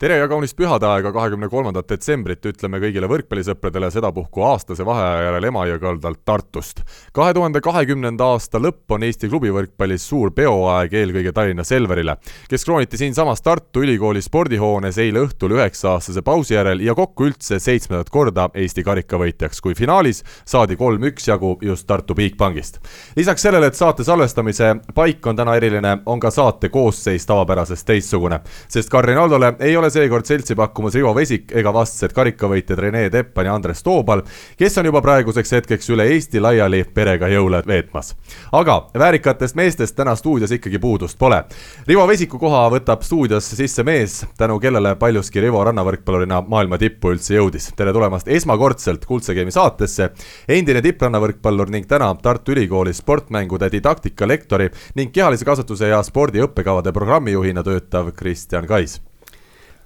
tere ja kaunist pühade aega, kahekümne kolmandat detsembrit ütleme kõigile võrkpallisõpradele sedapuhku aastase vaheaja järel Emajõe kaldalt Tartust. kahe tuhande kahekümnenda aasta lõpp on Eesti klubivõrkpallis suur peoaeg eelkõige Tallinna Selverile, kes krooniti siinsamas Tartu Ülikooli spordihoones eile õhtul üheksa-aastase pausi järel ja kokku üldse seitsmendat korda Eesti karikavõitjaks, kui finaalis saadi kolm üksjagu just Tartu Bigbankist. lisaks sellele, et saate salvestamise paik on täna eriline, on ka saate koosseis tavapärasest teistsugune, sest Kardinaldole ei ole seekord seltsi pakkumas Rivo Vesik ega vastsed karikavõitjad Rene Teppan ja Andres Toobal, kes on juba praeguseks hetkeks üle Eesti laiali perega jõule veetmas. aga väärikatest meestest täna stuudios ikkagi puudust pole. Rivo Vesiku koha võtab stuudios sisse mees, tänu kellele paljuski Rivo rannavõrkpallurina maailma tippu üldse jõudis. tere tulemast esmakordselt Kuldse Game'i saatesse, endine tipprannavõrkpallur ning täna Tartu Ülikooli sportmängude didaktika lektori ning kehalise kasvatuse ja spordi õppekavade programmijuhina töötav Kristjan Kais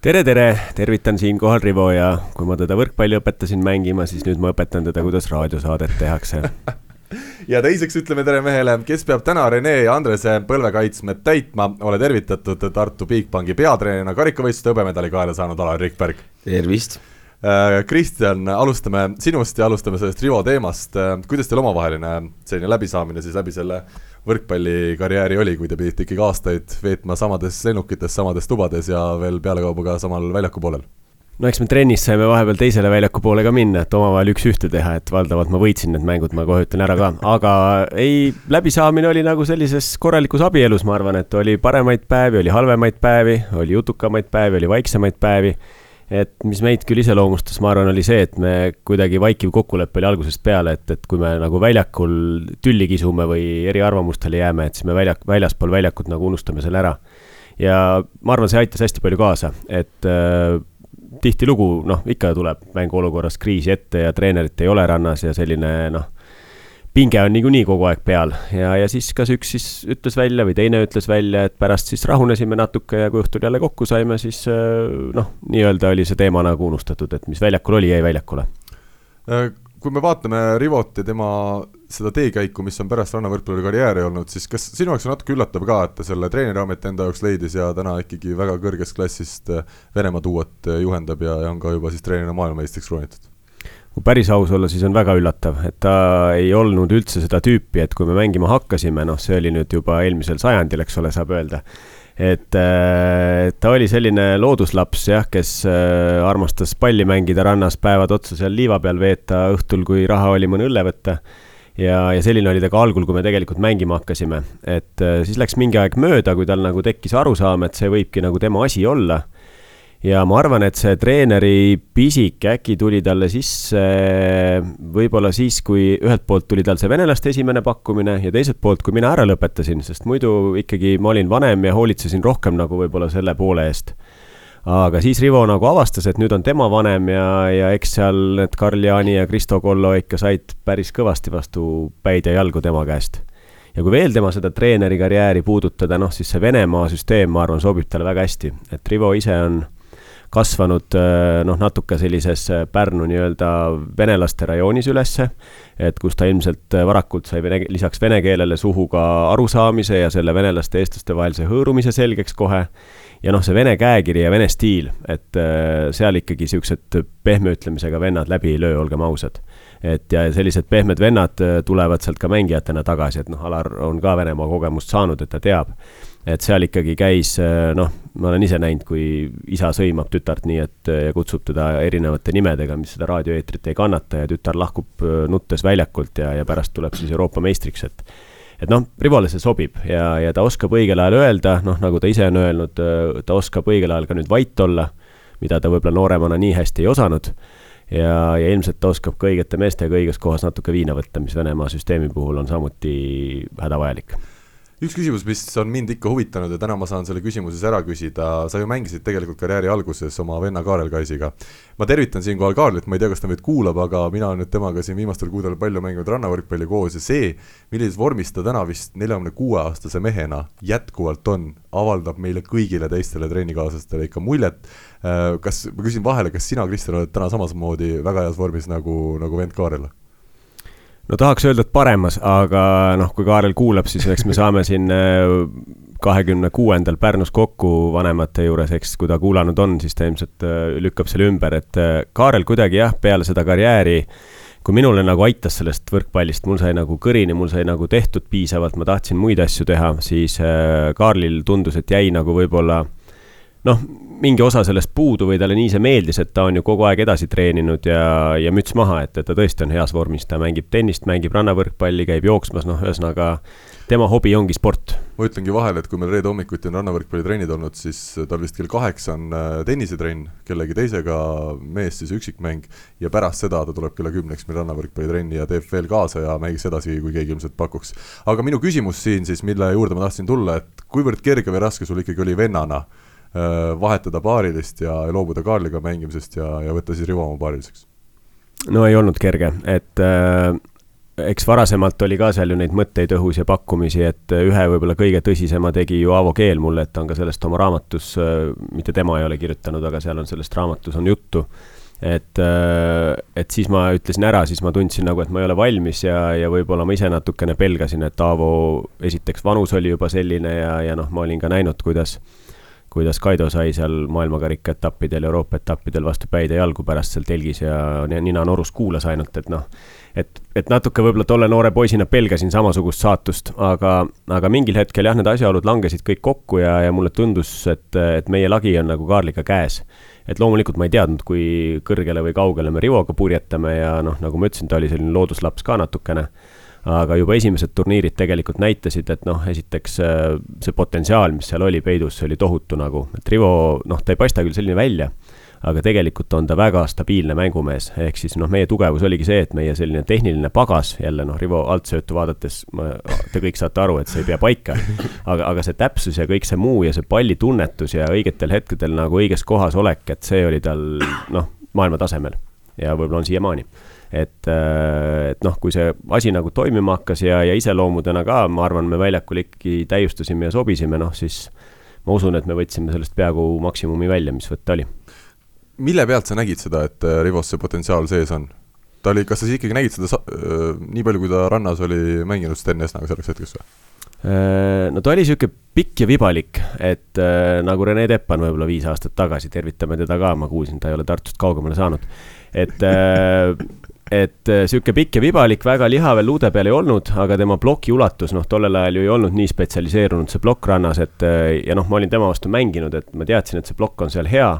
tere, tere, tervitan siinkohal Rivo ja kui ma teda võrkpalli õpetasin mängima, siis nüüd ma õpetan teda, kuidas raadiosaadet tehakse ja teiseks ütleme tere mehele, kes peab täna Rene ja Andrese põlvekaitsmed täitma. ole tervitatud Tartu Bigbanki peatreenerina karikavõistluste hõbemedali kaela saanud Alar Rikberg. tervist. Äh, Kristjan, alustame sinust ja alustame sellest Rivo teemast. Äh, kuidas teil omavaheline selline läbisaamine siis läbi selle võrkpallikarjääri oli, kui te pidite ikkagi aastaid veetma samades lennukites, samades tubades ja veel pealekauba ka samal väljaku poolel? no eks me trennis saime vahepeal teisele väljaku poole ka minna, et omavahel üks-ühte teha, et valdavalt ma võitsin need mängud, ma kohe ütlen ära ka, aga ei, läbisaamine oli nagu sellises korralikus abielus, ma arvan, et oli paremaid päevi, oli halvemaid päevi, oli jutukamaid päevi, oli vaiksemaid päevi et mis meid küll iseloomustas, ma arvan, oli see, et me kuidagi vaikiv kokkulepe oli algusest peale, et, et kui me nagu väljakul tülli kisume või eriarvamustele jääme, et siis me väljak, väljaspool väljakut nagu unustame selle ära. ja ma arvan, see aitas hästi palju kaasa, et äh, tihtilugu noh, ikka tuleb mänguolukorras kriisi ette ja treenerit ei ole rannas ja selline noh pinge on niikuinii kogu aeg peal ja, ja siis kas üks siis ütles välja või teine ütles välja, et pärast siis rahunesime natuke ja kui õhtul jälle kokku saime, siis äh, noh, nii-öelda oli see teema nagu unustatud, et mis väljakul oli, jäi väljakule. Äh, kui me vaatame Rivot ja tema seda teekäiku, mis on pärast rannavõrkpalluri karjääri olnud, siis kas sinu jaoks on natuke üllatav ka, et ta selle treeneriameti enda jaoks leidis ja täna ikkagi väga kõrgest klassist äh, Venemaa duot juhendab ja, ja on ka juba siis treenerina maailmameistriks kroonitud? Kui päris aus olla, siis on väga üllatav, et ta ei olnud üldse seda tüüpi, et kui me mängima hakkasime, noh, see oli nüüd juba eelmisel sajandil, eks ole, saab öelda. et äh, ta oli selline looduslaps jah, kes äh, armastas palli mängida rannas, päevad otsa seal liiva peal veeta, õhtul, kui raha oli, mõne õlle võtta. Ja, ja selline oli ta ka algul, kui me tegelikult mängima hakkasime, et äh, siis läks mingi aeg mööda, kui tal nagu tekkis arusaam, et see võibki nagu tema asi olla ja ma arvan, et see treeneri pisik äkki tuli talle sisse võib-olla siis, kui ühelt poolt tuli tal see venelaste esimene pakkumine ja teiselt poolt, kui mina ära lõpetasin, sest muidu ikkagi ma olin vanem ja hoolitsesin rohkem nagu võib-olla selle poole eest. aga siis Rivo nagu avastas, et nüüd on tema vanem ja, ja eks seal need Karl-Jaani ja Kristo Kollo ikka said päris kõvasti vastu päid ja jalgu tema käest ja kui veel tema seda treeneri karjääri puudutada, noh siis see Venemaa süsteem, ma arvan, sobib talle väga hästi, et Rivo ise on kasvanud äh, noh, natuke sellises äh, Pärnu nii-öelda venelaste rajoonis ülesse, et kus ta ilmselt äh, varakult sai vene, lisaks vene keelele suhu ka arusaamise ja selle venelaste ja eestlaste vahelise hõõrumise selgeks kohe. ja noh, see vene käekiri ja vene stiil, et seal ikkagi siuksed pehme ütlemisega vennad läbi ei löö, olgem ausad et ja sellised pehmed vennad tulevad sealt ka mängijatena tagasi, et noh, Alar on ka Venemaa kogemust saanud, et ta teab et seal ikkagi käis, noh, ma olen ise näinud, kui isa sõimab tütart nii, et kutsub teda erinevate nimedega, mis seda raadioeetrit ei kannata ja tütar lahkub äh, nuttes väljakult ja, ja pärast tuleb siis Euroopa meistriks, et et noh, Rivole see sobib ja, ja ta oskab õigel ajal öelda, noh, nagu ta ise on öelnud, äh, ta oskab õigel ajal ka nüüd vait olla, mida ta võib-olla nooremana nii hästi ei osanud ja, ja ilmselt ta oskab ka õigete meestega õiges kohas natuke viina võtta, mis Venemaa süsteemi puhul on samuti hädavajalik üks küsimus, mis on mind ikka huvitanud ja täna ma saan selle küsimuse siis ära küsida, sa ju mängisid tegelikult karjääri alguses oma venna Kaarel Kaisiga. ma tervitan siinkohal Kaarlit, ma ei tea, kas ta meid kuulab, aga mina olen nüüd temaga siin viimastel kuudel palju mänginud rannavõrkpalli koos ja see, millises vormis ta täna vist neljakümne kuue aastase mehena jätkuvalt on, avaldab meile kõigile teistele trennikaaslastele ikka muljet. Äh, kas, ma küsin vahele, kas sina, Kristjan, oled täna samasmoodi väga heas vormis nagu, nagu vend Kaarel? No tahaks öelda, et paremas, aga noh, kui Kaarel kuulab, siis eks me saame siin äh, kahekümne kuuendal Pärnus kokku vanemate juures, eks kui ta kuulanud on, siis ta ilmselt äh, lükkab selle ümber, et äh, Kaarel kuidagi jah, peale seda karjääri kui minule nagu aitas sellest võrkpallist, mul sai nagu kõrini, mul sai nagu tehtud piisavalt, ma tahtsin muid asju teha, siis Kaarlil tundus, et jäi nagu võib-olla noh, mingi osa sellest puudu või talle nii see meeldis, et ta on ju kogu aeg edasi treeninud ja, ja müts maha, et, et ta tõesti on heas vormis, ta mängib tennist, mängib rannavõrkpalli, käib jooksmas, noh, ühesõnaga tema hobi ongi sport. ma ütlengi vahele, et kui meil reede hommikuti on rannavõrkpallitrennid olnud, siis tal vist kell kaheksa on äh, tennisetrenn, kellegi teisega mees siis üksikmäng ja pärast seda ta tuleb kella kümneks meil rannavõrkpallitrenni ja teeb veel kaasa ja mängiks edasi, kui keegi ilmselt pakuks. aga minu küsimus siin siis, mille juurde ma tahtsin tulla, et kuivõrd kerge või raske sul ikkagi oli vennana Äh, vahetada paarilist ja loobuda Kaarliga mängimisest ja, ja võtta siis Rivo oma paariliseks? no ei olnud kerge, et äh, eks varasemalt oli ka seal ju neid mõtteid õhus ja pakkumisi, et ühe võib-olla kõige tõsisema tegi ju Aavo Keel mulle, et ta on ka sellest oma raamatus äh,, mitte tema ei ole kirjutanud, aga seal on sellest raamatus on juttu. et äh,, et siis ma ütlesin ära, siis ma tundsin nagu, et ma ei ole valmis ja, ja võib-olla ma ise natukene pelgasin, et Aavo esiteks vanus oli juba selline ja, ja noh, ma olin ka näinud, kuidas kuidas Kaido sai seal maailmakarika etappidel, Euroopa etappidel vastu päid ja jalgu pärast seal telgis ja nina norus kuulas ainult, et noh, et, et natuke võib-olla tolle noore poisina pelgasin samasugust saatust, aga, aga mingil hetkel jah, need asjaolud langesid kõik kokku ja, ja mulle tundus, et, et meie lagi on nagu Kaarliga käes. et loomulikult ma ei teadnud, kui kõrgele või kaugele me Rivoga purjetame ja noh, nagu ma ütlesin, ta oli selline looduslaps ka natukene aga juba esimesed turniirid tegelikult näitasid, et noh, esiteks äh, see potentsiaal, mis seal oli peidus, see oli tohutu nagu, et Rivo, noh, ta ei paista küll selline välja, aga tegelikult on ta väga stabiilne mängumees, ehk siis noh, meie tugevus oligi see, et meie selline tehniline pagas, jälle noh, Rivo altsöötu vaadates, te kõik saate aru, et see ei pea paika, aga, aga see täpsus ja kõik see muu ja see pallitunnetus ja õigetel hetkedel nagu õiges kohas olek, et see oli tal noh, maailma tasemel ja võib-olla on siiamaani et, äh, et noh, kui see asi nagu toimima hakkas ja, ja iseloomudena ka, ma arvan, me väljakul ikkagi täiustasime ja sobisime, noh siis ma usun, et me võtsime sellest peaaegu maksimumi välja, mis võtta oli. mille pealt sa nägid seda, et äh, Rivos see potentsiaal sees on? ta oli, kas sa siis ikkagi nägid seda äh, nii palju, kui ta rannas oli mänginud Sten Esnaga selleks hetkeks või? no ta oli niisugune pikk ja vibalik, et äh, nagu Rene Teppan võib-olla viis aastat tagasi, tervitame teda ka, ma kuulsin, ta ei ole Tartust kaugemale saanud. et äh, et äh, sihuke pikk ja vibalik, väga liha veel luude peal ei olnud, aga tema ploki ulatus, noh, tollel ajal ju ei olnud nii spetsialiseerunud see plokk rannas, et äh, ja noh, ma olin tema vastu mänginud, et ma teadsin, et see plokk on seal hea.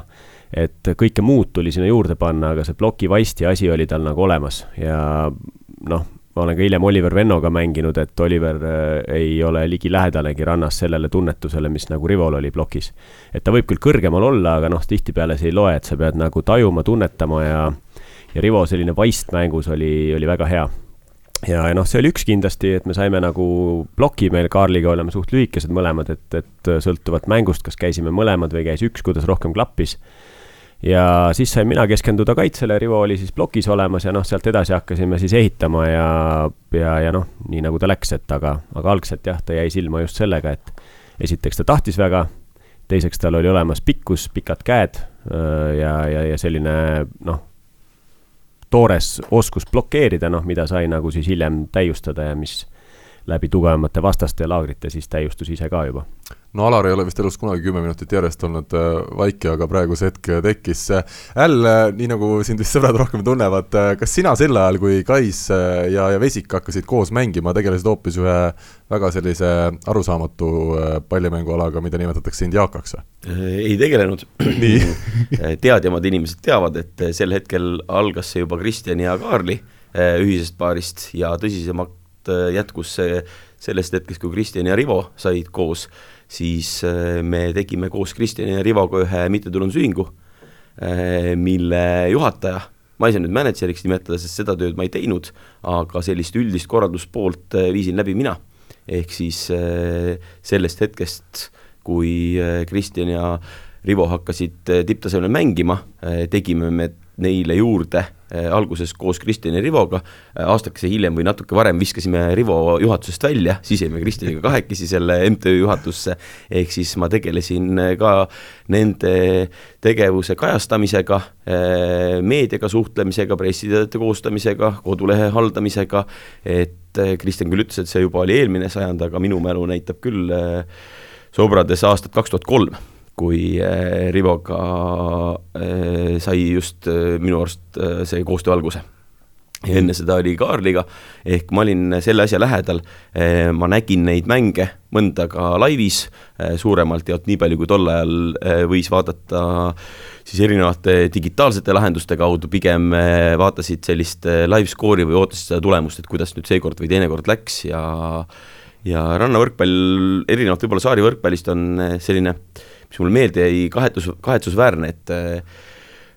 et kõike muud tuli sinna juurde panna, aga see ploki vaisti asi oli tal nagu olemas ja noh, ma olen ka hiljem Oliver Vennoga mänginud, et Oliver äh, ei ole ligilähedalegi rannas sellele tunnetusele, mis nagu Rivol oli plokis. et ta võib küll kõrgemal olla, aga noh, tihtipeale see ei loe, et sa pead nagu tajuma, tunnetama ja ja Rivo selline vaist mängus oli, oli väga hea. ja, ja noh, see oli üks kindlasti, et me saime nagu ploki meil Kaarliga oleme suht lühikesed mõlemad, et, et sõltuvalt mängust, kas käisime mõlemad või käis üks, kuidas rohkem klappis ja siis sain mina keskenduda kaitsele, Rivo oli siis plokis olemas ja noh, sealt edasi hakkasime siis ehitama ja, ja, ja noh, nii nagu ta läks, et aga, aga algselt jah, ta jäi silma just sellega, et esiteks ta tahtis väga, teiseks tal oli olemas pikkus, pikad käed ja, ja, ja selline noh, toores oskus blokeerida, noh, mida sai nagu siis hiljem täiustada ja mis läbi tugevamate vastaste laagrite siis täiustus ise ka juba no Alar ei ole vist elus kunagi kümme minutit järjest olnud äh, vaiki, aga praegu see hetk tekkis. Äll, äh, nii nagu sind vist sõbrad rohkem tunnevad, äh, kas sina sel ajal, kui Kais ja, ja Vesik hakkasid koos mängima, tegelesid hoopis ühe väga sellise arusaamatu pallimängualaga, mida nimetatakse indiaakaks või? ei tegelenud. teadjamad inimesed teavad, et sel hetkel algas see juba Kristjani ja Kaarli ühisest paarist ja tõsisemalt jätkus see sellest hetkest, kui Kristjan ja Rivo said koos siis äh, me tegime koos Kristjani ja Rivoga ühe mittetulundusühingu, äh, mille juhataja, ma ei saa nüüd mänedžeriks nimetada, sest seda tööd ma ei teinud, aga sellist üldist korralduspoolt äh, viisin läbi mina. ehk siis sellest hetkest, kui Kristjan ja Rivo hakkasid tipptasemel mängima, tegime me neile juurde äh, alguses koos Kristjan ja Rivoga, äh, aastakese hiljem või natuke varem viskasime Rivo juhatusest välja, siis jäime Kristjaniga kahekesi selle MTÜ juhatusse, ehk siis ma tegelesin äh, ka nende tegevuse kajastamisega, meediaga suhtlemisega, pressiteadete koostamisega, kodulehe haldamisega, et Kristjan küll ütles, et see juba oli eelmine sajand, aga minu mälu näitab küll sobrades aastat kaks tuhat kolm kui äh, Rivoga äh, sai just äh, minu arust see koostöö alguse. Ja enne seda oli Kaarliga, ehk ma olin selle asja lähedal, ma nägin neid mänge, mõnda ka laivis suuremalt jaolt, nii palju kui tol ajal võis vaadata siis erinevate digitaalsete lahenduste kaudu, pigem vaatasid sellist live score'i või ootasid seda tulemust, et kuidas nüüd seekord või teinekord läks ja ja rannavõrkpall, erinevalt võib-olla saari võrkpallist, on selline äh, mis mulle meelde jäi, kahetus, kahetsusväärne, et äh,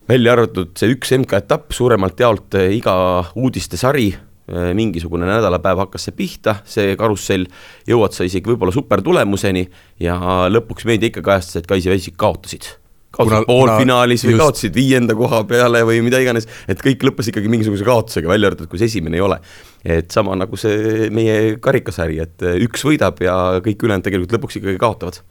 välja arvatud see üks MK-etapp, suuremalt jaolt äh, iga uudistesari, äh, mingisugune nädalapäev hakkas see pihta, see karussell, jõuad sa isegi võib-olla supertulemuseni ja lõpuks meedia ikka kajastas, et Kaisi Väisik kaotasid kaotasid poolfinaalis või just... kaotasid viienda koha peale või mida iganes, et kõik lõppes ikkagi mingisuguse kaotusega, välja arvatud, kui see esimene ei ole. et sama nagu see meie karikasari, et üks võidab ja kõik ülejäänud tegelikult lõpuks ikkagi kaotavad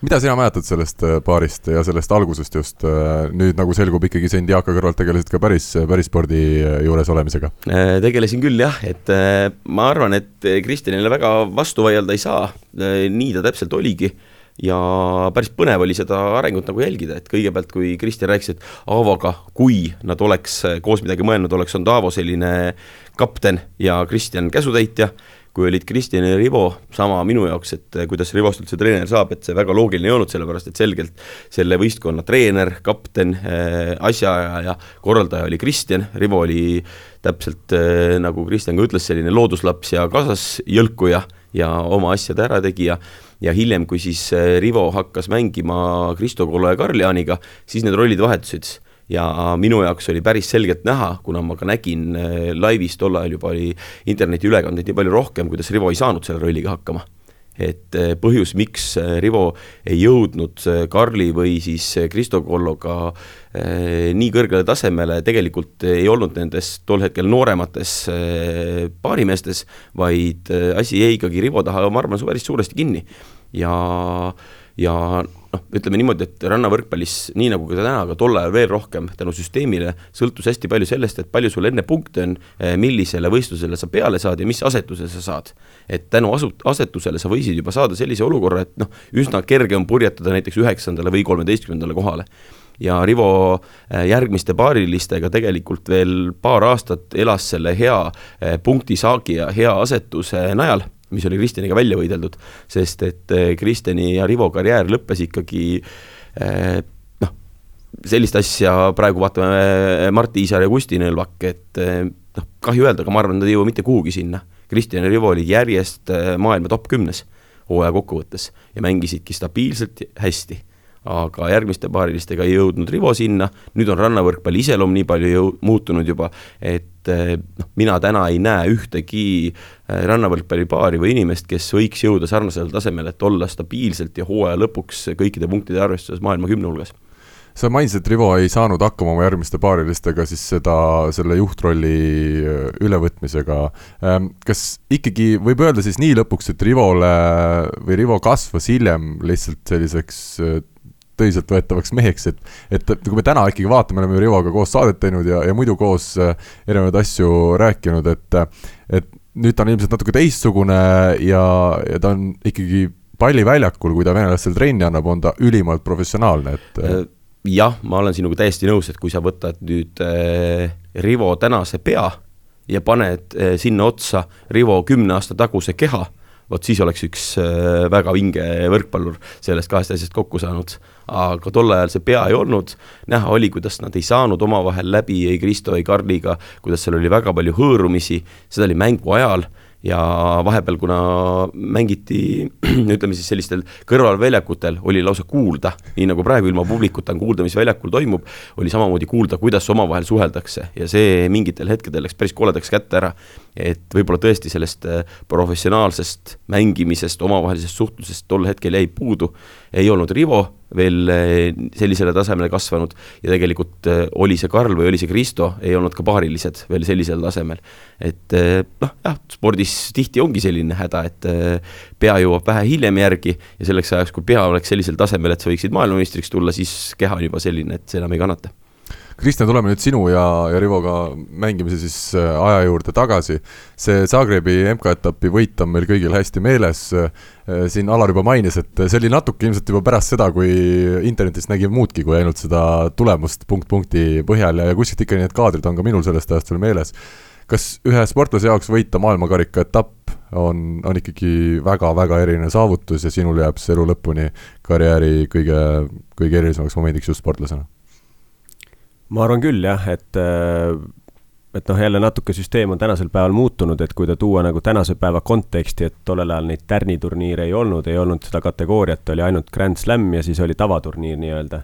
mida sina mäletad sellest äh, paarist ja sellest algusest just, äh, nüüd nagu selgub ikkagi sa Indiaka kõrvalt tegelesid ka päris, päris spordi äh, juures olemisega? tegelesin küll jah, et ma arvan, et Kristjanile väga vastu vaielda ei saa, nii ta täpselt oligi ja päris põnev oli seda arengut nagu jälgida, et kõigepealt, kui Kristjan rääkis, et Aavoga, kui nad oleks koos midagi mõelnud, oleks olnud Aavo selline kapten ja Kristjan käsutäitja kui olid Kristjan ja Rivo, sama minu jaoks, et eh, kuidas Rivost üldse treener saab, et see väga loogiline ei olnud, sellepärast et selgelt selle võistkonna treener, kapten äh,, asjaajaja ja korraldaja oli Kristjan, Rivo oli täpselt äh, nagu Kristjan ka ütles, selline looduslaps ja kaasas jõlkuja ja oma asjade ärategija. Ja hiljem, kui siis Rivo hakkas mängima Kristo Kollo ja Karl Jaaniga, siis need rollid vahetusid ja minu jaoks oli päris selgelt näha, kuna ma ka nägin äh, laivis, tol ajal juba oli internetiülekandeid nii palju rohkem, kuidas Rivo ei saanud selle rolliga hakkama et äh, põhjus, miks äh, Rivo ei jõudnud Karli või siis Kristo Kolloga nii kõrgele tasemele, tegelikult ei olnud nendes tol hetkel nooremates paarimeestes, vaid asi jäi ikkagi Rivo taha, ma arvan, päris suuresti kinni. ja, ja noh, ütleme niimoodi, et rannavõrkpallis, nii nagu ka täna, aga tol ajal veel rohkem tänu süsteemile, sõltus hästi palju sellest, et palju sul enne punkte on, eh, millisele võistlusele sa peale saad ja mis asetuse sa saad. et tänu asu-, asetusele sa võisid juba saada sellise olukorra, et noh, üsna kerge on purjetada näiteks üheksandale või kolmeteistkümnendale kohale ja Rivo eh, järgmiste paarilistega tegelikult veel paar aastat elas selle hea eh, punktisaagi ja hea asetuse najal mis oli Kristjaniga välja võideldud, sest et eh, Kristjani ja Rivo karjäär lõppes ikkagi eh, noh, sellist asja praegu vaatame eh, Mart Iisar ja Kusti Nõlvak, et noh, kahju öelda, aga ma arvan, nad ei jõua mitte kuhugi sinna. Kristjan ja Rivo olid järjest maailma top kümnes hooaja kokkuvõttes ja mängisidki stabiilselt hästi aga järgmiste paarilistega ei jõudnud Rivo sinna, nüüd on rannavõrkpalli iseloom nii palju jõu-, muutunud juba, et eh, noh, mina täna ei näe ühtegi eh, rannavõrkpallipaari või inimest, kes võiks jõuda sarnasele tasemele, et olla stabiilselt ja hooaja lõpuks kõikide punktide arvestuses maailma kümne hulgas sa mainisid, et Rivo ei saanud hakkama oma järgmiste paarilistega siis seda, selle juhtrolli äh, ülevõtmisega. Ähm, kas ikkagi võib öelda siis nii lõpuks, et Rivole või Rivo kasvas hiljem lihtsalt selliseks tõsiseltvõetavaks meheks, et, et kui me täna ikkagi vaatame, oleme Rivoga koos saadet teinud ja, ja muidu koos äh, erinevaid asju rääkinud, et, et nüüd ta on ilmselt natuke teistsugune ja, ja ta on ikkagi palliväljakul, kui ta venelastel trenni annab, on ta ülimalt professionaalne, et jah, ma olen sinuga täiesti nõus, et kui sa võtad nüüd äh, Rivo tänase pea ja paned äh, sinna otsa Rivo kümne aasta taguse keha, vot siis oleks üks äh, väga vinge võrkpallur sellest kahest asjast kokku saanud. aga tol ajal see pea ei olnud, näha oli, kuidas nad ei saanud omavahel läbi ei Kristo, ei Karliga, kuidas seal oli väga palju hõõrumisi, seda oli mängu ajal ja vahepeal, kuna mängiti ütleme siis sellistel kõrvalväljakutel, oli lausa kuulda, nii nagu praegu ilma publikuta on kuulda, mis väljakul toimub, oli samamoodi kuulda, kuidas omavahel suheldakse ja see mingitel hetkedel läks päris koledaks kätte ära. et võib-olla tõesti sellest äh, professionaalsest mängimisest, omavahelisest suhtlusest tol hetkel jäi puudu, ei olnud Rivo veel eh, sellisele tasemele kasvanud ja tegelikult eh, oli see Karl või oli see Kristo, ei olnud ka paarilised veel sellisel tasemel. et eh, noh, jah, spordis tihti ongi selline häda, et pea jõuab vähe hiljem järgi ja selleks ajaks, kui pea oleks sellisel tasemel, et sa võiksid maailmameistriks tulla, siis keha on juba selline, et see enam ei kannata Kristjan, tuleme nüüd sinu ja, ja Rivoga mängimise siis äh, aja juurde tagasi. see Zagrebi MK-etapi võit on meil kõigil hästi meeles. Äh, siin Alar juba mainis, et see oli natuke ilmselt juba pärast seda, kui internetist nägime muudki kui ainult seda tulemust punkt punkti põhjal ja, ja kuskilt ikka need kaadrid on ka minul sellest ajast veel meeles. kas ühe sportlase jaoks võita maailmakarika etapp on, on ikkagi väga-väga eriline saavutus ja sinul jääb see elu lõpuni karjääri kõige, kõige erilisemaks momendiks just sportlasena? Ma arvan küll jah, et äh, et noh, jälle natuke süsteem on tänasel päeval muutunud, et kui ta tuua nagu tänase päeva konteksti, et tollel ajal neid tärniturniire ei olnud, ei olnud seda kategooriat, oli ainult Grand Slam ja siis oli tavaturniir nii-öelda.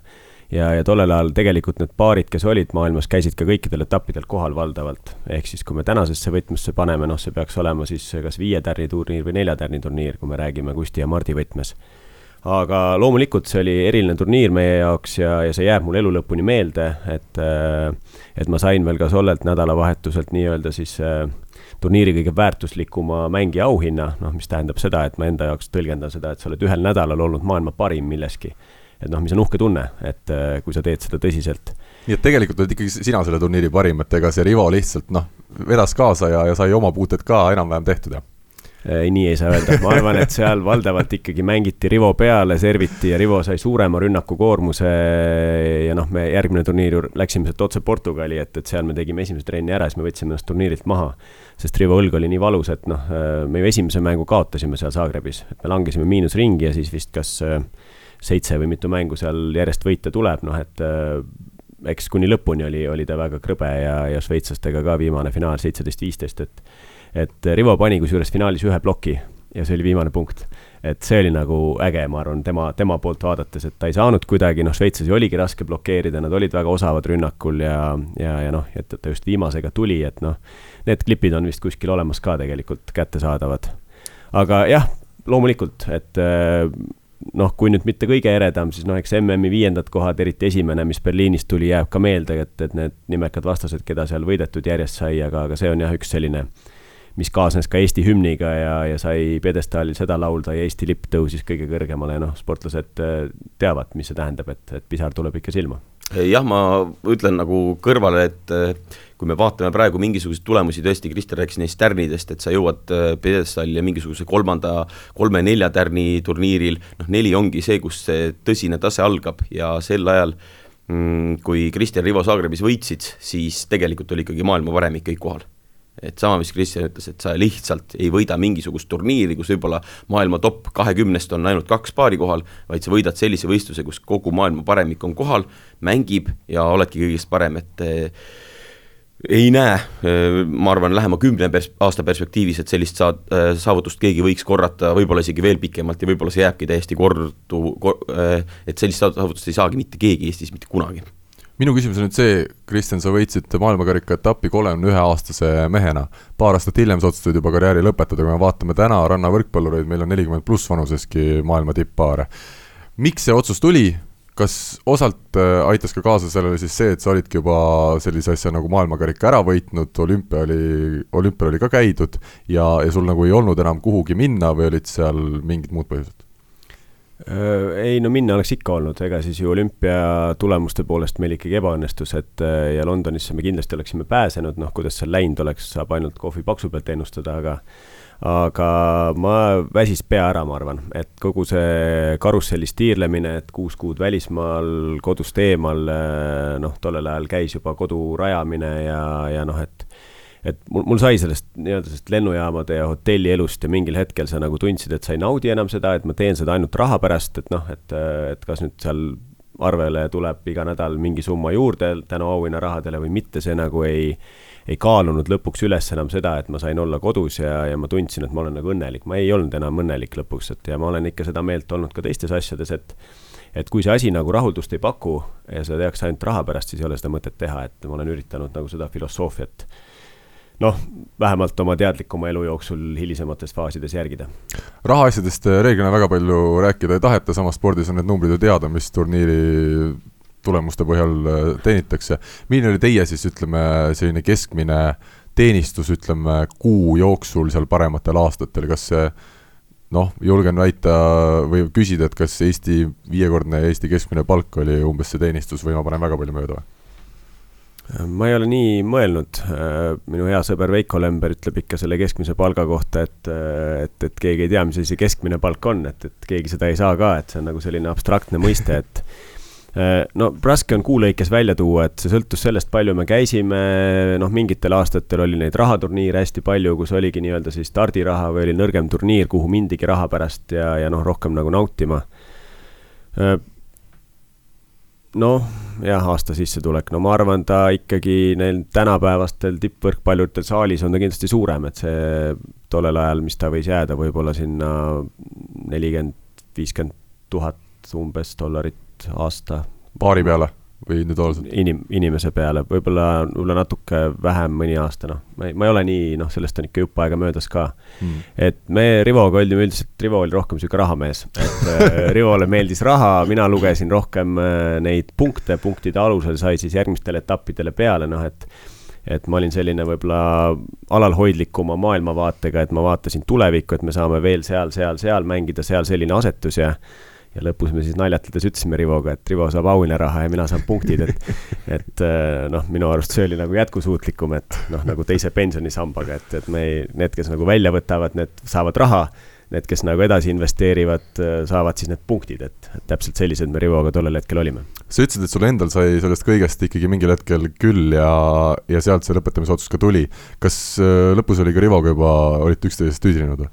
ja, ja tollel ajal tegelikult need paarid, kes olid maailmas, käisid ka kõikidel etappidel kohal valdavalt. ehk siis, kui me tänasesse võtmesse paneme, noh, see peaks olema siis kas viie tärniturniir või nelja tärniturniir, kui me räägime Kusti ja Mardi võtmes aga loomulikult see oli eriline turniir meie jaoks ja, ja see jääb mulle elu lõpuni meelde, et, äh, et ma sain veel ka tollelt nädalavahetuselt nii-öelda siis äh, turniiri kõige väärtuslikuma mängija auhinna, noh, mis tähendab seda, et ma enda jaoks tõlgendan seda, et sa oled ühel nädalal olnud maailma parim milleski. et noh, mis on uhke tunne, et äh, kui sa teed seda tõsiselt. nii et tegelikult oled ikkagi sina selle turniiri parim, et ega see Rivo lihtsalt noh, vedas kaasa ja, ja sai oma puuted ka enam-vähem tehtud, jah? Ei, nii ei saa öelda, ma arvan, et seal valdavalt ikkagi mängiti Rivo peale, serviti ja Rivo sai suurema rünnakukoormuse ja noh, me järgmine turniir läksime sealt otse Portugali, et, et seal me tegime esimese trenni ära, siis me võtsime ennast turniirilt maha. sest Rivo õlg oli nii valus, et noh, me ju esimese mängu kaotasime seal Zagrebis, me langesime miinusringi ja siis vist kas seitse või mitu mängu seal järjest võita tuleb, noh et eks kuni lõpuni oli, oli ta väga krõbe ja, ja šveitslastega ka viimane finaal seitseteist, viisteist, et et Rivo pani kusjuures finaalis ühe ploki ja see oli viimane punkt. et see oli nagu äge, ma arvan, tema, tema poolt vaadates, et ta ei saanud kuidagi, noh, šveitslasi oligi raske blokeerida, nad olid väga osavad rünnakul ja, ja, ja noh, et ta just viimasega tuli, et noh, need klipid on vist kuskil olemas ka tegelikult kättesaadavad. aga jah, loomulikult, et noh, kui nüüd mitte kõige eredam, siis noh, eks MM-i viiendad kohad, eriti esimene, mis Berliinist tuli, jääb ka meelde, et, et need nimekad vastased, keda seal võidetud järjest sai, aga, aga see on jah, üks selline äh, mis kaasnes ka Eesti hümniga ja, ja sai pjedestaalil seda laulda ja Eesti lipp tõusis kõige kõrgemale ja noh, sportlased äh, teavad, mis see tähendab, et, et pisar tuleb ikka silma. jah, ma ütlen nagu kõrvale, et äh, kui me vaatame praegu mingisuguseid tulemusi, tõesti, Kristjan rääkis neist tärnidest, et sa jõuad äh, pjedestaalile mingisuguse kolmanda, kolme-nelja tärni turniiril, noh neli ongi see, kus see tõsine tase algab ja sel ajal mm, kui Kristjan Rivo Zagrebis võitsid, siis tegelikult oli ikkagi maailma paremik kõik kohal et sama, mis Kristjan ütles, et sa lihtsalt ei võida mingisugust turniiri, kus võib-olla maailma top kahekümnest on ainult kaks paari kohal, vaid sa võidad sellise võistluse, kus kogu maailma paremik on kohal, mängib ja oledki kõigest parem, et eh, ei näe, eh, ma arvan, lähema kümne pers-, aasta perspektiivis, et sellist saad, eh, saavutust keegi võiks korrata, võib-olla isegi veel pikemalt ja võib-olla see jääbki täiesti kordu kor,, et sellist saavutust ei saagi mitte keegi Eestis mitte kunagi minu küsimus on nüüd see, Kristjan, sa võitsid maailmakarika etappi kolmekümne ühe aastase mehena. paar aastat hiljem sa otsustasid juba karjääri lõpetada, kui me vaatame täna rannavõrkpallureid, meil on nelikümmend pluss vanuseski maailma tipppaare. miks see otsus tuli, kas osalt äh, aitas ka kaasa sellele siis see, et sa olidki juba sellise asja nagu maailmakarika ära võitnud, olümpia oli, olümpial oli ka käidud ja, ja sul nagu ei olnud enam kuhugi minna või olid seal mingid muud põhjused? Äh, ei no minna oleks ikka olnud, ega siis ju olümpia tulemuste poolest meil ikkagi ebaõnnestus, et äh, ja Londonisse me kindlasti oleksime pääsenud, noh, kuidas seal läinud oleks, saab ainult kohvipaksu pealt ennustada, aga aga ma väsis pea ära, ma arvan, et kogu see karussellis tiirlemine, et kuus kuud välismaal, kodust eemal, äh, noh, tollel ajal käis juba kodu rajamine ja, ja noh, et et mul, mul sai sellest nii-öelda sellest lennujaamade ja hotellielust ja mingil hetkel sa nagu tundsid, et sa ei naudi enam seda, et ma teen seda ainult raha pärast, et noh, et, et kas nüüd seal arvele tuleb iga nädal mingi summa juurde tänu auhinnarahadele või mitte, see nagu ei, ei kaalunud lõpuks üles enam seda, et ma sain olla kodus ja, ja ma tundsin, et ma olen nagu õnnelik, ma ei olnud enam õnnelik lõpuks, et ja ma olen ikka seda meelt olnud ka teistes asjades, et et kui see asi nagu rahuldust ei paku ja seda tehakse ainult raha pärast, siis ei ole seda mõtet teha, et ma olen üritanud nagu seda filosoofiat noh, vähemalt oma teadlikuma elu jooksul hilisemates faasides järgida. rahaasjadest reeglina väga palju rääkida ei taheta, samas spordis on need numbrid ju teada, mis turniiri tulemuste põhjal äh, teenitakse. milline oli teie siis, ütleme, selline keskmine teenistus, ütleme, kuu jooksul seal parematel aastatel, kas see noh, julgen väita või küsida, et kas Eesti viiekordne Eesti keskmine palk oli umbes see teenistus või ma panen väga palju mööda või? Ma ei ole nii mõelnud, minu hea sõber Veiko Lember ütleb ikka selle keskmise palga kohta, et, et, et keegi ei tea, mis asi see keskmine palk on, et, et keegi seda ei saa ka, et see on nagu selline abstraktne mõiste, et no raske on kuu lõikes välja tuua, et see sõltus sellest, palju me käisime, noh, mingitel aastatel oli neid rahaturniire hästi palju, kus oligi nii-öelda siis stardiraha või oli nõrgem turniir, kuhu mindigi raha pärast ja, ja noh, rohkem nagu nautima noh, jah, aasta sissetulek, no ma arvan, ta ikkagi neil tänapäevastel tippvõrkpalluritel saalis on ta kindlasti suurem, et see tollel ajal, mis ta võis jääda, võib-olla sinna nelikümmend, viiskümmend tuhat umbes dollarit aasta. paari peale või individuaalselt? inim-, inimese peale, võib-olla, võib-olla natuke vähem mõni aasta, noh. ma ei, ma ei ole nii, noh, sellest on ikka jupp aega möödas ka. Mm.. et me Rivoga olime üldiselt, Rivo oli rohkem niisugune rahamees, et äh, Rivole meeldis raha, mina lugesin rohkem äh, neid punkte, punktide alusel sai siis järgmistele etappidele peale, noh et et ma olin selline võib-olla alalhoidlikuma maailmavaatega, et ma vaatasin tulevikku, et me saame veel seal, seal, seal mängida, seal selline asetus ja ja lõpus me siis naljatades ütlesime Rivoga, et Rivo saab auhinnaraha ja mina saan punktid, et et äh, noh, minu arust see oli nagu jätkusuutlikum, et noh, nagu teise pensionisambaga, et, et me ei, need, kes nagu välja võtavad, need saavad raha, need, kes nagu edasi investeerivad, äh, saavad siis need punktid, et, täpselt sellised me Rivoga tollel hetkel olime. sa ütlesid, et sul endal sai sellest kõigest ikkagi mingil hetkel küll ja, ja sealt see lõpetamise otsus ka tuli. kas äh, lõpus oli ka Rivoga juba, olite üksteisest tüüdinenud või?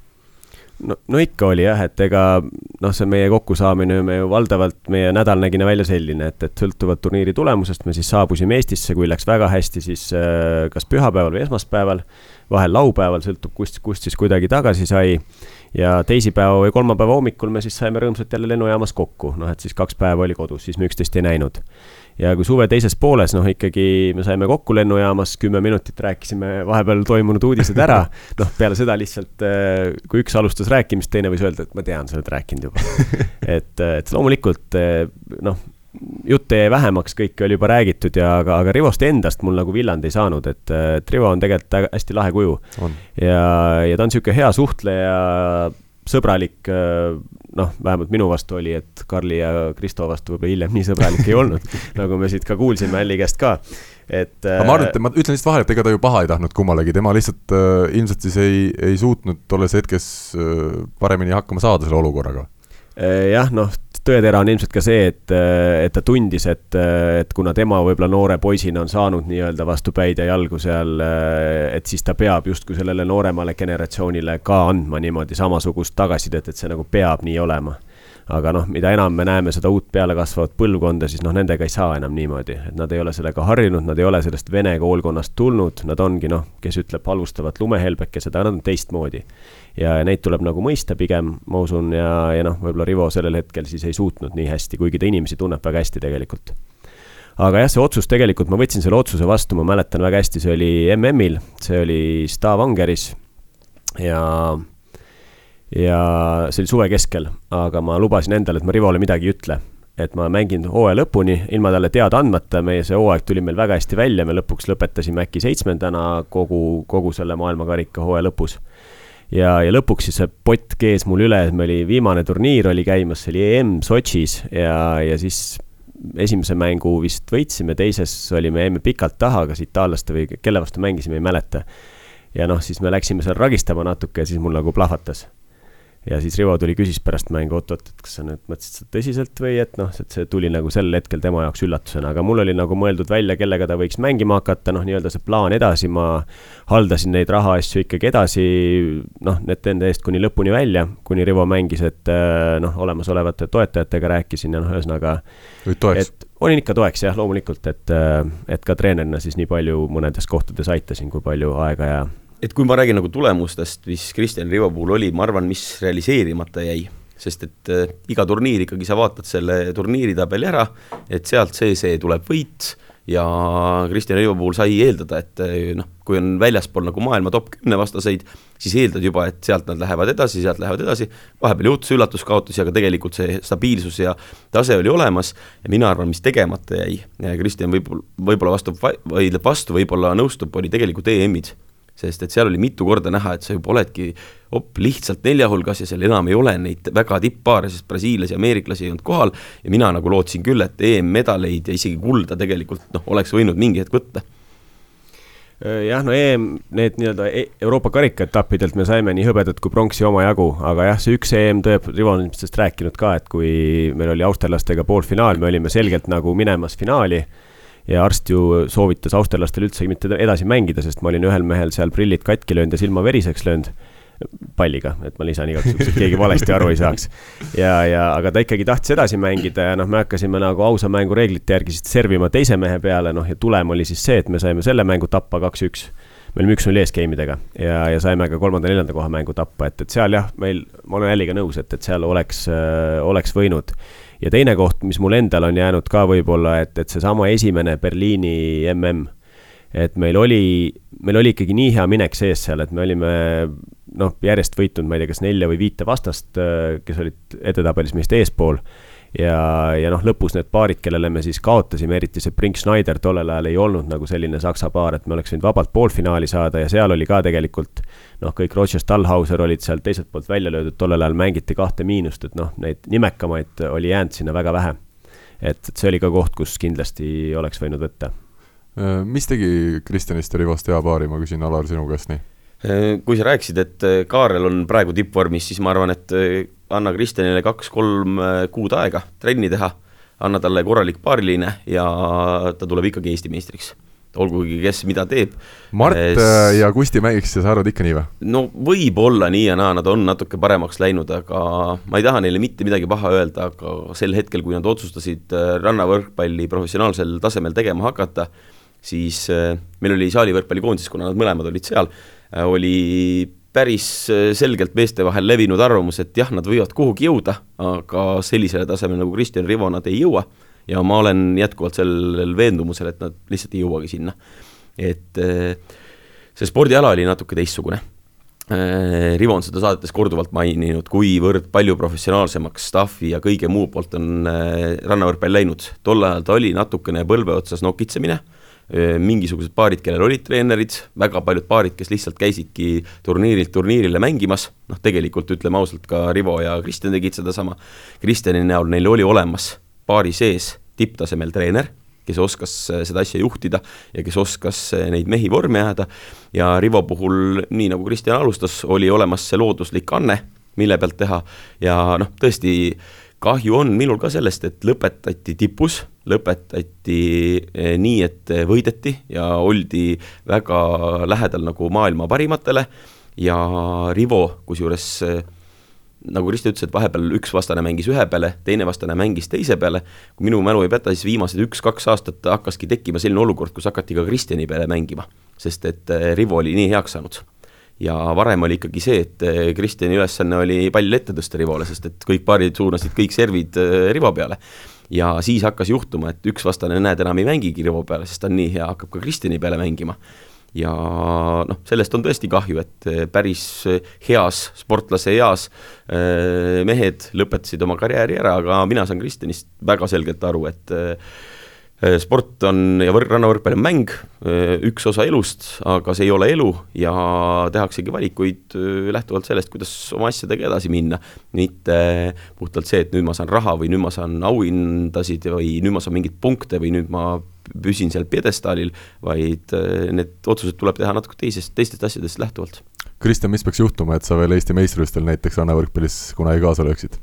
No, no ikka oli jah, et ega noh, see meie kokkusaamine, me ju valdavalt, meie nädal nägi välja selline, et, et sõltuvalt turniiri tulemusest me siis saabusime Eestisse, kui läks väga hästi, siis äh, kas pühapäeval või esmaspäeval, vahel laupäeval, sõltub kust, kust siis kuidagi tagasi sai. ja teisipäeva või kolmapäeva hommikul me siis saime rõõmsalt jälle lennujaamas kokku, noh et siis kaks päeva oli kodus, siis me üksteist ei näinud ja kui suve teises pooles, noh ikkagi me saime kokku lennujaamas, kümme minutit rääkisime vahepeal toimunud uudised ära. noh, peale seda lihtsalt, äh, kui üks alustas rääkimist, teine võis öelda, et ma tean, sa oled rääkinud juba. et, äh, et loomulikult äh, noh, jutte jäi vähemaks, kõike oli juba räägitud ja, aga, aga Rivost endast mul nagu villand ei saanud, et, et Rivo on tegelikult hästi lahe kuju. ja, ja ta on niisugune hea suhtleja, sõbralik, noh, vähemalt minu vastu oli, et Karli ja Kristo vastu võib-olla hiljem nii sõbralik ei olnud nagu me siit ka kuulsime Alli käest ka, et. aga ma arvan, et ma ütlen lihtsalt vahele, et ega ta ju paha ei tahtnud kummalegi, tema lihtsalt äh, ilmselt siis ei, ei suutnud tolles hetkes äh, paremini hakkama saada selle olukorraga. Äh, jah, noh, tõetera on ilmselt ka see, et, et ta tundis, et, et kuna tema võib-olla noore poisina on saanud nii-öelda vastu päid ja jalgu seal, et siis ta peab justkui sellele nooremale generatsioonile ka andma niimoodi samasugust tagasisidet, et see nagu peab nii olema aga noh, mida enam me näeme seda uut pealekasvavat põlvkonda, siis noh, nendega ei saa enam niimoodi, et nad ei ole sellega harjunud, nad ei ole sellest vene koolkonnast tulnud, nad ongi noh, kes ütleb halvustavat lumehelbekesed, aga nad on teistmoodi. ja neid tuleb nagu mõista pigem, ma usun, ja, ja noh, võib-olla Rivo sellel hetkel siis ei suutnud nii hästi, kuigi ta inimesi tunneb väga hästi tegelikult. Aga jah, see otsus tegelikult, ma võtsin selle otsuse vastu, ma mäletan väga hästi, see oli MM-il, see oli Stavangeris. Ja ja see oli suve keskel, aga ma lubasin endale, et ma Rivole midagi ei ütle. et ma mängin hooaja lõpuni ilma talle teada andmata, meie see hooaeg tuli meil väga hästi välja, me lõpuks lõpetasime äkki seitsmendana kogu, kogu selle maailmakarika hooaja lõpus. ja, ja lõpuks siis see pott kees mul üle, meil oli viimane turniir oli käimas, see oli EM Sotšis ja, ja siis esimese mängu vist võitsime, teises olime, jäime pikalt taha, kas itaallaste või kelle vastu mängisime, ei mäleta. ja noh, siis me läksime seal ragistama natuke ja siis mul nagu plahvatas ja siis Rivo tuli, küsis pärast mängu, oot-oot, et kas sa nüüd mõtlesid seda tõsiselt või et noh, et see tuli nagu sel hetkel tema jaoks üllatusena, aga mul oli nagu mõeldud välja, kellega ta võiks mängima hakata, noh, nii-öelda see plaan edasi, ma haldasin neid rahaasju ikkagi edasi, noh, need enda eest kuni lõpuni välja, kuni Rivo mängis, et äh, noh, olemasolevate toetajatega rääkisin ja noh, ühesõnaga. et olin ikka toeks jah, loomulikult, et, äh, et ka treenerina siis nii palju mõnedes kohtades aitasin, kui palju aega ja et kui ma räägin nagu tulemustest, mis Kristjan Rivo puhul oli, ma arvan, mis realiseerimata jäi, sest et äh, iga turniir ikkagi sa vaatad selle turniiritabeli ära, et sealt see, see tuleb võit. Ja Kristjan Rivo puhul sai eeldada, et äh, noh, kui on väljaspool nagu maailma top kümne vastaseid, siis eeldad juba, et sealt nad lähevad edasi, sealt lähevad edasi, vahepeal juhtus üllatuskaotusi, aga tegelikult see stabiilsus ja tase oli olemas. Ja mina arvan, mis tegemata jäi, Kristjan võib-olla, võib-olla vastu, vaidleb vastu, võib-olla nõustub, oli tegelikult EM-id sest et seal oli mitu korda näha, et sa juba oledki op, lihtsalt nelja hulgas ja seal enam ei ole neid väga tipppaare, sest brasiillasi, ameeriklasi ei olnud kohal. Ja mina nagu lootsin küll, et EM-medaleid ja isegi kulda tegelikult noh, oleks võinud mingi hetk võtta. Jah, no EM, need nii-öelda e-, Euroopa karikaetappidelt me saime nii hõbedat kui pronksi omajagu, aga jah, see üks EM tõeb, Rivo on sellest rääkinud ka, et kui meil oli austerlastega poolfinaal, me olime selgelt nagu minemas finaali ja arst ju soovitas austerlastel üldse mitte edasi mängida, sest ma olin ühel mehel seal prillid katki löönud ja silma veriseks löönud palliga, et ma lisan igaks juhuks, et keegi valesti aru ei saaks. ja, ja aga ta ikkagi tahtis edasi mängida ja noh, me hakkasime nagu ausa mängu reeglite järgi siis servima teise mehe peale, noh ja tulem oli siis see, et me saime selle mängu tappa kaks-üks. me olime üks-null ees game idega ja, ja saime ka kolmanda-neljanda koha mängu tappa, et, et seal jah, meil, ma olen Alliga nõus, et, et seal oleks äh,, oleks võinud ja teine koht, mis mul endal on jäänud ka võib-olla, et, et seesama esimene Berliini mm, et meil oli, meil oli ikkagi nii hea minek sees seal, et me olime noh, järjest võitnud, ma ei tea, kas nelja või viite vastast, kes olid edetabelis meist eespool ja, ja noh, lõpus need paarid, kellele me siis kaotasime, eriti see Brink Schneider tollel ajal ei olnud nagu selline saksa paar, et me oleks võinud vabalt poolfinaali saada ja seal oli ka tegelikult noh, kõik Roger Stallhauser olid seal teiselt poolt välja löödud, tollel ajal mängiti kahte miinust, et noh, neid nimekamaid oli jäänud sinna väga vähe. et, et see oli ka koht, kus kindlasti oleks võinud võtta. Mis tegi Kristjanist ja Rivost hea paari, ma küsin, Alar, sinu käest nii? Äh, kui sa rääkisid, et äh, Kaarel on praegu tippvormis, siis ma arvan, et anna Kristjanile kaks-kolm äh, kuud aega trenni teha, anna talle korralik paariline ja ta tuleb ikkagi Eesti meistriks olgugi kes mida teeb. Mart es... Äh, ja Kusti mängiks ja sa arvad ikka nii või? no võib-olla nii ja naa, nad on natuke paremaks läinud, aga ma ei taha neile mitte midagi paha öelda, aga sel hetkel, kui nad otsustasid äh, rannavõrkpalli professionaalsel tasemel tegema hakata, siis meil oli saalivõrkpallikoondis, kuna nad mõlemad olid seal, oli päris äh, selgelt meeste vahel levinud arvamus, et jah, nad võivad kuhugi jõuda, aga sellisele tasemele nagu Kristjan Rivo nad ei jõua. ja ma olen jätkuvalt sellel veendumusel, et nad lihtsalt ei jõuagi sinna. et äh, see spordiala oli natuke teistsugune. Äh, Rivo on seda saadetes korduvalt maininud, kuivõrd palju professionaalsemaks staffi ja kõige muu poolt on rannavõrkpall läinud. tol ajal ta oli natukene põlve otsas nokitsemine mingisugused paarid, kellel olid treenerid, väga paljud paarid, kes lihtsalt käisidki turniirilt turniirile mängimas, noh tegelikult ütleme ausalt, ka Rivo ja Kristjan tegid sedasama, Kristjani näol neil oli olemas paari sees tipptasemel treener, kes oskas seda asja juhtida ja kes oskas neid mehi vormi ajada. Ja Rivo puhul, nii nagu Kristjan alustas, oli olemas see looduslik anne, mille pealt teha. Ja noh, tõesti kahju on minul ka sellest, et lõpetati tipus, lõpetati eh, nii, et võideti ja oldi väga lähedal nagu maailma parimatele. Ja Rivo, kusjuures eh, nagu Kristo ütles, et vahepeal üks vastane mängis ühe peale, teine vastane mängis teise peale, kui minu mälu ei peta, siis viimased üks-kaks aastat hakkaski tekkima selline olukord, kus hakati ka Kristjani peale mängima, sest et eh, Rivo oli nii heaks saanud ja varem oli ikkagi see, et eh, Kristjani ülesanne oli pall ette tõsta Rivole, sest et kõik paarid suunasid kõik servid eh, Rivo peale. ja siis hakkas juhtuma, et üks vastane, näed, enam ei mängigi Rivo peale, sest ta on nii hea, hakkab ka Kristjani peale mängima. ja noh, sellest on tõesti kahju, et eh, päris heas, sportlase eas mehed lõpetasid oma karjääri ära, aga mina saan Kristjanist väga selgelt aru, et sport on ja võrk, rannavõrkpall on mäng, äh, üks osa elust, aga see ei ole elu ja tehaksegi valikuid äh, lähtuvalt sellest, kuidas oma asjadega edasi minna. mitte puhtalt see, et nüüd ma saan raha või nüüd ma saan auhindasid või nüüd ma saan mingeid punkte või nüüd ma püsin seal pjedestaalil, vaid need otsused tuleb teha natuke teisest, teistest asjadest lähtuvalt Kristjan, mis peaks juhtuma, et sa veel Eesti meistrivõistlustel näiteks rannavõrkpallis kunagi kaasa lööksid?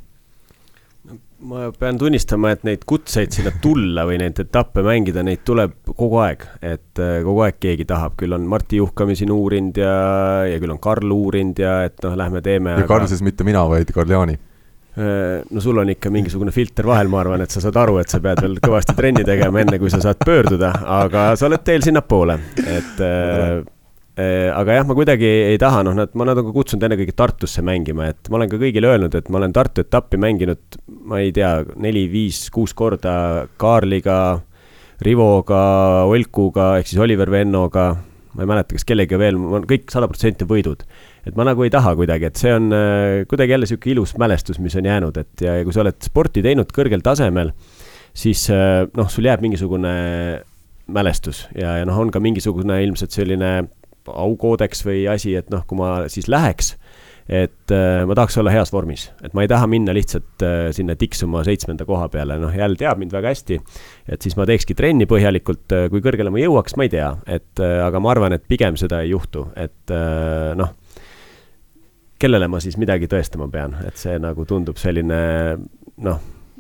Ma pean tunnistama, et neid kutseid sinna tulla või neid etappe mängida, neid tuleb kogu aeg, et äh, kogu aeg keegi tahab, küll on Martti Juhkami siin uurinud ja, ja küll on Karl uurinud ja et noh, lähme teeme. ja aga... Karl siis mitte mina, vaid Karl Jaani. Äh, no sul on ikka mingisugune filter vahel, ma arvan, et sa saad aru, et sa pead veel kõvasti trenni tegema, enne kui sa saad pöörduda, aga sa oled teel sinnapoole, et Äh, aga jah, ma kuidagi ei taha, noh, nad, ma nad on ka kutsunud ennekõike Tartusse mängima, et ma olen ka kõigile öelnud, et ma olen Tartu etappi mänginud, ma ei tea, neli, viis, kuus korda Kaarliga, Rivoga, Olkuga ehk siis Oliver Vennoga, ma ei mäleta, kas kellegagi veel, kõik sada protsenti võidud. et ma nagu ei taha kuidagi, et see on äh, kuidagi jälle sihuke ilus mälestus, mis on jäänud, et ja, ja kui sa oled sporti teinud kõrgel tasemel, siis äh, noh, sul jääb mingisugune mälestus ja, ja noh, on ka mingisugune ilmselt selline aukoodeks või asi, et noh, kui ma siis läheks, et äh, ma tahaks olla heas vormis, et ma ei taha minna lihtsalt äh, sinna tiksuma seitsmenda koha peale, noh, jälle teab mind väga hästi. et siis ma teekski trenni põhjalikult, äh, kui kõrgele ma jõuaks, ma ei tea, et äh, aga ma arvan, et pigem seda ei juhtu, et äh, noh kellele ma siis midagi tõestama pean, et see nagu tundub selline noh,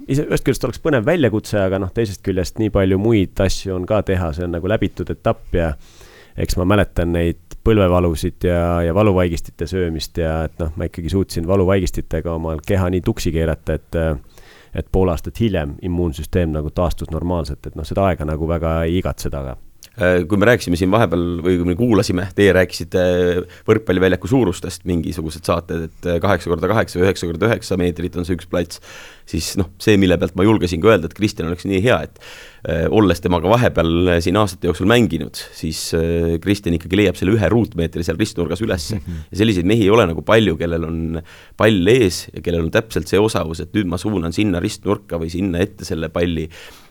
ise, ühest küljest oleks põnev väljakutse, aga noh, teisest küljest nii palju muid asju on ka teha, see on nagu läbitud etapp ja eks ma mäletan neid põlvevalusid ja, ja valuvaigistite söömist ja et noh, ma ikkagi suutsin valuvaigistitega oma keha nii tuksi keerata, et et pool aastat hiljem immuunsüsteem nagu taastus normaalselt, et noh, seda aega nagu väga ei igatse taga Äh, kui me rääkisime siin vahepeal või kui me kuulasime, teie rääkisite võrkpalliväljaku suurustest, mingisugused saated, et kaheksa korda kaheksa või üheksa korda üheksa meetrit on see üks plats, siis noh, see, mille pealt ma julgesin ka öelda, et Kristjan oleks nii hea, et äh, olles temaga vahepeal siin aastate jooksul mänginud, siis äh, Kristjan ikkagi leiab selle ühe ruutmeetri seal ristnurgas ülesse mm. -hmm. ja selliseid mehi ei ole nagu palju, kellel on pall ees ja kellel on täpselt see osavus, et nüüd ma suunan sinna ristnurka või sinna ette selle palli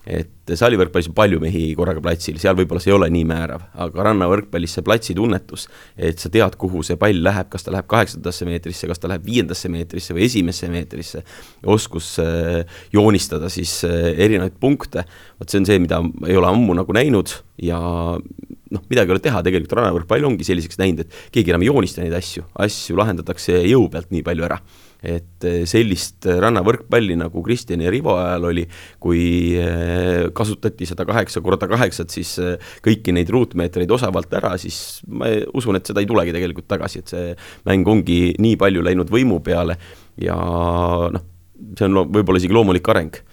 et saalivõrkpallis on palju mehi korraga platsil, seal võib-olla see ei ole nii määrav, aga rannavõrkpallis see platsitunnetus, et sa tead, kuhu see pall läheb, kas ta läheb kaheksandasse meetrisse, kas ta läheb viiendasse meetrisse või esimesse meetrisse, oskus äh, joonistada siis äh, erinevaid punkte, vot see on see, mida ei ole ammu nagu näinud ja noh, midagi ei ole teha, tegelikult rannavõrkpall ongi selliseks näinud, et keegi enam ei joonista neid asju, asju lahendatakse jõu pealt nii palju ära et eh, sellist rannavõrkpalli, nagu Kristjan ja Rivo ajal oli, kui eh, kasutati seda kaheksa korda kaheksat, siis eh, kõiki neid ruutmeetreid osavalt ära, siis ma usun, et seda ei tulegi tegelikult tagasi, et see mäng ongi nii palju läinud võimu peale ja noh, see on võib-olla isegi loomulik areng.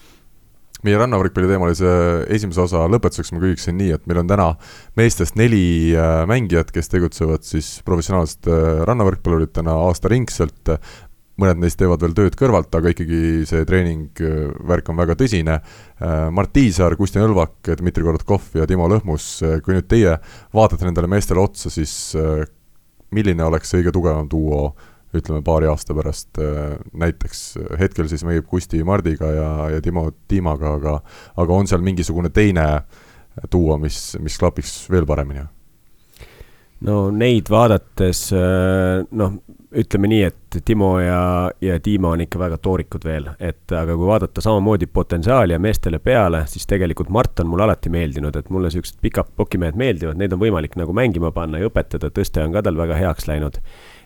Meie rannavõrkpalli teemalise esimese osa lõpetuseks ma küsiksin nii, et meil on täna meestest neli mängijat, kes tegutsevad siis professionaalsete rannavõrkpalluritena aastaringselt mõned neist teevad veel tööd kõrvalt, aga ikkagi see treeningvärk on väga tõsine. Äh, Mart Tiisar, Kristjan Õlvak, Dmitri Korotkov ja Timo Lõhmus, äh, kui nüüd teie vaatate nendele meestele otsa, siis äh, milline oleks kõige tugevam duo ütleme paari aasta pärast näiteks, hetkel siis mängib Kusti Mardiga ja, ja Timo Tiimaga, aga aga on seal mingisugune teine duo, mis, mis klapiks veel paremini? no neid vaadates noh, ütleme nii, et Timo ja, ja Dima on ikka väga toorikud veel, et aga kui vaadata samamoodi potentsiaali ja meestele peale, siis tegelikult Mart on mulle alati meeldinud, et mulle siuksed pikad pokimehed meeldivad, neid on võimalik nagu mängima panna ja õpetada, tõste on ka tal väga heaks läinud.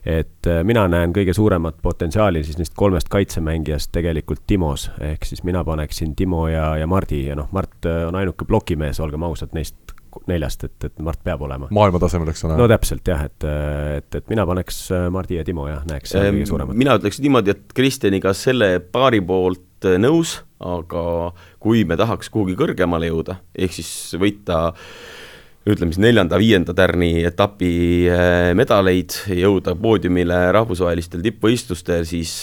et äh, mina näen kõige suuremat potentsiaali siis neist kolmest kaitsemängijast tegelikult Timos, ehk siis mina paneksin Timo ja, ja Mardi ja noh, Mart äh, on ainuke plokimees, olgem ausad, neist neljast, et, et Mart peab olema. maailma tasemel, eks ole. no täpselt jah, et, et, et mina paneks äh, Mardi ja Timo jah, näeks seal kõige suuremat. mina ütleks niimoodi, et Kristjaniga selle paari poolt äh, nõus, aga kui me tahaks kuhugi kõrgemale jõuda, ehk siis võita ütleme siis neljanda-viienda tärni etapi äh, medaleid, jõuda poodiumile rahvusvahelistel tippvõistlustel, siis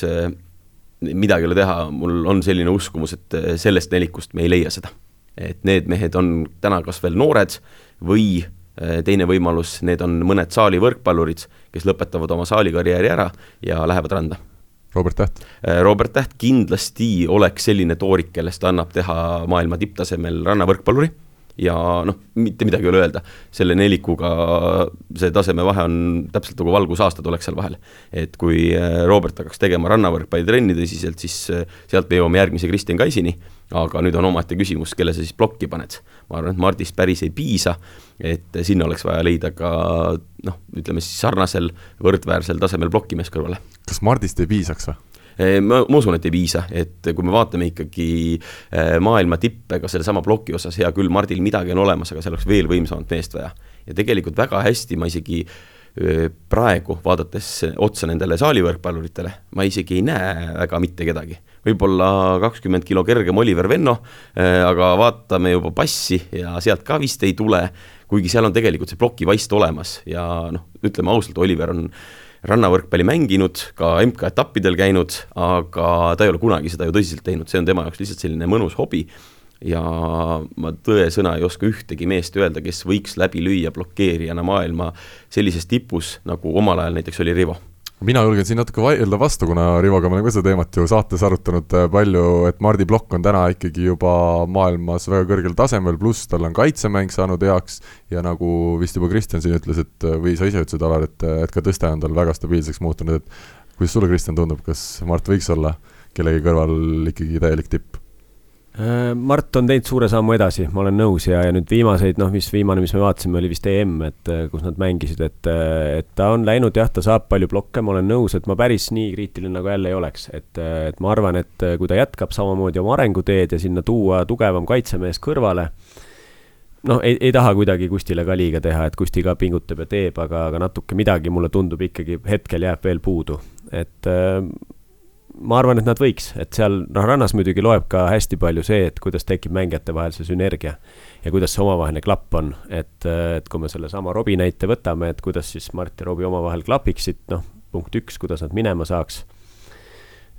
midagi ei ole teha, mul on selline uskumus, et sellest nelikust me ei leia seda et need mehed on täna kas veel noored või äh, teine võimalus, need on mõned saali võrkpallurid, kes lõpetavad oma saalikarjääri ära ja lähevad randa. Robert Täht? Äh, Robert Täht kindlasti oleks selline toorik, kellest annab teha maailma tipptasemel rannavõrkpalluri ja noh, mitte midagi ei ole öelda, selle nelikuga see tasemevahe on täpselt nagu valgusaastad oleks seal vahel. et kui äh, Robert hakkaks tegema rannavõrkpallitrenni tõsiselt, siis äh, sealt me jõuame järgmise Kristjan Kaisini, aga nüüd on omaette küsimus, kelle sa siis plokki paned. ma arvan, et Mardist päris ei piisa, et sinna oleks vaja leida ka noh, ütleme siis sarnasel võrdväärsel tasemel plokimees kõrvale. kas Mardist ei piisaks või? Eh, ma, ma usun, et ei piisa, et kui me vaatame ikkagi eh, maailma tippe ka sellesama ploki osas, hea küll, Mardil midagi on olemas, aga seal oleks veel võimsamat meest vaja. ja tegelikult väga hästi ma isegi praegu, vaadates otsa nendele saalivõrkpalluritele, ma isegi ei näe väga mitte kedagi. võib-olla kakskümmend kilo kergem Oliver Venno, aga vaatame juba passi ja sealt ka vist ei tule, kuigi seal on tegelikult see plokivaist olemas ja noh, ütleme ausalt, Oliver on rannavõrkpalli mänginud, ka MK-etappidel käinud, aga ta ei ole kunagi seda ju tõsiselt teinud, see on tema jaoks lihtsalt selline mõnus hobi. Ja ma tõesõna ei oska ühtegi meest öelda, kes võiks läbi lüüa blokeerijana maailma sellises tipus, nagu omal ajal näiteks oli Rivo mina julgen siin natuke vaielda vastu, kuna Rivoga me oleme ka seda teemat ju saates arutanud äh, palju, et Mardi Blokk on täna ikkagi juba maailmas väga kõrgel tasemel, pluss tal on kaitsemäng saanud heaks ja nagu vist juba Kristjan siin ütles, et või sa ise ütlesid, Alar, et, et ka tõste on tal väga stabiilseks muutunud, et kuidas sulle, Kristjan, tundub, kas Mart võiks olla kellegi kõrval ikkagi täielik tipp? Äh, Mart on teinud suure sammu edasi, ma olen nõus ja, ja nüüd viimaseid, noh, mis viimane, mis me vaatasime, oli vist EM, et äh, kus nad mängisid, et, äh, et ta on läinud jah, ta saab palju blokke, ma olen nõus, et ma päris nii kriitiline nagu jälle ei oleks, et, et ma arvan, et kui ta jätkab samamoodi oma arenguteed ja sinna tuua tugevam kaitsemees kõrvale, noh, ei, ei taha kuidagi Kustile ka liiga teha, et Kusti ka pingutab ja teeb, aga, aga natuke midagi mulle tundub ikkagi hetkel jääb veel puudu, et ma arvan, et nad võiks, et seal noh, rannas muidugi loeb ka hästi palju see, et kuidas tekib mängijate vahel see sünergia ja kuidas see omavaheline klapp on, et, et kui me sellesama Robbie näite võtame, et kuidas siis Mart ja Robbie omavahel klapiksid, noh, punkt üks, kuidas nad minema saaks.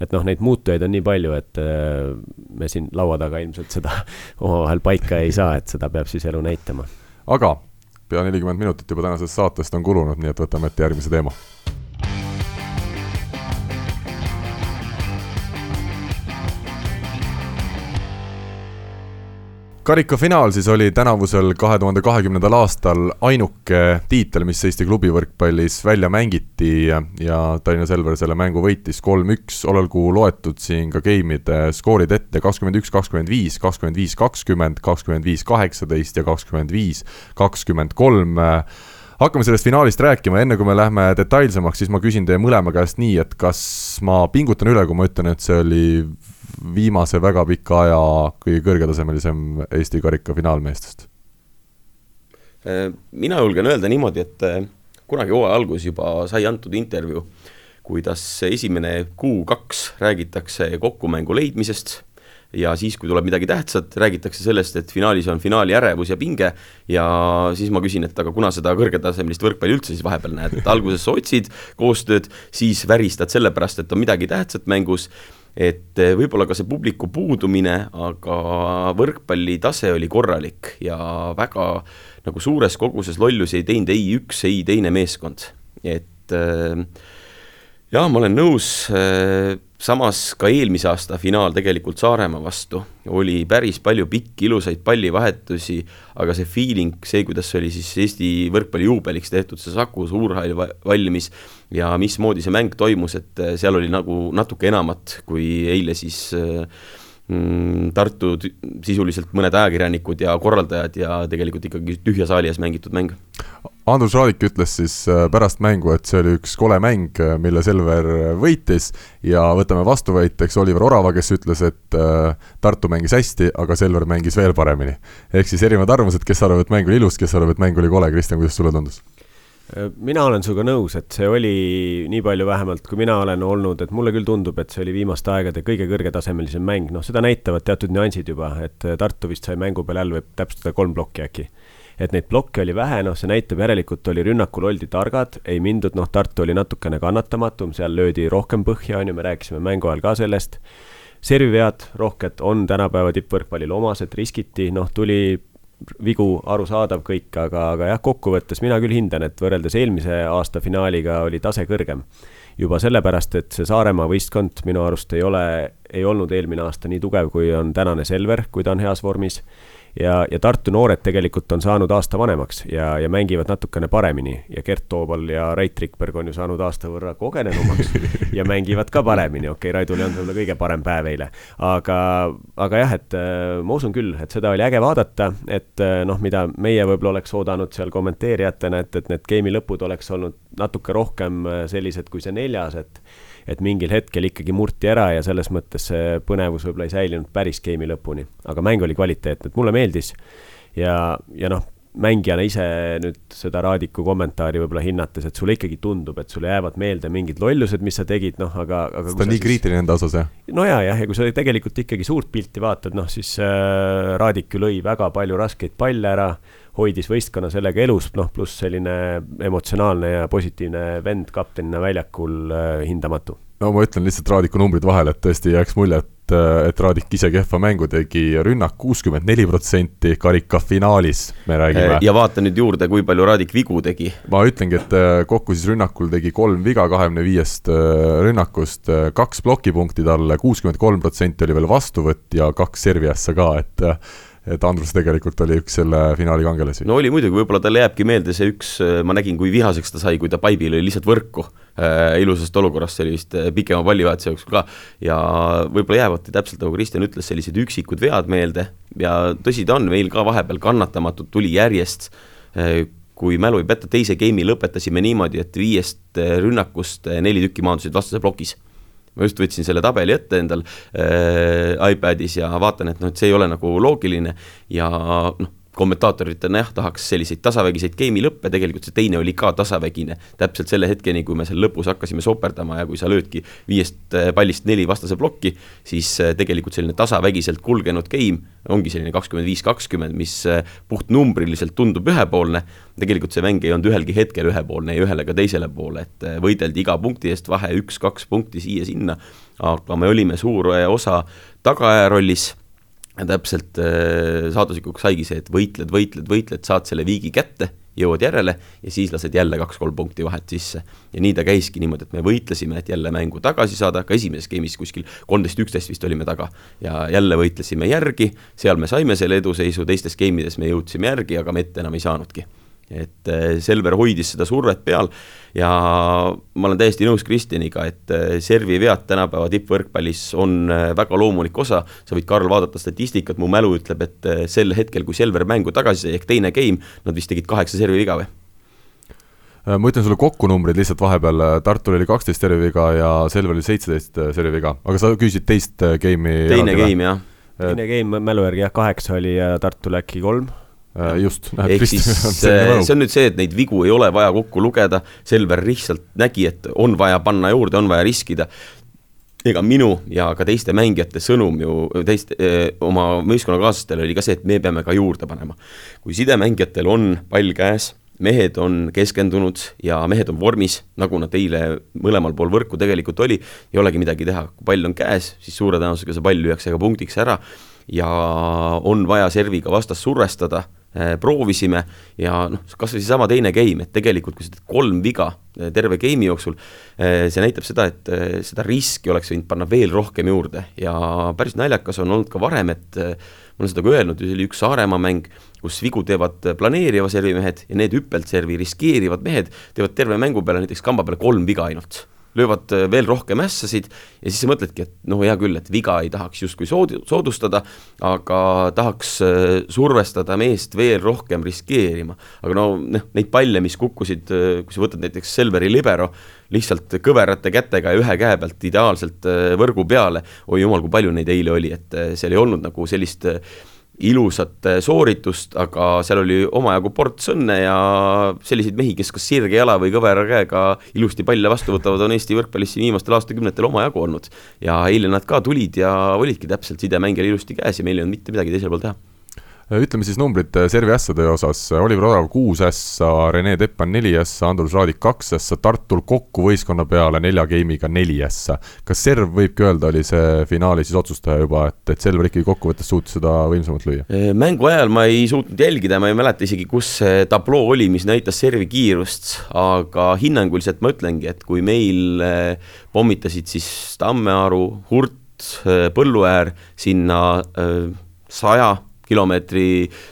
et noh, neid muutujaid on nii palju, et äh, me siin laua taga ilmselt seda omavahel paika ei saa, et seda peab siis elu näitama. aga pea nelikümmend minutit juba tänasest saatest on kulunud, nii et võtame ette järgmise teema karikafinaal siis oli tänavusel kahe tuhande kahekümnendal aastal ainuke tiitel, mis Eesti klubivõrkpallis välja mängiti ja, Tallinna Selver selle mängu võitis kolm-üks, olgu loetud siin ka game'ide skoorid ette, kakskümmend üks, kakskümmend viis, kakskümmend viis, kakskümmend, kakskümmend viis, kaheksateist ja kakskümmend viis, kakskümmend kolm. Hakkame sellest finaalist rääkima, enne kui me lähme detailsemaks, siis ma küsin teie mõlema käest nii, et kas ma pingutan üle, kui ma ütlen, et see oli viimase väga pika aja kõige kõrgetasemelisem Eesti karika finaalmeestest? Äh, mina julgen öelda niimoodi, et äh, kunagi hooaja alguses juba sai antud intervjuu, kuidas esimene kuu-kaks räägitakse kokkumängu leidmisest ja siis, kui tuleb midagi tähtsat, räägitakse sellest, et finaalis on finaali ärevus ja pinge ja siis ma küsin, et aga kuna seda kõrgetasemelist võrkpalli üldse siis vahepeal näed, et alguses sa otsid koostööd, siis väristad sellepärast, et on midagi tähtsat mängus et eh, võib-olla ka see publiku puudumine, aga võrkpalli tase oli korralik ja väga nagu suures koguses lollusi ei teinud ei üks, ei teine meeskond, et äh, jaa, ma olen nõus, äh, samas ka eelmise aasta finaal tegelikult Saaremaa vastu oli päris palju pikki ilusaid pallivahetusi, aga see feeling, see, kuidas oli siis Eesti võrkpalli juubeliks tehtud, see Saku Suurhall valmis ja mismoodi see mäng toimus, et äh, seal oli nagu natuke enamat kui eile siis äh, mm, Tartu sisuliselt mõned ajakirjanikud ja korraldajad ja tegelikult ikkagi tühja saali ees mängitud mäng. Andrus Raadik ütles siis äh, pärast mängu, et see oli üks kole mäng, mille Selver võitis ja võtame vastuväiteks Oliver Orava, kes ütles, et Tartu mängis hästi, aga Selver mängis veel paremini. ehk siis erinevad arvamused, kes arvab, et mäng oli ilus, kes arvab, et mäng oli kole, Kristjan, kuidas sulle tundus? Mina olen sinuga nõus, et see oli nii palju vähemalt, kui mina olen olnud, et mulle küll tundub, et see oli viimaste aegade kõige kõrgetasemelisem mäng, noh, seda näitavad teatud nüansid juba, et Tartu vist sai mängu peale jälle võib täpsustada kolm plokki äkki et neid blokke oli vähe, noh, see näitab järelikult oli rünnakul oldi targad, ei mindud, noh, Tartu oli natukene kannatamatum, seal löödi rohkem põhja, on ju, me rääkisime mängu ajal ka sellest. servivead rohked on tänapäeva tippvõrkpallile omased, riskiti, noh, tuli vigu, arusaadav kõik, aga, aga jah, kokkuvõttes mina küll hindan, et võrreldes eelmise aasta finaaliga oli tase kõrgem. juba sellepärast, et see Saaremaa võistkond minu arust ei ole, ei olnud eelmine aasta nii tugev, kui on tänane Selver, kui ta on heas vormis ja, ja Tartu noored tegelikult on saanud aasta vanemaks ja, ja mängivad natukene paremini. Ja Gert Toobal ja Rait Rikberg on ju saanud aasta võrra kogenenumaks ja mängivad ka paremini, okei okay,, Raidul ei olnud võib-olla kõige parem päev eile, aga, aga jah, et äh, ma usun küll, et seda oli äge vaadata, et äh, noh, mida meie võib-olla oleks oodanud seal kommenteerijatena, et, et need game'i lõpud oleks olnud natuke rohkem äh, sellised kui see neljas, et et mingil hetkel ikkagi murti ära ja selles mõttes see põnevus võib-olla ei säilinud päris game'i lõpuni, aga mäng oli kvaliteetne, et mulle meeldis ja, ja noh, mängijana ise nüüd seda Raadiku kommentaari võib-olla hinnates, et sulle ikkagi tundub, et sulle jäävad meelde mingid lollused, mis sa tegid, noh, aga, aga. ta on nii siis... kriitiline enda osas, jah? no ja, jah, ja kui sa tegelikult ikkagi suurt pilti vaatad, noh siis äh, Raadik ju lõi väga palju raskeid palle ära hoidis võistkonna sellega elus, noh, pluss selline emotsionaalne ja positiivne vend kaptenina väljakul äh, hindamatu. no ma ütlen lihtsalt Raadiku numbrid vahele, et tõesti jääks mulje, et, äh, et Raadik ise kehva mängu tegi, rünnak kuuskümmend neli protsenti, karika finaalis me räägime. ja vaata nüüd juurde, kui palju Raadik vigu tegi. ma ütlengi, et äh, kokku siis rünnakul tegi kolm viga kahekümne viiest rünnakust, kaks plokipunkti talle, kuuskümmend kolm protsenti oli veel vastuvõtt ja kaks servi ässa ka, et et Andrus tegelikult oli üks selle finaali kangelasi. no oli muidugi, võib-olla talle jääbki meelde see üks, ma nägin, kui vihaseks ta sai, kui ta paibil oli lihtsalt võrku äh, ilusast olukorrast, see oli vist äh, pikema pallivahetuse jooksul ka, ja võib-olla jäävadki täpselt nagu Kristjan ütles, sellised üksikud vead meelde. Ja tõsi ta on, meil ka vahepeal kannatamatult tuli järjest. Äh, kui mälu ei peta, teise game'i lõpetasime niimoodi, et viiest äh, rünnakust äh, neli tükki maandusid vastase plokis ma just võtsin selle tabeli ette endal äh, iPadis ja vaatan, et noh, et see ei ole nagu loogiline ja noh, kommentaatoritena jah, tahaks selliseid tasavägiseid game'i lõppe, tegelikult see teine oli ka tasavägine. täpselt selle hetkeni, kui me seal lõpus hakkasime soperdama ja kui sa löödki viiest äh, pallist neli vastase plokki, siis äh, tegelikult selline tasavägiselt kulgenud game ongi selline kakskümmend viis, kakskümmend, mis äh, puhtnumbriliselt tundub ühepoolne. tegelikult see mäng ei olnud ühelgi hetkel ühepoolne ei ühele ega teisele poole, et võideldi iga punkti eest vahe üks-kaks punkti siia-sinna, aga me olime suur osa tagaaja rollis ja täpselt äh, saaduslikuks saigi see, et võitled, võitled, võitled, saad selle viigi kätte, jõuad järele ja siis lased jälle kaks-kolm punkti vahet sisse. ja nii ta käiski niimoodi, et me võitlesime, et jälle mängu tagasi saada, ka esimeses game'is kuskil kolmteist, üksteist vist olime taga. ja jälle võitlesime järgi, seal me saime selle eduseisu, teistes game ides me jõudsime järgi, aga me ette enam ei saanudki et äh, Selver hoidis seda survet peal ja ma olen täiesti nõus Kristjaniga, et äh, servi vead tänapäeva tippvõrkpallis on äh, väga loomulik osa, sa võid, Karl, vaadata statistikat, mu mälu ütleb, et sel hetkel, kui Selver mängu tagasi sai, ehk teine game, nad vist tegid kaheksa servi viga või? ma ütlen sulle kokku numbrid lihtsalt vahepeal, Tartul oli kaksteist serviviga ja Selveril seitseteist serviviga, aga sa küsisid teist game'i teine game, jah. teine game mälu järgi jah, kaheksa oli ja Tartul äkki kolm just. ehk siis see on nüüd see, et neid vigu ei ole vaja kokku lugeda, Selver lihtsalt nägi, et on vaja panna juurde, on vaja riskida ega minu ja ka teiste mängijate sõnum ju teist öö, oma meeskonnakaaslastele oli ka see, et me peame ka juurde panema. kui sidemängijatel on pall käes, mehed on keskendunud ja mehed on vormis, nagu nad eile mõlemal pool võrku tegelikult oli, ei olegi midagi teha, kui pall on käes, siis suure tõenäosusega see pall lüüakse ka punktiks ära ja on vaja serviga vastast survestada Äh, proovisime ja noh, kas või seesama teine game, et tegelikult kui sa teed kolm viga äh, terve game'i jooksul, äh, see näitab seda, et seda riski oleks võinud panna veel rohkem juurde. Ja päris naljakas on olnud ka varem, et ma olen seda ka öelnud, oli üks Saaremaa mäng, kus vigu teevad planeeriva servi mehed ja need hüppeltservi riskeerivad mehed teevad terve mängu peale näiteks kamba peale kolm viga ainult löövad äh, veel rohkem ässasid ja siis sa mõtledki, et noh, hea küll, et viga ei tahaks justkui sood-, soodustada, aga tahaks äh, survestada meest veel rohkem riskeerima. aga no noh, neid palle, mis kukkusid, äh, kui sa võtad näiteks Selveri libero, lihtsalt kõverate kätega ja ühe käe pealt ideaalselt võrgu peale, oi jumal, kui palju neid eile oli, et seal ei olnud nagu sellist ilusat eh, sooritust, aga seal oli omajagu ports õnne ja selliseid mehi, kes kas sirge jala või kõvera käega ilusti palle vastu võtavad, on Eesti võrkpallis siin viimastel aastakümnetel omajagu olnud. ja eile nad ka tulid ja olidki täpselt sidemängijal ilusti käes ja meil ei olnud mitte midagi teisel pool teha ütleme siis numbrid äh, servi ässade osas, Oliver Orav kuus ässa, Rene Teppan neli ässa, Andrus Raadik kaks ässa, Tartul kokku võistkonna peale nelja game'iga neli ässa. kas serv võibki öelda, oli see finaali siis otsustaja juba, et, et Selver ikkagi kokkuvõttes suutis seda võimsamalt lüüa? Äh, mängu ajal ma ei suutnud jälgida, ma ei mäleta isegi, kus see tabloo oli, mis näitas servi kiirust, aga hinnanguliselt ma ütlengi, et kui meil äh, pommitasid siis Tammearu, Hurt, Põlluäär sinna saja kilomeetri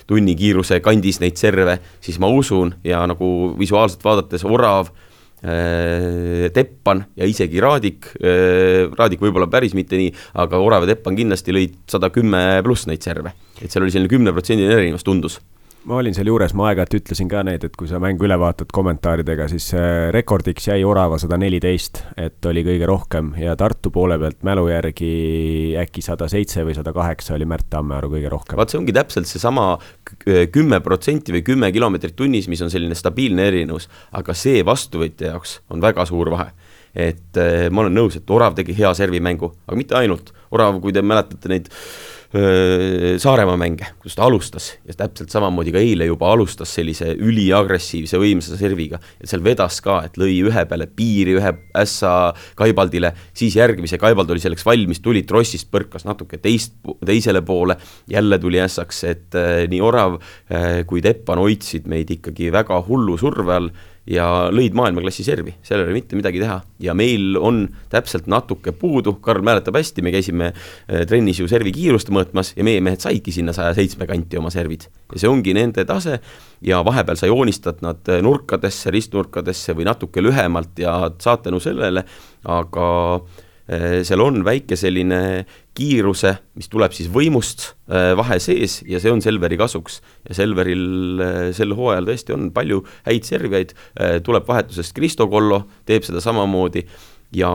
tunni kiiruse kandis neid serve, siis ma usun ja nagu visuaalselt vaadates orav äh,, Teppan ja isegi Raadik äh,, Raadik võib-olla päris mitte nii, aga Orav ja Teppan kindlasti lõid sada kümme pluss neid serve. et seal oli selline kümneprotsendiline erinevus, tundus ma olin seal juures, ma aeg-ajalt ütlesin ka neid, et kui sa mängu üle vaatad kommentaaridega, siis rekordiks jäi Orava sada neliteist, et oli kõige rohkem ja Tartu poole pealt mälu järgi äkki sada seitse või sada kaheksa oli Märt Tammearu kõige rohkem. vaat see ongi täpselt seesama kümme protsenti või kümme kilomeetrit tunnis, mis on selline stabiilne erinevus, aga see vastuvõtja jaoks on väga suur vahe et eh, ma olen nõus, et Orav tegi hea servimängu, aga mitte ainult. Orav, kui te mäletate neid Saaremaa mänge, kus ta alustas ja täpselt samamoodi ka eile juba alustas sellise üliagressiivse võimsa serviga. et seal vedas ka, et lõi ühe peale piiri, ühe ässa Kaibaldile, siis järgmise, Kaibald oli selleks valmis, tuli trossist, põrkas natuke teist, teisele poole, jälle tuli ässaks, et nii Orav kui Teppan hoidsid meid ikkagi väga hullu surve all ja lõid maailmaklassi servi, seal ei ole mitte midagi teha. ja meil on täpselt natuke puudu, Karl mäletab hästi, me käisime äh, trennis ju servi kiirust mõõtmas ja meie mehed saidki sinna saja seitsme kanti oma servid. ja see ongi nende tase ja vahepeal sa joonistad nad äh, nurkadesse, ristnurkadesse või natuke lühemalt ja saad tänu sellele, aga äh, seal on väike selline kiiruse, mis tuleb siis võimust äh, vahe sees ja see on Selveri kasuks. ja Selveril äh, sel hooajal tõesti on palju häid servijaid, äh, tuleb vahetusest Kristo Kollo, teeb seda samamoodi ja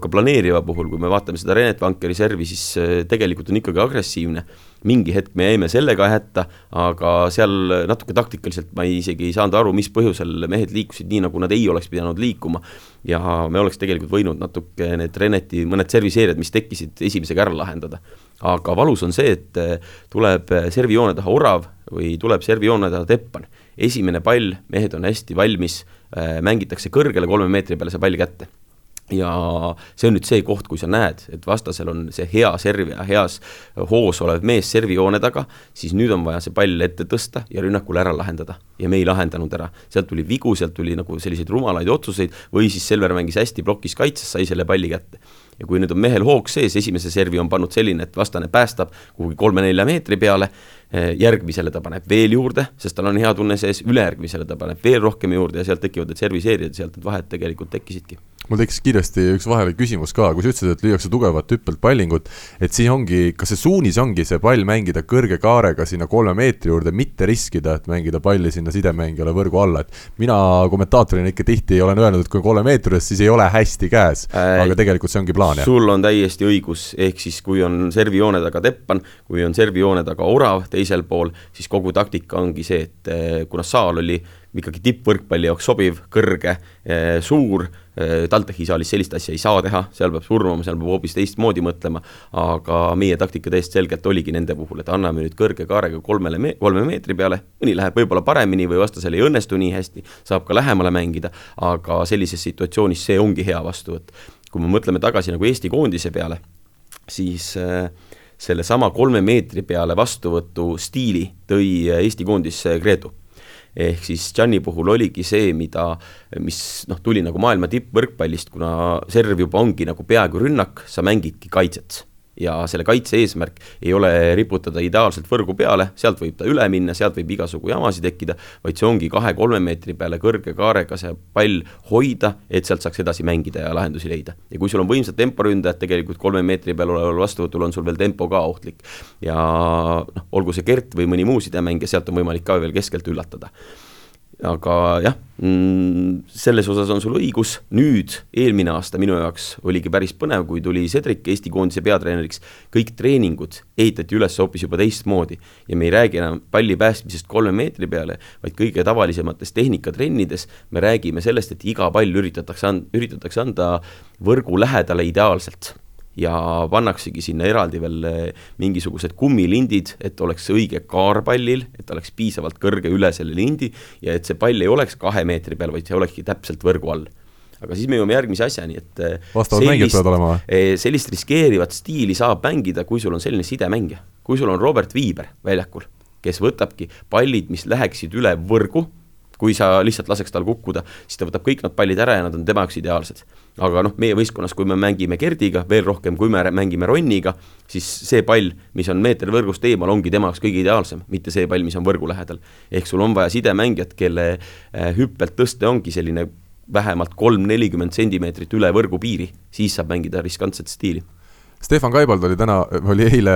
ka planeeriva puhul, kui me vaatame seda Renet Vankeri servi, siis tegelikult on ikkagi agressiivne. mingi hetk me jäime sellega hätta, aga seal natuke taktikaliselt ma isegi ei saanud aru, mis põhjusel mehed liikusid nii, nagu nad ei oleks pidanud liikuma ja me oleks tegelikult võinud natuke need Reneti mõned serviseerijad, mis tekkisid, esimesega ära lahendada. aga valus on see, et eh, tuleb servijoone taha orav või tuleb servijoone taha teppan. esimene pall, mehed on hästi valmis, mängitakse kõrgele kolme meetri peale see pall kätte ja see on nüüd see koht, kui sa näed, et vastasel on see hea servija, heas hoos olev mees servijoone taga, siis nüüd on vaja see pall ette tõsta ja rünnakul ära lahendada. ja me ei lahendanud ära, sealt tuli vigu, sealt tuli nagu selliseid rumalaid otsuseid või siis Selver mängis hästi plokis kaitses, sai selle palli kätte ja kui nüüd on mehel hoog sees, esimese servi on pannud selline, et vastane päästab kuhugi kolme-nelja meetri peale, järgmisele ta paneb veel juurde, sest tal on hea tunne sees, ülejärgmisele ta paneb veel rohkem juurde ja sealt tekivad need serviseerijad, sealt need vahed tegelikult tekkisidki mul tekkis kiiresti üks vahele küsimus ka, kui sa ütlesid, et lüüakse tugevat hüppelt pallingut, et siis ongi, kas see suunis ongi see pall mängida kõrge kaarega sinna kolme meetri juurde, mitte riskida, et mängida palli sinna sidemängijale võrgu alla, et mina kommentaatorina ikka tihti olen öelnud, et kui kolme meetri juures, siis ei ole hästi käes äh,, aga tegelikult see ongi plaan, jah? sul on täiesti õigus, ehk siis kui on servijoone taga Teppan, kui on servijoone taga Orav teisel pool, siis kogu taktika ongi see, et eh, kuna saal oli ikkagi tippvõrkpalli jaoks sobiv, kõrge, eh, suur, eh, TalTechi saalis sellist asja ei saa teha, seal peab surmama, seal peab hoopis teistmoodi mõtlema, aga meie taktika täiesti selgelt oligi nende puhul, et anname nüüd kõrge kaarega kolmele me-, kolme meetri peale, mõni läheb võib-olla paremini või vastasel ei õnnestu nii hästi, saab ka lähemale mängida, aga sellises situatsioonis see ongi hea vastuvõtt. kui me mõtleme tagasi nagu Eesti koondise peale, siis äh, sellesama kolme meetri peale vastuvõtu stiili tõi Eesti koondis Gretu. Ehk siis Gianni puhul oligi see, mida, mis noh, tuli nagu maailma tippvõrkpallist, kuna serv juba ongi nagu peaaegu rünnak, sa mängidki kaitset ja selle kaitse eesmärk ei ole riputada ideaalselt võrgu peale, sealt võib ta üle minna, sealt võib igasugu jamasid tekkida, vaid see ongi kahe-kolme meetri peale kõrge kaarega see pall hoida, et sealt saaks edasi mängida ja lahendusi leida. ja kui sul on võimsad temporündajad, tegelikult kolme meetri peal oleval vastuvõtul on sul veel tempo ka ohtlik. ja noh, olgu see Gert või mõni muu sidemängija, sealt on võimalik ka veel keskelt üllatada aga jah mm,, selles osas on sul õigus, nüüd eelmine aasta minu jaoks oligi päris põnev, kui tuli Cedric Eesti koondise peatreeneriks, kõik treeningud ehitati üles hoopis juba teistmoodi. Ja me ei räägi enam palli päästmisest kolme meetri peale, vaid kõige tavalisemates tehnikatrennides. Me räägime sellest, et iga pall üritatakse and-, üritatakse anda võrgu lähedale ideaalselt ja pannaksegi sinna eraldi veel eh, mingisugused kummilindid, et oleks õige kaar pallil, et ta oleks piisavalt kõrge üle selle lindi ja et see pall ei oleks kahe meetri peal, vaid see olekski täpselt võrgu all aga siis me jõuame järgmise asjani, et eh, vastavad mängijad peavad olema või? Eh, sellist riskeerivat stiili saab mängida, kui sul on selline sidemängija, kui sul on Robert Viiber väljakul, kes võtabki pallid, mis läheksid üle võrgu kui sa lihtsalt laseks tal kukkuda, siis ta võtab kõik need pallid ära ja nad on tema jaoks ideaalsed. aga noh, meie võistkonnas, kui me mängime Gerdiga veel rohkem, kui me mängime Ronniga, siis see pall, mis on meeter võrgust eemal, ongi tema jaoks kõige ideaalsem, mitte see pall, mis on võrgu lähedal. ehk sul on vaja sidemängijat, kelle äh, hüppelt tõste ongi selline vähemalt kolm-nelikümmend sentimeetrit üle võrgupiiri, siis saab mängida riskantset stiili. Stefan Kaibald oli täna, oli eile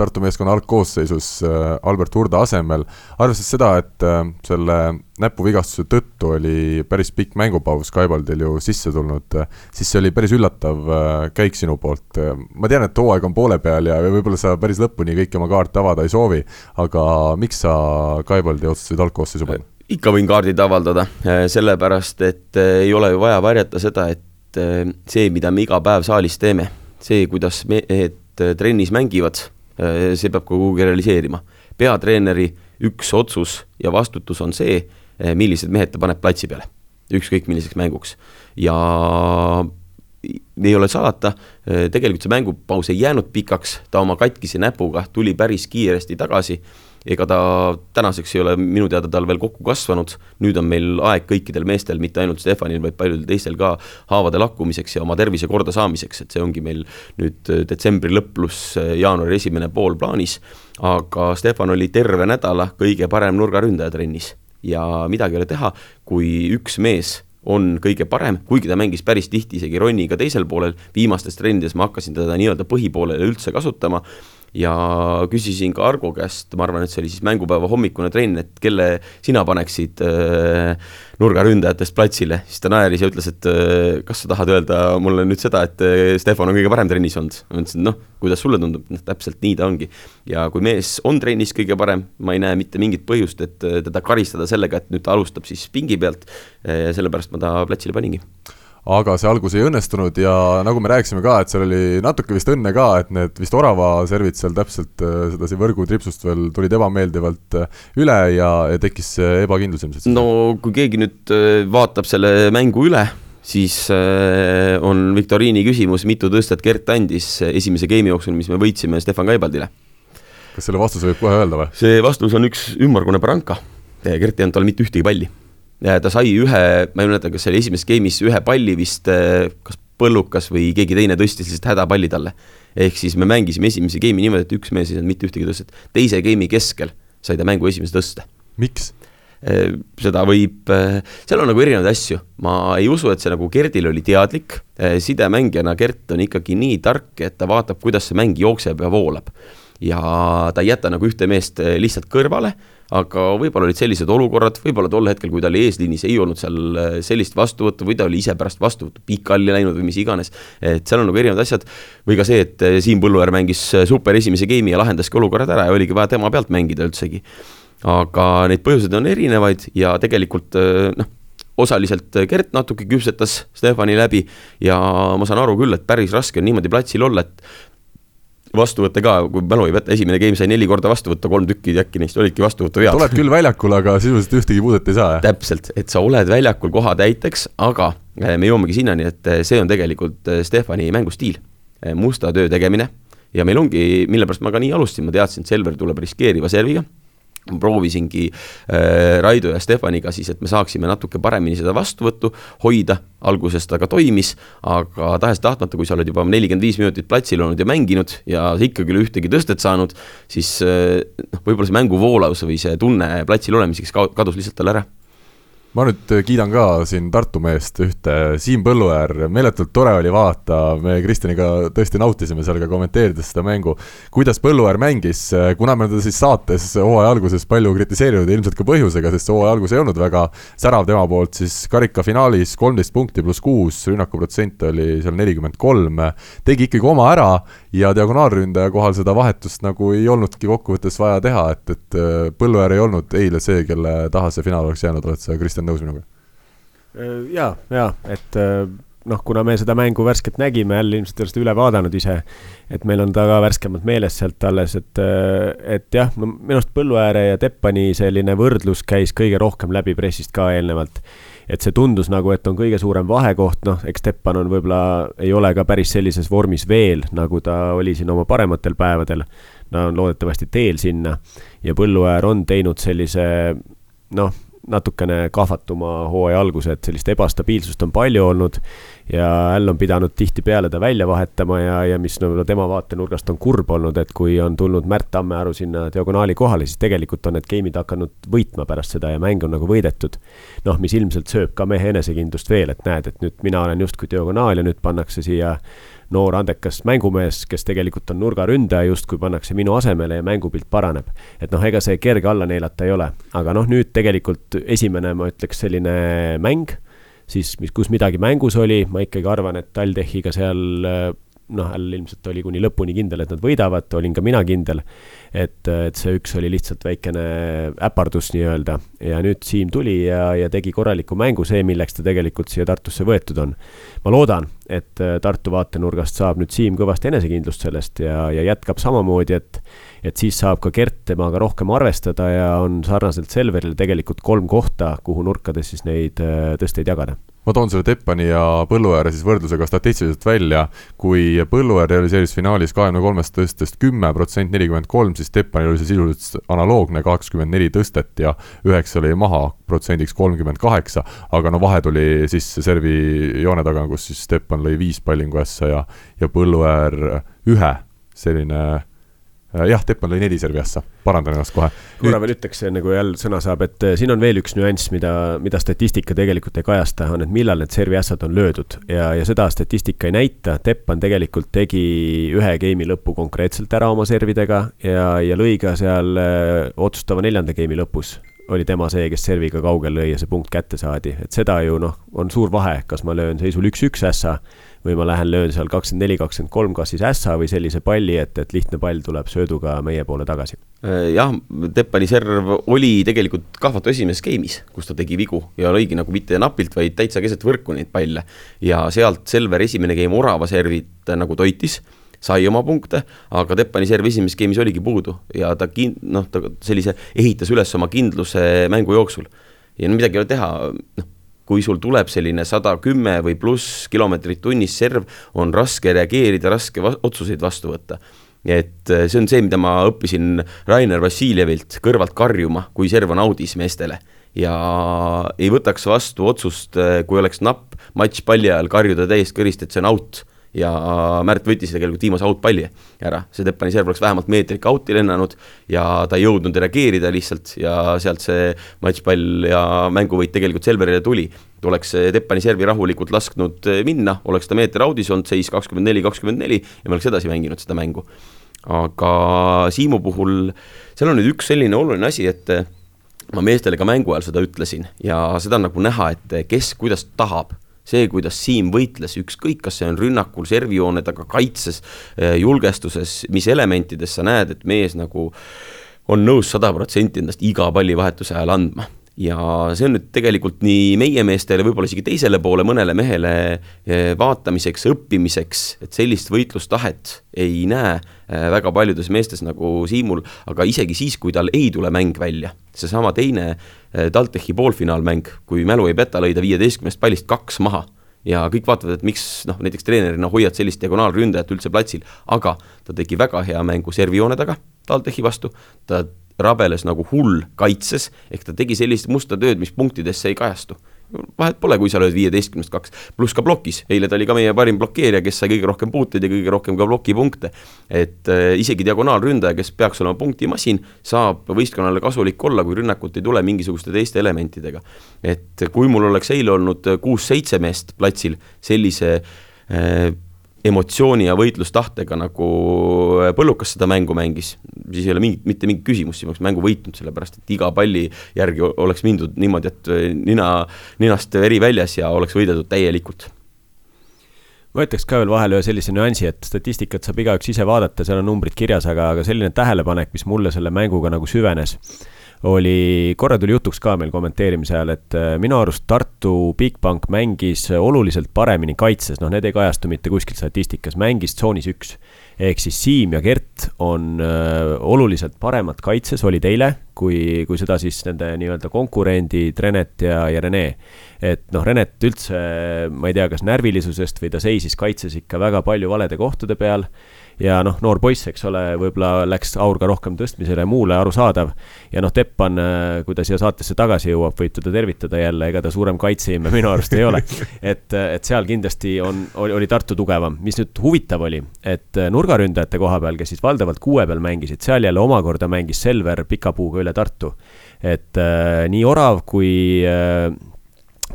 Tartu meeskonna algkoosseisus äh, Albert Hurda asemel, arvestades seda, et äh, selle näpuvigastuse tõttu oli päris pikk mängupaus Kaibaldil ju sisse tulnud, äh, siis see oli päris üllatav käik sinu poolt. ma tean, et hooaeg on poole peal ja võib-olla sa päris lõpuni kõiki oma kaarte avada ei soovi, aga miks sa Kaibaldi otsustasid algkoosseisu panna? ikka võin kaardid avaldada, sellepärast et ei ole ju vaja varjata seda, et see, mida me iga päev saalis teeme, see, kuidas mehed trennis mängivad see peab ka kuhugi realiseerima. peatreeneri üks otsus ja vastutus on see, äh, millised mehed ta paneb platsi peale, ükskõik milliseks mänguks. ja ei ole salata, äh, tegelikult see mängupaus ei jäänud pikaks, ta oma katkise näpuga tuli päris kiiresti tagasi ega ta tänaseks ei ole minu teada tal veel kokku kasvanud, nüüd on meil aeg kõikidel meestel, mitte ainult Stefanil, vaid paljudel teistel ka haavade lakkumiseks ja oma tervise korda saamiseks, et see ongi meil nüüd detsembri lõpp pluss jaanuari esimene pool plaanis, aga Stefan oli terve nädala kõige parem nurgaründaja trennis. Ja midagi ei ole teha, kui üks mees on kõige parem, kuigi ta mängis päris tihti isegi Ronniga teisel poolel, viimastes trennides ma hakkasin teda nii-öelda põhipoolele üldse kasutama ja küsisin ka Argo käest, ma arvan, et see oli siis mängupäeva hommikune trenn, et kelle sina paneksid äh, nurgaründajatest platsile, siis ta naeris ja ütles, et äh, kas sa tahad öelda mulle nüüd seda, et äh, Stefan on kõige parem trennis olnud. ma ütlesin, noh, kuidas sulle tundub, noh täpselt nii ta ongi. ja kui mees on trennis kõige parem, ma ei näe mitte mingit põhjust, et äh, teda karistada sellega, et nüüd ta alustab siis pingi pealt äh,, sellepärast ma ta platsile paningi aga see algus ei õnnestunud ja nagu me rääkisime ka, et seal oli natuke vist õnne ka, et need vist orava servid seal täpselt äh, sedasi võrgutripsust veel tulid ebameeldivalt äh, üle ja, tekkis ebakindlus ilmselt. no kui keegi nüüd äh, vaatab selle mängu üle, siis on viktoriini küsimus, mitu tõstet Gert andis esimese game'i jooksul, mis me võitsime Stefan Kaibaldile. kas selle vastuse võib kohe öelda või? see vastus on üks ümmargune baranka. Gert ei andnud talle mitte ühtegi palli ta sai ühe, ma ei mäleta, kas see oli esimeses game'is ühe palli vist, eh, kas Põllukas või keegi teine tõstis lihtsalt hädapalli talle. ehk siis me mängisime esimese game'i niimoodi, et üks mees ei saanud mitte ühtegi tõstet. teise game'i keskel sai ta mängu esimese tõste. miks? Eh, seda võib, seal on nagu erinevaid asju, ma ei usu, et see nagu Gerdil oli teadlik, sidemängijana Gert on ikkagi nii tark, et ta vaatab, kuidas see mäng jookseb ja voolab. ja ta ei jäta nagu ühte meest lihtsalt kõrvale aga võib-olla olid sellised olukorrad, võib-olla tol hetkel, kui ta oli eesliinis, ei olnud seal äh, sellist vastuvõttu või ta oli ise pärast vastuvõttu pikali läinud või mis iganes. et seal on nagu erinevad asjad või ka see, et äh, Siim Põlluäär mängis äh, super esimese game'i ja lahendaski olukorrad ära ja oligi vaja tema pealt mängida üldsegi. aga neid põhjuseid on erinevaid ja tegelikult noh, osaliselt Gert natuke küpsetas Stefani läbi ja ma saan aru küll, et päris raske on niimoodi platsil olla, et vastuvõtte ka, kui mälu ei peta, esimene game sai neli korda vastu võtta, kolm tükki äkki neist olidki vastuvõtuvead. oled küll väljakul, aga sisuliselt ühtegi puudet ei saa, jah? täpselt, et sa oled väljakul kohatäiteks, aga eh, me jõuamegi sinnani, et eh, see on tegelikult eh, Stefani mängustiil. musta töö tegemine ja meil ongi, mille pärast ma ka nii alustasin, ma teadsin, et Selver tuleb riskeeriva serviga proovisingi äh, Raido ja Stefaniga siis, et me saaksime natuke paremini seda vastuvõttu hoida, alguses ta ka toimis, aga tahes-tahtmata, kui sa oled juba nelikümmend viis minutit platsil olnud ja mänginud ja ikkagi ei ole ühtegi tõstet saanud, siis äh, noh, võib-olla see mängu voolavus või see tunne platsil olemiseks kadus lihtsalt tal ära ma nüüd kiidan ka siin Tartu meest ühte, Siim Põlluäär, meeletult tore oli vaadata, me Kristjaniga tõesti nautisime seal ka kommenteerides seda mängu, kuidas Põlluäär mängis, kuna me teda siis saates hooaja alguses palju kritiseerinud ilmselt ka põhjusega, sest see hooaja algus ei olnud väga särav tema poolt, siis karikafinaalis kolmteist punkti pluss kuus, rünnakuprotsent oli seal nelikümmend kolm, tegi ikkagi oma ära ja diagonaalründaja kohal seda vahetust nagu ei olnudki kokkuvõttes vaja teha, et, et Põlluäär ei olnud eile see, kelle taha see finaal oleks jäänud, oled sa, Kristjan? Kristjan nõus minuga? Äh, ja, ja et äh, noh, kuna me seda mängu värskelt nägime, jälle ilmselt ei ole seda üle vaadanud ise, et meil on ta ka värskemalt meeles sealt alles, et, äh, et jah, minu arust Põlluääre ja Teppani selline võrdlus käis kõige rohkem läbi pressist ka eelnevalt. et see tundus nagu, et on kõige suurem vahekoht, noh, eks Teppan on võib-olla, ei ole ka päris sellises vormis veel, nagu ta oli siin oma parematel päevadel. ta on loodetavasti teel sinna ja Põlluäär on teinud sellise noh natukene kahvatuma hooaja alguse, et sellist ebastabiilsust on palju olnud ja Äll on pidanud tihtipeale ta välja vahetama ja, ja mis no tema vaatenurgast on kurb olnud, et kui on tulnud Märt Tammearu sinna diagonaali kohale, siis tegelikult on need game'id hakanud võitma pärast seda ja mäng on nagu võidetud. noh, mis ilmselt sööb ka mehe enesekindlust veel, et näed, et nüüd mina olen justkui diagonaal ja nüüd pannakse siia noor andekas mängumees, kes tegelikult on nurgaründaja, justkui pannakse minu asemele ja mängupilt paraneb. et noh, ega see kerge alla neelata ei ole, aga noh, nüüd tegelikult esimene, ma ütleks, selline mäng, siis mis, kus midagi mängus oli, ma ikkagi arvan, et TalTechiga seal noh, Äll ilmselt oli kuni lõpuni kindel, et nad võidavad, olin ka mina kindel. Et, et see üks oli lihtsalt väikene äpardus nii-öelda ja nüüd Siim tuli ja, ja tegi korraliku mängu, see, milleks ta tegelikult siia Tartusse võetud on. ma loodan, et Tartu vaatenurgast saab nüüd Siim kõvasti enesekindlust sellest ja, ja jätkab samamoodi, et et siis saab ka Gert temaga rohkem arvestada ja on sarnaselt Selverile tegelikult kolm kohta, kuhu nurkades siis neid tõsteid jagada ma toon selle Teppani ja Põlluääre siis võrdlusega statistiliselt välja, kui Põlluäär realiseeris finaalis kahekümne kolmest tõstest kümme protsenti, nelikümmend kolm, siis Teppanil oli see sisuliselt analoogne, kakskümmend neli tõstet ja üheksa oli maha protsendiks kolmkümmend kaheksa, aga no vahe tuli sisse servi joone taga, kus siis Teppan lõi viis pallingu ässa ja, ja Põlluäär ühe, selline jah, Teppan lõi neli servi ässa, parandan ennast kohe. korra veel ütleks, enne kui jälle sõna saab, et äh, siin on veel üks nüanss, mida, mida statistika tegelikult ei kajasta, on, et millal need servi ässad on löödud ja, ja seda statistika ei näita. Teppan tegelikult tegi ühe game'i lõppu konkreetselt ära oma servidega ja, ja lõi ka seal äh, otsustava neljanda game'i lõpus oli tema see, kes serviga kaugel lõi ja see punkt kätte saadi, et seda ju noh, on suur vahe, kas ma löön seisul üks-üks ässa või ma lähen löön seal kakskümmend neli, kakskümmend kolm, kas siis ässa või sellise palli, et, et lihtne pall tuleb sööduga meie poole tagasi. Äh, jah, Teppani serv oli tegelikult kahvatu esimeses game'is, kus ta tegi vigu ja lõigi nagu mitte napilt, vaid täitsa keset võrku neid palle. ja sealt Selver esimene game orava servit nagu toitis sai oma punkte, aga Teppani serv esimeses game'is oligi puudu ja ta kin-, noh, ta sellise, ehitas üles oma kindluse mängu jooksul. ja no midagi ei ole teha, noh kui sul tuleb selline sada kümme või pluss kilomeetrit tunnis serv, on raske reageerida, raske va otsuseid vastu võtta. et äh, see on see, mida ma õppisin Rainer Vassiljevilt kõrvalt karjuma, kui serv on audis meestele ja ei võtaks vastu otsust, äh, kui oleks napp matš palli ajal karjuda täiesti kõrist, et see on out ja Märt võttis tegelikult viimase outpalli ära, see Teppani serv oleks vähemalt meetrik out'i lennanud ja ta ei jõudnud reageerida lihtsalt ja sealt see matšpall ja mänguvõit tegelikult Selverile tuli. oleks Teppani servi rahulikult lasknud minna, oleks ta meeter out'is olnud, seis kakskümmend neli, kakskümmend neli ja me oleks edasi mänginud seda mängu. aga Siimu puhul, seal on nüüd üks selline oluline asi, et ma meestele ka mängu ajal seda ütlesin ja seda on nagu näha, et kes kuidas tahab see, kuidas Siim võitles, ükskõik, kas see on rünnakul, servijoone taga, kaitses, eh, julgestuses, mis elementides sa näed, et mees nagu on nõus sada protsenti endast iga pallivahetuse ajal andma. Ja see on nüüd tegelikult nii meie meestele, võib-olla isegi teisele poole, mõnele mehele eh, vaatamiseks, õppimiseks, et sellist võitlustahet ei näe eh, väga paljudes meestes nagu Siimul, aga isegi siis, kui tal ei tule mäng välja, seesama teine TalTechi poolfinaalmäng, kui mälu ei peta, lõi ta viieteistkümnest pallist kaks maha ja kõik vaatavad, et miks noh, näiteks treenerina hoiad sellist diagonaalründajat üldse platsil, aga ta tegi väga hea mängu servijoone taga TalTechi vastu, ta rabeles nagu hull kaitses, ehk ta tegi sellist musta tööd, mis punktidesse ei kajastu. Vahet pole, kui sa lööd viieteistkümnest kaks, pluss ka plokis, eile ta oli ka meie parim blokeerija, kes sai kõige rohkem puuteid ja kõige rohkem ka plokipunkte. et äh, isegi diagonaalründaja, kes peaks olema punktimasin, saab võistkonnale kasulik olla, kui rünnakut ei tule mingisuguste teiste elementidega. et kui mul oleks eile olnud kuus-seitse meest platsil sellise äh, emotsiooni ja võitlustahtega nagu äh, Põllukas seda mängu mängis, siis ei ole mingit, mitte mingit küsimust, siis ma oleks mängu võitnud, sellepärast et iga palli järgi oleks mindud niimoodi, et äh, nina, ninast veri väljas ja oleks võideldud täielikult. Ma ütleks ka veel vahele ühe sellise nüansi, et statistikat saab igaüks ise vaadata, seal on numbrid kirjas, aga, aga selline tähelepanek, mis mulle selle mänguga nagu süvenes oli, korra tuli jutuks ka meil kommenteerimise ajal, et äh, minu arust Tartu Bigbank mängis oluliselt paremini kaitses, noh, need ei kajastu mitte kuskil statistikas, mängis tsoonis üks. ehk siis Siim ja Gert on öö, äh, oluliselt paremad kaitses, olid eile, kui, kui seda siis nende nii-öelda konkurendid Renet ja, ja Rene. et noh, Renet üldse, ma ei tea, kas närvilisusest või ta seisis kaitses ikka väga palju valede kohtade peal ja noh, noor poiss, eks ole, võib-olla läks aur ka rohkem tõstmisele ja muule, arusaadav. ja noh, Teppan, äh, kui ta siia saatesse tagasi jõuab, võib teda tervitada jälle, ega ta suurem kaitseime minu arust ei ole. et, et seal kindlasti on, oli, Tartu tugevam, mis nüüd huvitav oli, et nurgaründajate koha peal, kes siis valdavalt kuue peal mängisid, seal jälle omakorda mängis Selver pika puuga üle Tartu. et äh, nii Orav kui äh,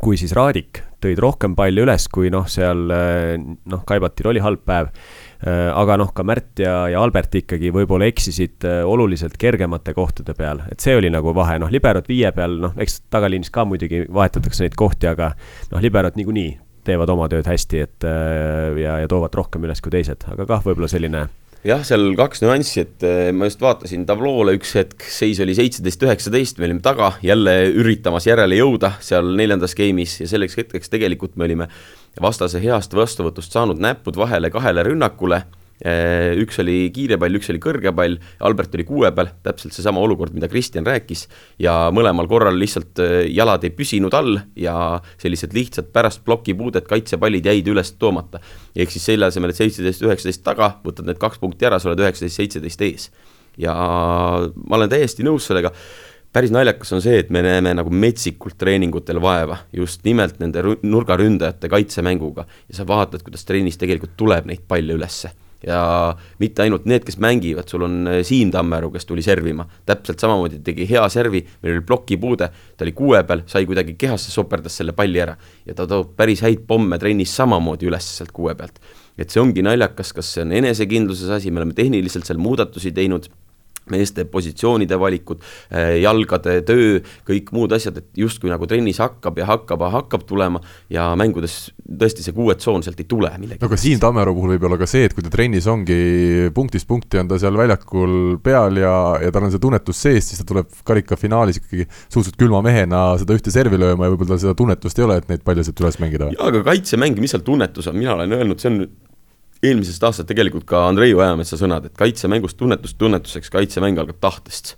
kui siis Raadik tõid rohkem palle üles, kui noh, seal äh, noh, Kaibatil oli halb päev Äh, aga noh, ka Märt ja, ja Albert ikkagi võib-olla eksisid äh, oluliselt kergemate kohtade peal, et see oli nagu vahe, noh, liberot viie peal, noh, eks tagaliinis ka muidugi vahetatakse neid kohti, aga noh, liberot niikuinii teevad oma tööd hästi, et äh, ja, ja toovad rohkem üles kui teised, aga kah võib-olla selline jah, seal kaks nüanssi, et ma just vaatasin tabloole üks hetk, seis oli seitseteist, üheksateist, me olime taga, jälle üritamas järele jõuda seal neljandas game'is ja selleks hetkeks tegelikult me olime vastase heast vastuvõtust saanud näpud vahele kahele rünnakule, eh, üks oli kiire pall, üks oli kõrge pall, Albert oli kuue peal, täpselt seesama olukord, mida Kristjan rääkis, ja mõlemal korral lihtsalt eh, jalad ei püsinud all ja sellised lihtsad pärast plokipuudet kaitsepallid jäid üles toomata. ehk siis selle asemel, et seitseteist, üheksateist taga, võtad need kaks punkti ära, sa oled üheksateist, seitseteist ees. ja ma olen täiesti nõus sellega päris naljakas on see, et me näeme nagu metsikult treeningutel vaeva just nimelt nende nurgaründajate kaitsemänguga. Ja sa vaatad, kuidas trennis tegelikult tuleb neid palle ülesse. Ja mitte ainult need, kes mängivad, sul on äh, Siim Tammeru, kes tuli servima, täpselt samamoodi tegi hea servi, meil oli plokipuude, ta oli kuue peal, sai kuidagi kehasse, soperdas selle palli ära. Ja ta toob päris häid pomme trennis samamoodi üles sealt kuue pealt. et see ongi naljakas, kas see on enesekindluses asi, me oleme tehniliselt seal muudatusi teinud meeste positsioonide valikud, eh, jalgade töö, kõik muud asjad, et justkui nagu trennis hakkab ja hakkab ja hakkab tulema ja mängudes tõesti see kuue tsoon sealt ei tule millegi. no aga Siim Tammeru puhul võib olla ka see, et kui ta trennis ongi punktist punkti, on ta seal väljakul peal ja, ja tal on see tunnetus sees, siis ta tuleb karikafinaalis ikkagi suhteliselt külma mehena seda ühte servi lööma ja võib-olla tal seda tunnetust ei ole, et neid paljusid üles mängida. jaa, aga kaitsemäng, mis seal tunnetus on, mina olen öelnud, see on eelmisest aastast tegelikult ka Andrei Ojametsa sõnad, et kaitsemängust tunnetust tunnetuseks, kaitsemäng algab tahtest.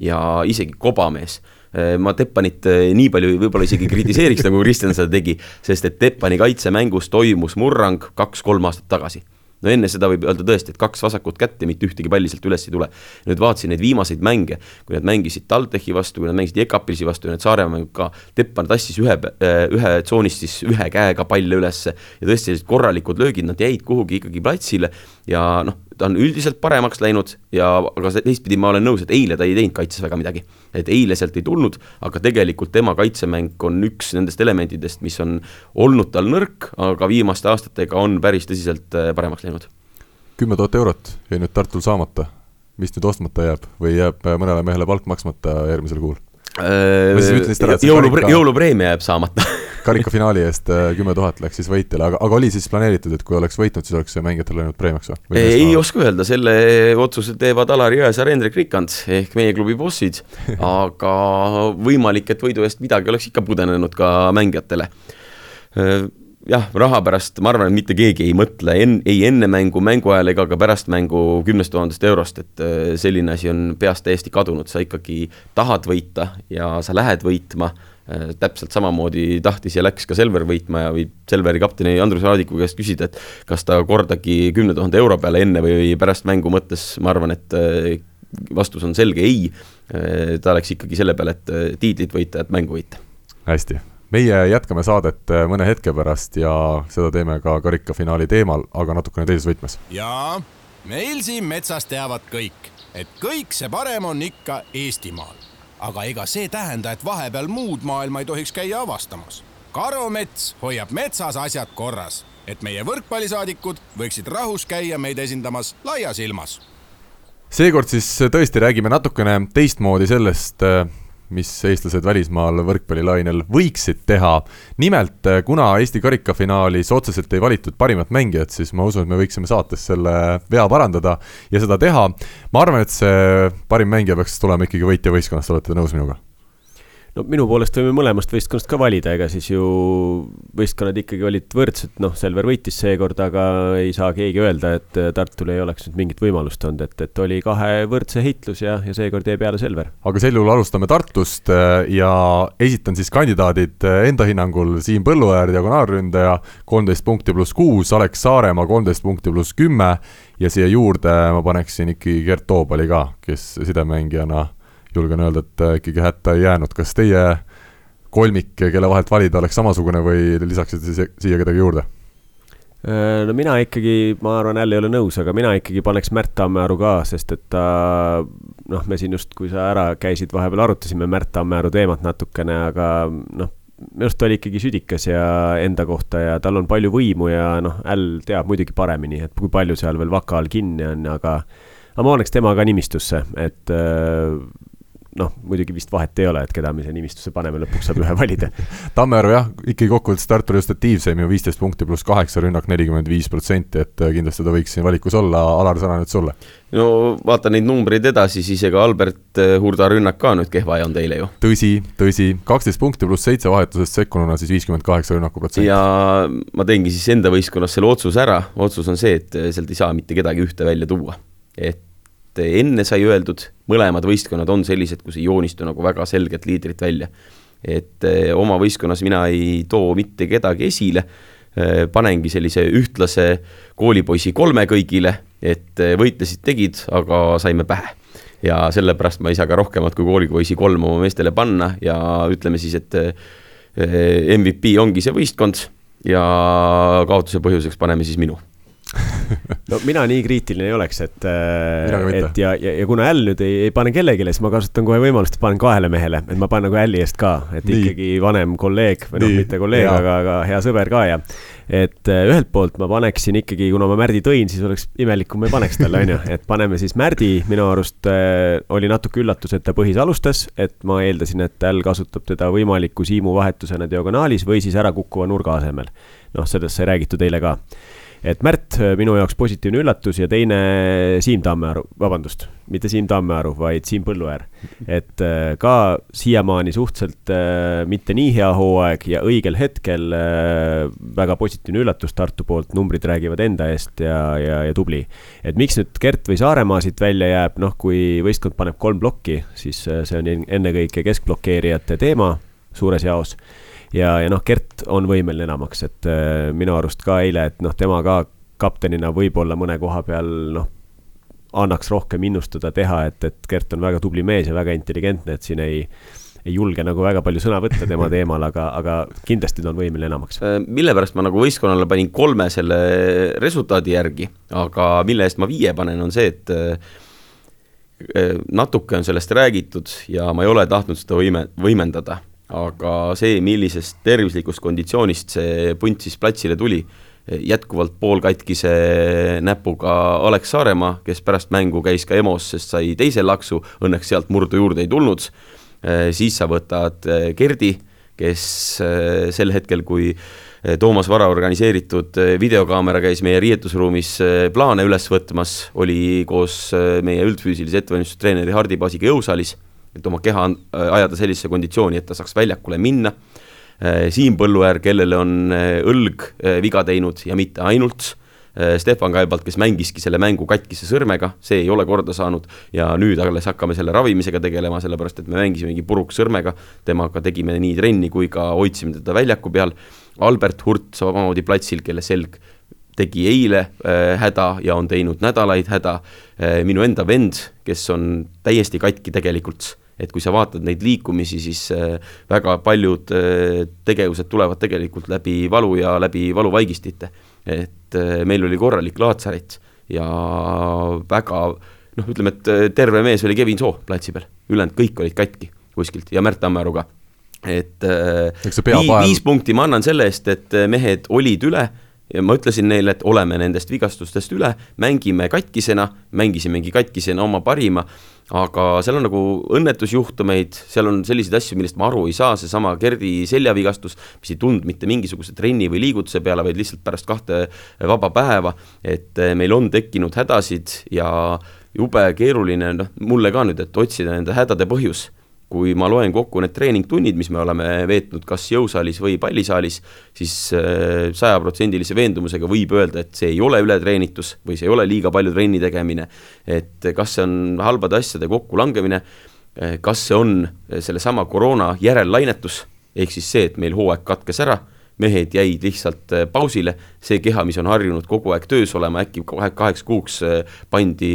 ja isegi kobamees, eh, ma Teppanit eh, nii palju võib-olla isegi kritiseeriks, nagu Kristjan seda tegi, sest et Teppani kaitsemängus toimus murrang kaks-kolm aastat tagasi no enne seda võib öelda tõesti, et kaks vasakut kätt ja mitte ühtegi palli sealt üles ei tule. nüüd vaatasin neid viimaseid mänge, kui nad mängisid TalTechi vastu, kui nad mängisid Ekapilsi vastu ja need Saaremaa ka, Teppan tassis ühe, äh, ühe tsoonist siis ühe käega palle ülesse ja tõesti sellised korralikud löögid, nad jäid kuhugi ikkagi platsile ja noh, ta on üldiselt paremaks läinud ja aga teistpidi ma olen nõus, et eile ta ei teinud kaitses väga midagi. et eile sealt ei tulnud, aga tegelikult tema kaitsemäng on üks nendest elementidest, mis on olnud tal nõrk, aga viimaste aastatega on päris tõsiselt äh, paremaks läinud. kümme tuhat eurot jäi nüüd Tartul saamata, mis nüüd ostmata jääb või jääb äh, mõnele mehele palk maksmata järgmisel kuul? Äh, jõulu, jõulupreemia jääb saamata karikafinaali eest äh, kümme tuhat läks siis võitjale, aga, aga oli siis planeeritud, et kui oleks võitnud, siis oleks see mängijatele läinud preemiaks või? ei, ei oska öelda, selle otsuse teevad Alari Jõesaar, Hendrik Rikand ehk meie klubi bossid aga võimalik, et võidu eest midagi oleks ikka pudenenud ka mängijatele äh, jah, raha pärast ma arvan, et mitte keegi ei mõtle en-, ei enne mängu, mängu ajal ega ka pärast mängu kümnest tuhandest eurost, et äh, selline asi on peast täiesti kadunud, sa ikkagi tahad võita ja sa lähed võitma, äh, täpselt samamoodi tahtis ja läks ka Selver võitma ja võib Selveri kapteni Andrus Raadiku käest küsida, et kas ta kordagi kümne tuhande euro peale enne või pärast mängu mõttes, ma arvan, et äh, vastus on selge ei, ta läks ikkagi selle peale, et tiitlit võita, et mängu võita. hästi meie jätkame saadet äh, mõne hetke pärast ja seda teeme ka karikafinaali teemal, aga natukene teises võtmes. jaa, meil siin metsas teavad kõik, et kõik see parem on ikka Eestimaal. aga ega see tähenda, et vahepeal muud maailma ei tohiks käia avastamas. karumets hoiab metsas asjad korras, et meie võrkpallisaadikud võiksid rahus käia meid esindamas laias ilmas seekord siis tõesti räägime natukene teistmoodi sellest, äh, mis eestlased välismaal võrkpallilainel võiksid teha. nimelt, eh, kuna Eesti karikafinaalis otseselt ei valitud parimat mängijat, siis ma usun, et me võiksime saates selle vea parandada ja seda teha. ma arvan, et see parim mängija peaks tulema ikkagi võitja võistkonnast, olete te nõus minuga? No minu poolest võime mõlemast võistkonnast ka valida, ega siis ju võistkonnad ikkagi olid võrdsed, noh, Selver võitis seekord, aga ei saa keegi öelda, et Tartul ei oleks nüüd mingit võimalust olnud, et, et oli kahe võrdse heitlus ja, ja seekord jäi peale Selver. aga sel juhul alustame Tartust äh, ja esitan siis kandidaadid äh, enda hinnangul Siim Põlluäär, diagonaalründaja, kolmteist punkti pluss kuus, Alex Saaremaa kolmteist punkti pluss kümme ja siia juurde ma paneksin ikkagi Gert Toobali ka, kes sidemängijana julgen öelda, et äh, ikkagi hätta ei jäänud, kas teie kolmik, kelle vahelt valida, oleks samasugune või lisaksite siia kedagi juurde? Äh, no mina ikkagi, ma arvan, jälle ei ole nõus, aga mina ikkagi paneks Märt Tammearu ka, sest et ta noh, me siin just, kui sa ära käisid, vahepeal arutasime Märt Tammearu teemat natukene, aga noh, minu arust ta oli ikkagi südikas ja enda kohta ja tal on palju võimu ja noh, Äll teab muidugi paremini, et kui palju seal veel vaka all kinni on, aga aga ma paneks tema ka nimistusse, et äh, noh, muidugi vist vahet ei ole, et keda me siia nimistusse paneme, lõpuks saab ühe valida Tammearu jah, ikkagi kokkuvõttes Tartu just aktiivsem ju viisteist punkti pluss kaheksa, rünnak nelikümmend viis protsenti, et äh, kindlasti ta võiks siin valikus olla, Alar, sõna nüüd sulle. no vaata neid numbreid edasi, siis ega Albert äh, Hurda rünnak ka nüüd kehva ei olnud eile ju. tõsi, tõsi, kaksteist punkti pluss seitse vahetusest sekkununa, siis viiskümmend kaheksa rünnakuprotsenti. ja ma teengi siis enda võistkonnas selle otsuse ära, otsus on see, et äh, sealt ei saa mitte kedagi ühte välja tuua. et enne sai öeldud, mõlemad võistkonnad on sellised, kus ei joonistu nagu väga selget liidrit välja. et eh, oma võistkonnas mina ei too mitte kedagi esile, eh, panengi sellise ühtlase koolipoisi kolme kõigile, et eh, võitlesid, tegid, aga saime pähe. ja sellepärast ma ei saa ka rohkemat kui koolipoisi kolm oma meestele panna ja ütleme siis, et MVP ongi see võistkond ja kaotuse põhjuseks paneme siis minu no mina nii kriitiline ei oleks, et, äh, et ja, ja, ja kuna Äll nüüd ei, ei pane kellelegi, siis ma kasutan kohe võimalust, panen kahele mehele, et ma panen nagu Älli eest ka, et nii. ikkagi vanem kolleeg või noh, mitte kolleeg, aga, aga hea sõber ka ja. et äh, ühelt poolt ma paneksin ikkagi, kuna ma Märdi tõin, siis oleks imelik, kui ma ei paneks talle, on ju, et paneme siis Märdi, minu arust äh, oli natuke üllatus, et ta põhis alustas, et ma eeldasin, et Äll kasutab teda võimaliku siimu vahetusena diagonaalis või siis ärakukkuva nurga asemel. noh, sellest sai räägitud eile ka et Märt äh, minu jaoks positiivne üllatus ja teine Siim Tammearu, vabandust, mitte Siim Tammearu, vaid Siim Põlluäär. et äh, ka siiamaani suhteliselt äh, mitte nii hea hooaeg ja õigel hetkel väga positiivne üllatus Tartu poolt, numbrid räägivad enda eest ja, ja, ja tubli. et miks nüüd Gert või Saaremaa siit välja jääb, noh, kui võistkond paneb kolm plokki, siis see on ennekõike keskblokeerijate teema suures jaos ja, ja noh, Gert on võimeline enamaks, et äh, minu arust ka eile, et noh, tema ka kaptenina võib-olla mõne koha peal noh, annaks rohkem innustada teha, et, et Gert on väga tubli mees ja väga intelligentne, et siin ei ei julge nagu väga palju sõna võtta tema teemal, aga, aga kindlasti ta on võimeline enamaks. Äh, mille pärast ma nagu võistkonnale panin kolme selle resultaadi järgi, aga mille eest ma viie panen, on see, et äh, natuke on sellest räägitud ja ma ei ole tahtnud seda võime, võimendada aga see, millisest tervislikust konditsioonist see punt siis platsile tuli, jätkuvalt poolkatkise näpuga Alex Saaremaa, kes pärast mängu käis ka EMO-s, sest sai teise laksu, õnneks sealt murdu juurde ei tulnud, siis sa võtad Gerdi, kes sel hetkel, kui Toomas Vara organiseeritud videokaamera käis meie riietusruumis plaane üles võtmas, oli koos meie üldfüüsilise ettevalmistustreeneri Hardi Paasiga jõusaalis et oma keha äh, ajada sellisesse konditsiooni, et ta saaks väljakule minna. Äh, Siim Põlluäär, kellele on äh, õlg viga teinud ja mitte ainult. Stefan Kaibalt, kes mängiski selle mängu katkise sõrmega, see ei ole korda saanud ja nüüd alles hakkame selle ravimisega tegelema, sellepärast et me mängisimegi puruks sõrmega. temaga tegime nii trenni kui ka hoidsime teda väljaku peal. Albert Hurt samamoodi platsil, kelle selg tegi eile äh, häda ja on teinud nädalaid häda äh,. minu enda vend, kes on täiesti katki tegelikult et kui sa vaatad neid liikumisi, siis äh, väga paljud äh, tegevused tulevad tegelikult läbi valu ja läbi valuvaigistite. et äh, meil oli korralik laatsaret ja väga noh, ütleme, et terve mees oli Kevin Soo platsi peal, ülejäänud kõik olid katki kuskilt ja Märt Tammearu ka. et vii, viis punkti ma annan selle eest, et mehed olid üle ja ma ütlesin neile, et oleme nendest vigastustest üle, mängime katkisena, mängisimegi katkisena oma parima aga seal on nagu õnnetusjuhtumeid, seal on selliseid asju, millest ma aru ei saa, seesama Gerdi seljavigastus, mis ei tulnud mitte mingisuguse trenni või liigutuse peale, vaid lihtsalt pärast kahte vaba päeva, et eh, meil on tekkinud hädasid ja jube keeruline, noh, mulle ka nüüd, et otsida nende hädade põhjus kui ma loen kokku need treeningtunnid, mis me oleme veetnud kas jõusaalis või pallisaalis, siis äh, sajaprotsendilise veendumusega võib öelda, et see ei ole ületreenitus või see ei ole liiga palju trenni tegemine. et kas see on halbade asjade kokkulangemine, äh, kas see on sellesama koroona järellainetus, ehk siis see, et meil hooaeg katkes ära mehed jäid lihtsalt äh, pausile, see keha, mis on harjunud kogu aeg töös olema, äkki kaheks kuuks äh, pandi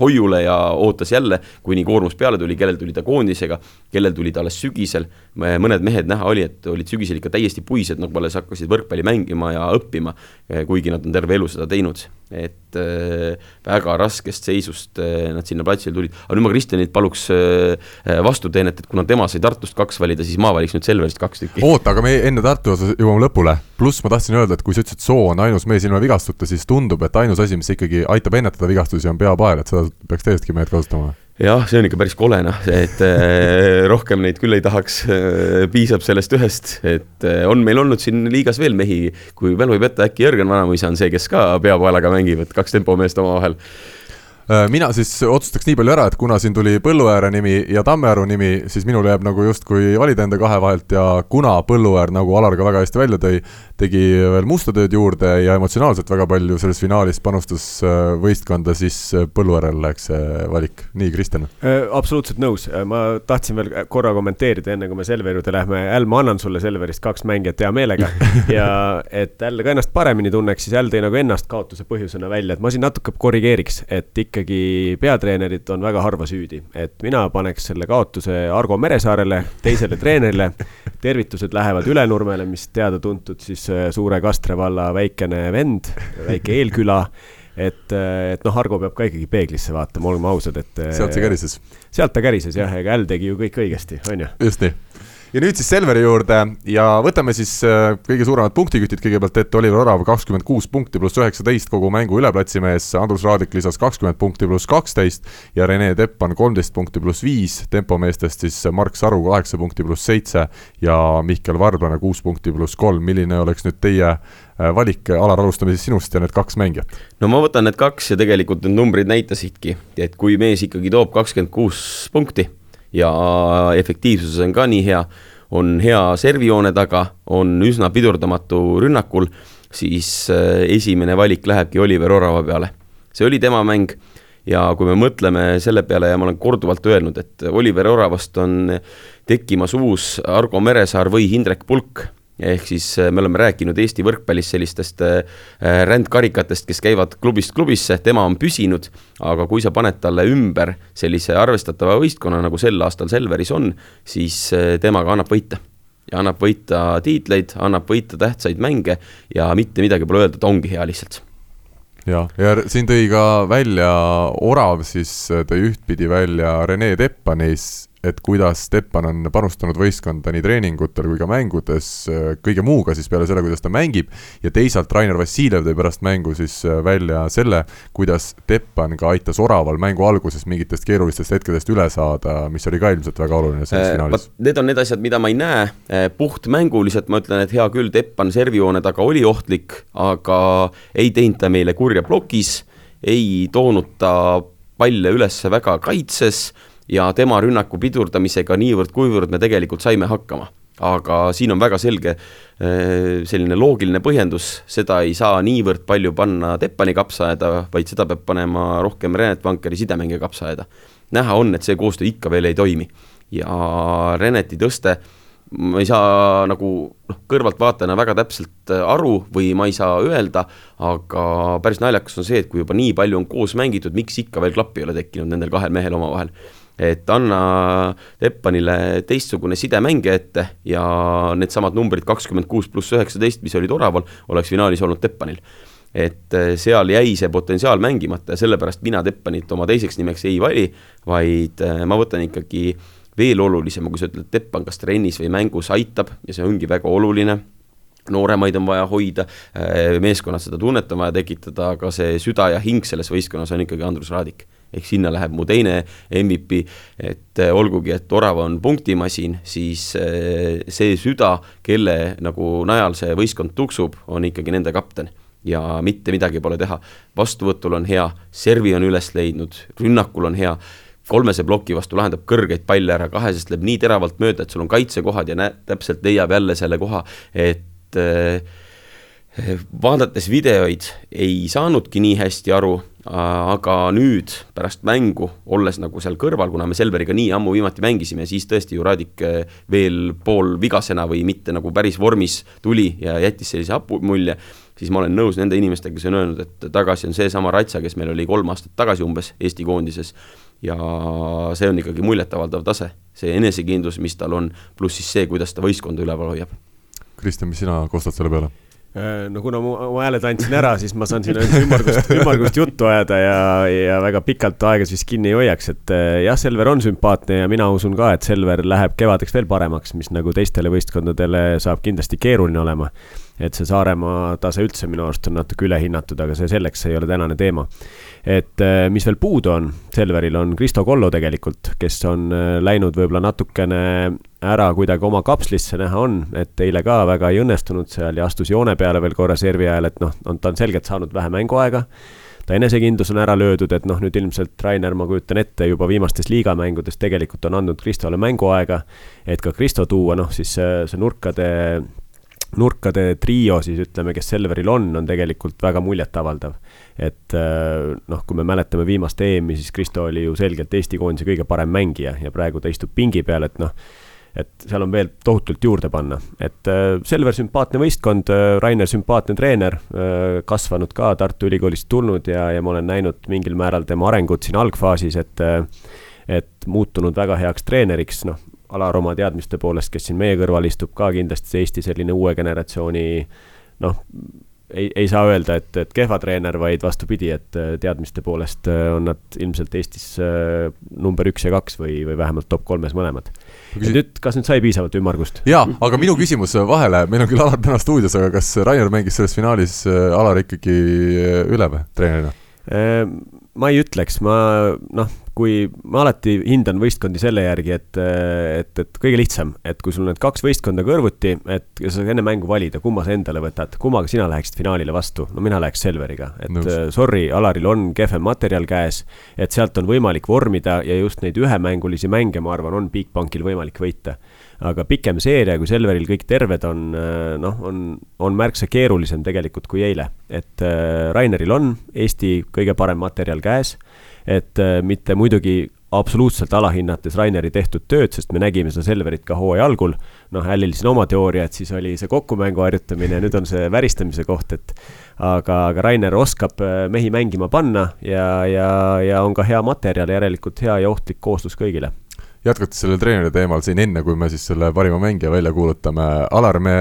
hoiule ja ootas jälle, kuni koormus peale tuli, kellel tuli ta koondisega, kellel tuli ta alles sügisel, mõned mehed näha oli, et olid sügisel ikka täiesti puised, nagu alles hakkasid võrkpalli mängima ja õppima, äh, kuigi nad on terve elu seda teinud et äh, väga raskest seisust äh, nad sinna platsile tulid, aga nüüd ma Kristjanilt paluks äh, vastuteenet, et kuna tema sai Tartust kaks valida, siis ma valiks nüüd Selverist kaks tükki. oota, aga me enne Tartu osas jõuame lõpule, pluss ma tahtsin öelda, et kui sa ütlesid, soo on ainus mees ilma vigastute, siis tundub, et ainus asi, mis ikkagi aitab ennetada vigastusi, on peapael, et seda peaks täiesti mehed kasutama jah, see on ikka päris kole noh, et äh, rohkem neid küll ei tahaks äh,, piisab sellest ühest, et äh, on meil olnud siin liigas veel mehi, kui mälu ei peta, äkki Jörgen Vanamuisa on see, kes ka peapaelaga mängib, et kaks tempomeest omavahel mina siis otsustaks nii palju ära, et kuna siin tuli Põlluääre nimi ja Tammearu nimi, siis minul jääb nagu justkui valida enda kahe vahelt ja kuna Põlluäär, nagu Alar ka väga hästi välja tõi, tegi veel musta tööd juurde ja emotsionaalselt väga palju selles finaalis panustas äh, võistkonda, siis äh, Põlluäärel läheks see valik. nii, Kristjan? absoluutselt nõus, ma tahtsin veel korra kommenteerida, enne kui me Selveri juurde lähme, Äl, ma annan sulle Selverist kaks mängijat hea meelega ja et Äl ka ennast paremini tunneks, siis Äl tõi nagu ennast kaotuse põhjusena välja, et ma siin natuke korrigeeriks, et ikka ikkagi peatreenerit on väga harva süüdi, et mina paneks selle kaotuse Argo Meresaarele, teisele treenerile. tervitused lähevad Ülenurmele, mis teada-tuntud siis äh, Suure Kastre valla väikene vend, väike eelküla et, äh, et noh, Argo peab ka ikkagi peeglisse vaatama, olgem ausad, et. Äh, sealt see kärises. sealt ta kärises jah, ega Äll tegi ju kõik õigesti, on ju. just nii ja nüüd siis Selveri juurde ja võtame siis äh, kõige suuremad punktikütid kõigepealt ette, Oliver Orav kakskümmend kuus punkti pluss üheksateist kogu mängu üleplatsimees, Andrus Raadik lisas kakskümmend punkti pluss kaksteist ja Rene Teppan kolmteist punkti pluss viis, tempomeestest siis Mark Saru kaheksa punkti pluss seitse ja Mihkel Varblane kuus punkti pluss kolm, milline oleks nüüd teie äh, valik, Alar, alustame siis sinust ja need kaks mängijat. no ma võtan need kaks ja tegelikult need numbrid näitasidki, et kui mees ikkagi toob kakskümmend kuus punkti ja efektiivsus on ka nii hea, on hea servijoone taga, on üsna pidurdamatu rünnakul, siis äh, esimene valik lähebki Oliver Orava peale. see oli tema mäng ja kui me mõtleme selle peale ja ma olen korduvalt öelnud, et Oliver Oravast on tekkimas uus Argo Meresaar või Hindrek Pulk ehk siis äh, me oleme rääkinud Eesti võrkpallis sellistest äh, äh, rändkarikatest, kes käivad klubist klubisse, tema on püsinud, aga kui sa paned talle ümber sellise arvestatava võistkonna, nagu sel aastal Selveris on, siis temaga annab võita. Ja annab võita tiitleid, annab võita tähtsaid mänge ja mitte midagi pole öelda, ta ongi hea lihtsalt. Jah, ja siin tõi ka välja Orav, siis tõi ühtpidi välja Rene Teppanis et kuidas Steppan on panustanud võistkonda nii treeningutel kui ka mängudes kõige muuga siis peale selle, kuidas ta mängib, ja teisalt Rainer Vassiljev tõi pärast mängu siis välja selle, kuidas Teppan ka aitas Oraval mängu alguses mingitest keerulistest hetkedest üle saada, mis oli ka ilmselt väga oluline selles äh, finaalis. Need on need asjad, mida ma ei näe, äh, puhtmänguliselt ma ütlen, et hea küll, Teppan servijoone taga oli ohtlik, aga ei teinud ta meile kurja plokis, ei toonud ta palle üles väga kaitses ja tema rünnaku pidurdamisega niivõrd-kuivõrd me tegelikult saime hakkama. aga siin on väga selge äh, selline loogiline põhjendus, seda ei saa niivõrd palju panna Teppani kapsaaeda, vaid seda peab panema rohkem Renet Vankeri sidemängija kapsaaeda. näha on, et see koostöö ikka veel ei toimi ja Reneti tõste ma ei saa nagu noh, kõrvaltvaatajana väga täpselt aru või ma ei saa öelda, aga päris naljakas on see, et kui juba nii palju on koos mängitud, miks ikka veel klappi ei ole tekkinud nendel kahel mehel omavahel et anna Teppanile teistsugune sidemängija ette ja needsamad numbrid kakskümmend kuus pluss üheksateist, mis olid Oraval, oleks finaalis olnud Teppanil. et eh, seal jäi see potentsiaal mängimata ja sellepärast mina Teppanit oma teiseks nimeks ei vali, vaid eh, ma võtan ikkagi veel olulisema, kui sa ütled, Teppan kas trennis või mängus aitab ja see ongi väga oluline nooremaid on vaja hoida, eh, meeskonnas seda tunnet on vaja tekitada, aga see süda ja hing selles võistkonnas on ikkagi Andrus Raadik ehk sinna läheb mu teine MVP, et äh, olgugi, et Orav on punktimasin, siis äh, see süda, kelle nagu najal see võistkond tuksub, on ikkagi nende kapten. Ja mitte midagi pole teha. vastuvõtul on hea, servi on üles leidnud, rünnakul on hea, kolmese ploki vastu lahendab kõrgeid palle ära, kahesest läheb nii teravalt mööda, et sul on kaitsekohad ja näed, täpselt leiab jälle selle koha, et äh, vaadates videoid ei saanudki nii hästi aru, aga nüüd pärast mängu, olles nagu seal kõrval, kuna me Selveriga nii ammu viimati mängisime, siis tõesti ju Raadik eh, veel poolvigasena või mitte nagu päris vormis tuli ja jättis sellise hapu mulje, siis ma olen nõus nende inimestega, kes on öelnud, et tagasi on seesama Ratsa, kes meil oli kolm aastat tagasi umbes Eesti koondises ja see on ikkagi muljetavaldav tase, see enesekindlus, mis tal on, pluss siis see, kuidas ta võistkonda üleval hoiab. Kristjan, mis sina kostad selle peale? Äh, no kuna ma oma hääled andsin ära, siis ma saan siin ainult ümmargust, ümmargust juttu ajada ja, ja väga pikalt aega siis kinni ei hoiaks, et äh, jah, Selver on sümpaatne ja mina usun ka, et Selver läheb kevadeks veel paremaks, mis nagu teistele võistkondadele saab kindlasti keeruline olema. Et see Saaremaa tase üldse minu arust on natuke ülehinnatud, aga see selleks ei ole tänane teema. Et äh, mis veel puudu on, Selveril on Kristo Kollo tegelikult, kes on äh, läinud võib-olla natukene ära kuidagi oma kapslisse näha on, et eile ka väga ei õnnestunud seal ja astus joone peale veel korra servi ajal, et noh, on, ta on selgelt saanud vähe mänguaega. Ta enesekindlus on ära löödud, et noh, nüüd ilmselt Rainer, ma kujutan ette, juba viimastes liigamängudes tegelikult on andnud Kristole mänguaega, et ka Kristo tuua, noh siis see, see nurkade nurkade trio siis ütleme, kes Selveril on, on tegelikult väga muljetavaldav. et äh, noh, kui me mäletame viimast EM-i, siis Kristo oli ju selgelt Eesti koondise kõige parem mängija ja praegu ta istub pingi peal, et noh, et seal on veel tohutult juurde panna, et äh, Selver sümpaatne võistkond, äh, Rainer sümpaatne treener, kasvanud ka Tartu Ülikoolist tulnud ja, ja ma olen näinud mingil määral tema arengut siin algfaasis, et et muutunud väga heaks treeneriks, noh, Alar oma teadmiste poolest, kes siin meie kõrval istub, ka kindlasti Eesti selline uue generatsiooni noh, ei, ei saa öelda, et, et kehva treener, vaid vastupidi, et äh, teadmiste poolest äh, on nad ilmselt Eestis äh, number üks ja kaks või, või vähemalt top kolmes mõlemad. Küsin... nüüd, kas nüüd sai piisavalt ümmargust? jaa, aga minu küsimus vahele, meil on küll Alar täna stuudios, aga kas Rainer mängis selles finaalis Alar ikkagi üle või, treenerina? Ma ei ütleks, ma noh, kui ma alati hindan võistkondi selle järgi, et, et, et kõige lihtsam, et kui sul need kaks võistkonda kõrvuti, et sa saad enne mängu valida, kumma sa endale võtad, kummaga sina läheksid finaalile vastu, no mina läheks Selveriga, et Nõus. sorry, Alaril on kehvem materjal käes, et sealt on võimalik vormida ja just neid ühemängulisi mänge, ma arvan, on Bigbankil võimalik võita aga pikem seeria, kui Selveril kõik terved on, noh, on, on märksa keerulisem tegelikult kui eile. et äh, Raineril on Eesti kõige parem materjal käes, et äh, mitte muidugi absoluutselt alahinnates Raineri tehtud tööd, sest me nägime seda Selverit ka hooaja algul. noh, Hällil siin oma teooria, et siis oli see kokkumängu harjutamine ja nüüd on see väristamise koht, et aga, aga Rainer oskab äh, mehi mängima panna ja, ja, ja on ka hea materjal, järelikult hea ja ohtlik kooslus kõigile jätkates sellel treeneri teemal siin enne, kui me siis selle parima mängija välja kuulutame, Alar, me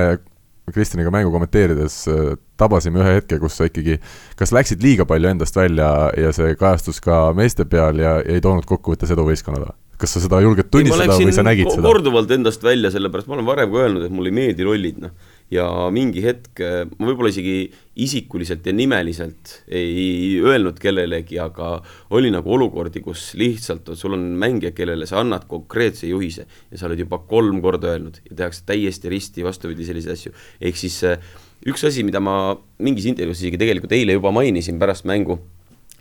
Kristjaniga mängu kommenteerides äh, tabasime ühe hetke, kus sa ikkagi kas läksid liiga palju endast välja ja see kajastus ka meeste peal ja ei toonud kokkuvõttes edu võistkonnale? kas sa seda julged tunnistada või sa nägid seda? korduvalt endast välja, sellepärast ma olen varem ka öelnud, et mulle ei meeldi rollid, noh ja mingi hetk ma võib-olla isegi isikuliselt ja nimeliselt ei öelnud kellelegi, aga oli nagu olukordi, kus lihtsalt sul on mängija, kellele sa annad konkreetse juhise ja sa oled juba kolm korda öelnud ja tehakse täiesti risti vastupidi selliseid asju. ehk siis äh, üks asi, mida ma mingis intervjuus isegi tegelikult eile juba mainisin pärast mängu,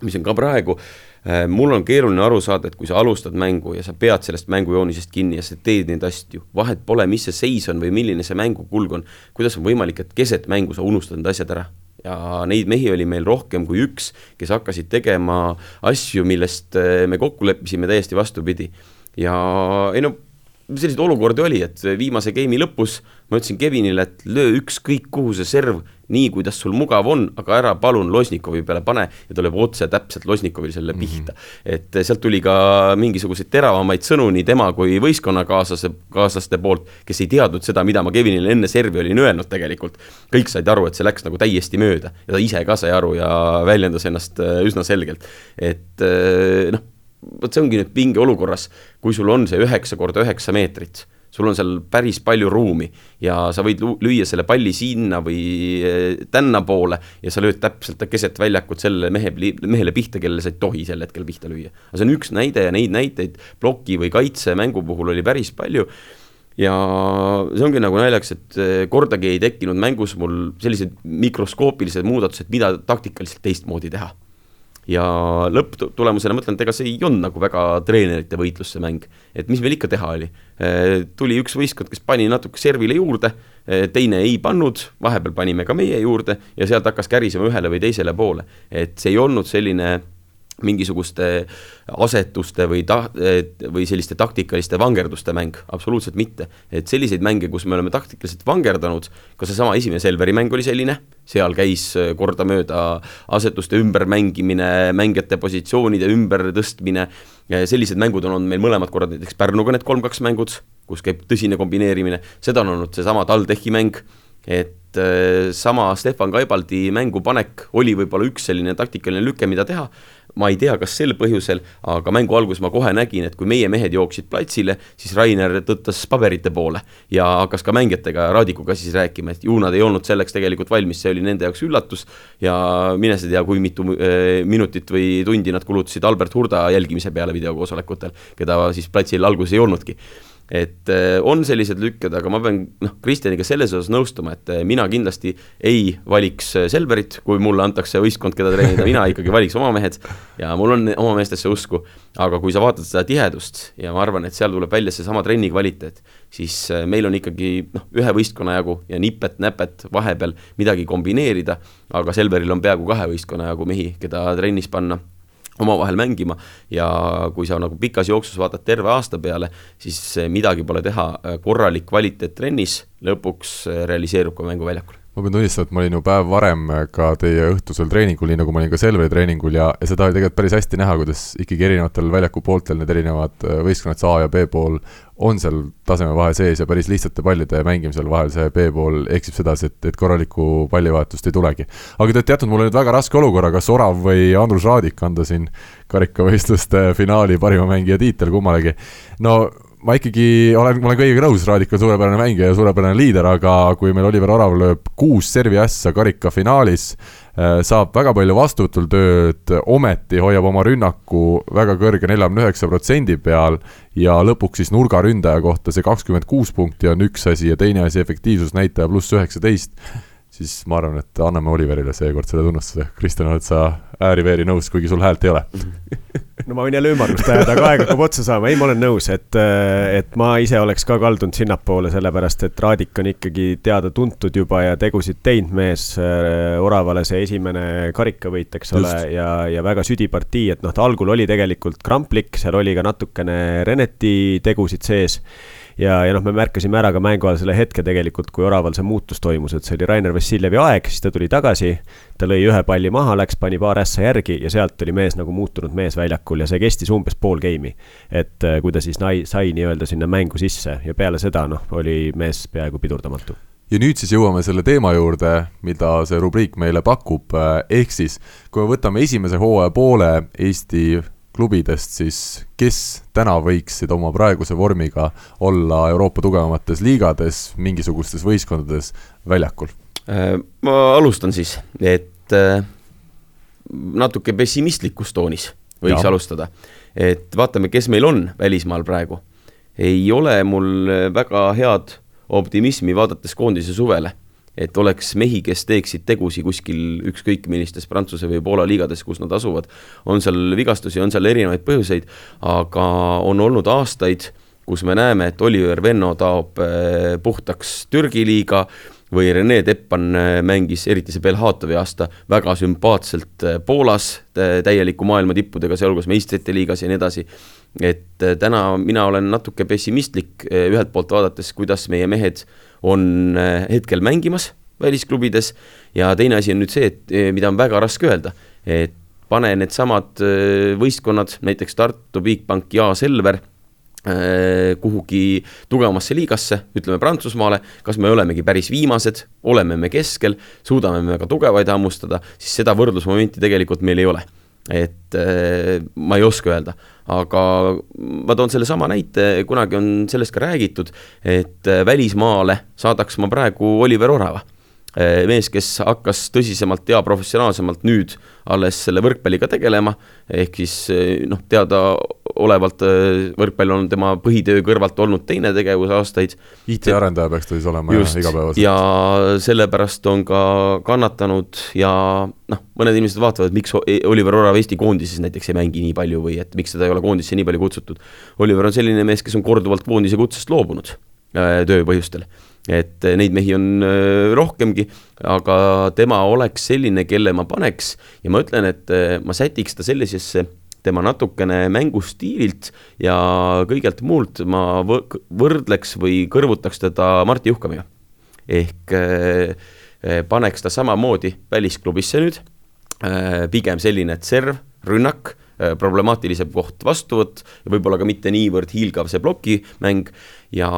mis on ka praegu äh, Äh, mul on keeruline aru saada, et kui sa alustad mängu ja sa pead sellest mängujoonisest kinni ja sa teed neid asju, vahet pole, mis see seis on või milline see mängukulg on, kuidas on võimalik, et keset mängu sa unustad need asjad ära? ja neid mehi oli meil rohkem kui üks, kes hakkasid tegema asju, millest äh, me kokku leppisime täiesti vastupidi. ja ei no selliseid olukordi oli, et viimase game'i lõpus ma ütlesin Kevinile, et löö ükskõik kuhu see serv, nii kuidas sul mugav on, aga ära palun Losnikovi peale pane ja ta lööb otse täpselt Losnikovil selle mhm. pihta mm. -hmm. et sealt tuli ka mingisuguseid teravamaid sõnu nii tema kui võistkonnakaaslase, kaaslaste poolt, kes ei teadnud seda, mida ma Kevinile enne servi olin öelnud tegelikult. kõik said aru, et see läks nagu täiesti mööda ja ta ise ka sai aru ja väljendas ennast äh, üsna selgelt, et äh, noh vot see ongi nüüd pingeolukorras, kui sul on see üheksa korda üheksa meetrit, sul on seal päris palju ruumi ja sa võid lüüa selle palli sinna või eh, tänna poole ja sa lööd täpselt keset väljakut sellele mehe, mehele pihta, kellele sa ei tohi sel hetkel pihta lüüa. aga see on üks näide ja neid näiteid ploki või kaitsemängu puhul oli päris palju ja see ongi nagu naljakas, et eh, kordagi ei tekkinud mängus mul sellised mikroskoopilised muudatused, mida taktikaliselt teistmoodi teha ja lõpptulemusena ma ütlen, et ega see ei olnud nagu väga treenerite võitlus, see mäng. et mis meil ikka teha oli, tuli üks võistkond, kes pani natuke servile juurde, teine ei pannud, vahepeal panime ka meie juurde ja sealt hakkas kärisema ühele või teisele poole. et see ei olnud selline mingisuguste asetuste või ta-, või selliste taktikaliste vangerduste mäng, absoluutselt mitte. et selliseid mänge, kus me oleme taktikaliselt vangerdanud, ka seesama esimene Selveri mäng oli selline, seal käis kordamööda asetuste ümbermängimine, mängijate positsioonide ümbertõstmine, sellised mängud on olnud meil mõlemad korrad, näiteks Pärnuga need kolm-kaks mängud, kus käib tõsine kombineerimine, seda on olnud seesama TalTechi mäng, et sama Stefan Kaibaldi mängupanek oli võib-olla üks selline taktikaline lüke, mida teha, ma ei tea, kas sel põhjusel, aga mängu alguses ma kohe nägin, et kui meie mehed jooksid platsile, siis Rainer tõttas paberite poole ja hakkas ka mängijatega, Raadikuga siis rääkima, et ju nad ei olnud selleks tegelikult valmis, see oli nende jaoks üllatus. Ja mine sa tea, kui mitu äh, minutit või tundi nad kulutasid Albert Hurda jälgimise peale videokoosolekutel, keda siis platsil alguses ei olnudki et äh, on sellised lükked, aga ma pean noh, Kristjaniga selles osas nõustuma, et äh, mina kindlasti ei valiks äh, Selverit, kui mulle antakse võistkond, keda treenida, mina ikkagi valiks oma mehed. Ja mul on oma meestesse usku, aga kui sa vaatad seda tihedust ja ma arvan, et seal tuleb välja seesama trenni kvaliteet, siis meil on ikkagi noh, ühe võistkonna jagu ja nipet-näpet vahepeal midagi kombineerida, aga Selveril on peaaegu kahe võistkonna jagu mehi, keda trennis panna omavahel mängima ja kui sa nagu pikas jooksus vaatad terve aasta peale, siis midagi pole teha, korralik kvaliteet trennis lõpuks realiseerub ka mänguväljakul ma pean tunnistama, et ma olin ju päev varem ka teie õhtusel treeningul, nii nagu ma olin ka Selveri treeningul ja, ja seda oli tegelikult päris hästi näha, kuidas ikkagi erinevatel väljaku pooltel need erinevad võistkonnad, see A ja B pool, on seal tasemevahe sees ja päris lihtsate pallide mängimisel vahel see B-pool eksib sedasi, et, et korralikku pallivahetust ei tulegi. aga te olete jätnud mulle nüüd väga raske olukorra, kas Orav või Andrus Raadik anda siin karikavõistluste finaali parima mängija tiitel kummalegi. no ma ikkagi olen, ma olen kõigiga nõus, Raadik on suurepärane mängija ja suurepärane liider, aga kui meil Oliver Orav lööb kuus servi ässa karika finaalis, Äh, saab väga palju vastuvõtul tööd, ometi hoiab oma rünnaku väga kõrge neljakümne üheksa protsendi peal ja lõpuks siis nurgaründaja kohta see kakskümmend kuus punkti on üks asi ja teine asi efektiivsusnäitaja pluss üheksateist siis ma arvan, et anname Oliverile seekord selle tunnustuse. Kristjan, oled sa ääri-veeri nõus, kuigi sul häält ei ole no ma võin jälle ümmargust ajada, aga aeg hakkab otsa saama, ei, ma olen nõus, et, et ma ise oleks ka kaldunud sinnapoole, sellepärast et Raadik on ikkagi teada-tuntud juba ja tegusid teinud mees. Oravale see esimene karikavõit, eks ole, ja, ja väga südipartii, et noh, ta algul oli tegelikult kramplik, seal oli ka natukene Reneti tegusid sees ja, ja noh, me märkasime ära ka mängu ajal selle hetke tegelikult, kui Oraval see muutus toimus, et see oli Rainer Vassiljevi aeg, siis ta tuli tagasi, ta lõi ühe palli maha, läks, pani paar ässa järgi ja sealt oli mees nagu muutunud mees väljakul ja see kestis umbes pool game'i. et äh, kui ta siis nai, sai nii-öelda sinna mängu sisse ja peale seda noh, oli mees peaaegu pidurdamatu ja nüüd siis jõuame selle teema juurde, mida see rubriik meile pakub, äh, ehk siis kui me võtame esimese hooaja poole Eesti klubidest, siis kes täna võiksid oma praeguse vormiga olla Euroopa tugevamates liigades, mingisugustes võistkondades väljakul? Äh, ma alustan siis, et äh, natuke pessimistlikus toonis võiks ja. alustada. et vaatame, kes meil on välismaal praegu. ei ole mul väga head optimismi vaadates koondise suvele et oleks mehi, kes teeksid tegusi kuskil ükskõik millistes Prantsuse või Poola liigades, kus nad asuvad. on seal vigastusi, on seal erinevaid põhjuseid, aga on olnud aastaid, kus me näeme, et Oliver Venno taob eh, puhtaks Türgi liiga või Rene Teppan eh, mängis, eriti see Belhatovi aasta, väga sümpaatselt eh, Poolas täieliku maailma tippudega, sealhulgas meistrite liigas ja nii edasi. et täna mina olen natuke pessimistlik ühelt poolt vaadates, kuidas meie mehed on äh, hetkel mängimas välisklubides. Ja teine asi on nüüd see, et äh, mida on väga raske öelda, et pane needsamad äh, võistkonnad, näiteks Tartu, Bigbank ja Selver kuhugi tugevamasse liigasse, ütleme Prantsusmaale, kas me olemegi päris viimased, oleme me keskel, suudame me ka tugevaid hammustada, siis seda võrdlusmomenti tegelikult meil ei ole. Et äh, ma ei oska öelda, aga ma toon sellesama näite, kunagi on sellest ka räägitud, et välismaale saadaks ma praegu Oliver Orava. Eh, mees, kes hakkas tõsisemalt ja professionaalsemalt nüüd alles selle võrkpalliga tegelema, ehk siis eh, noh, teadaolevalt eh, võrkpall on tema põhitöö kõrvalt olnud teine tegevus aastaid. IT-arendaja peaks ta siis olema Just, jah, igapäevaselt. ja sellepärast on ka kannatanud ja noh, mõned inimesed vaatavad, miks Oliver Orav Eesti koondises näiteks ei mängi nii palju või et miks teda ei ole koondisse nii palju kutsutud. Oliver on selline mees, kes on korduvalt koondise kutsest loobunud tööpõhjustel et eh, neid mehi on eh, rohkemgi, aga tema oleks selline, kelle ma paneks ja ma ütlen, et eh, ma sätiks ta sellisesse tema natukene mängustiililt ja kõigelt muult ma võrdleks või kõrvutaks teda Martti Juhkamiga. ehk paneks ta samamoodi välisklubisse nüüd, pigem selline tserv, rünnak, problemaatilisem koht vastuvõtt võib-olla ka mitte niivõrd hiilgav see plokimäng ja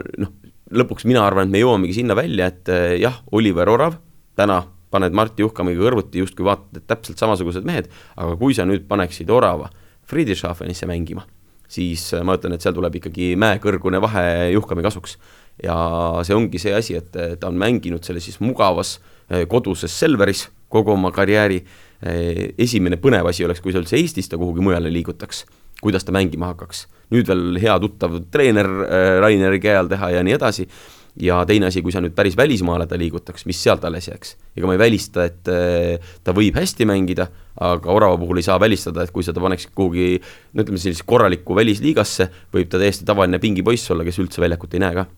noh, lõpuks mina arvan, et me jõuamegi sinna välja, et eh, jah, Oliver Orav, täna paned Martti Juhkamiga kõrvuti, justkui vaatad, et täpselt samasugused mehed, aga kui sa nüüd paneksid Orava Friedrichshafenisse mängima, siis eh, ma ütlen, et seal tuleb ikkagi mäekõrgune vahe Juhkami kasuks. ja see ongi see asi, et eh, ta on mänginud sellises mugavas koduses Selveris kogu oma karjääri, esimene põnev asi oleks, kui sa üldse Eestist ta kuhugi mujale liigutaks kuidas ta mängima hakkaks. nüüd veel hea tuttav treener äh, Raineri käe all teha ja nii edasi, ja teine asi, kui sa nüüd päris välismaale ta liigutaks, mis sealt alles jääks? ega ma ei välista, et äh, ta võib hästi mängida, aga Orava puhul ei saa välistada, et kui sa ta paneksid kuhugi no ütleme, sellisesse korralikku välisliigasse, võib ta täiesti tavaline pingipoiss olla, kes üldse väljakut ei näe ka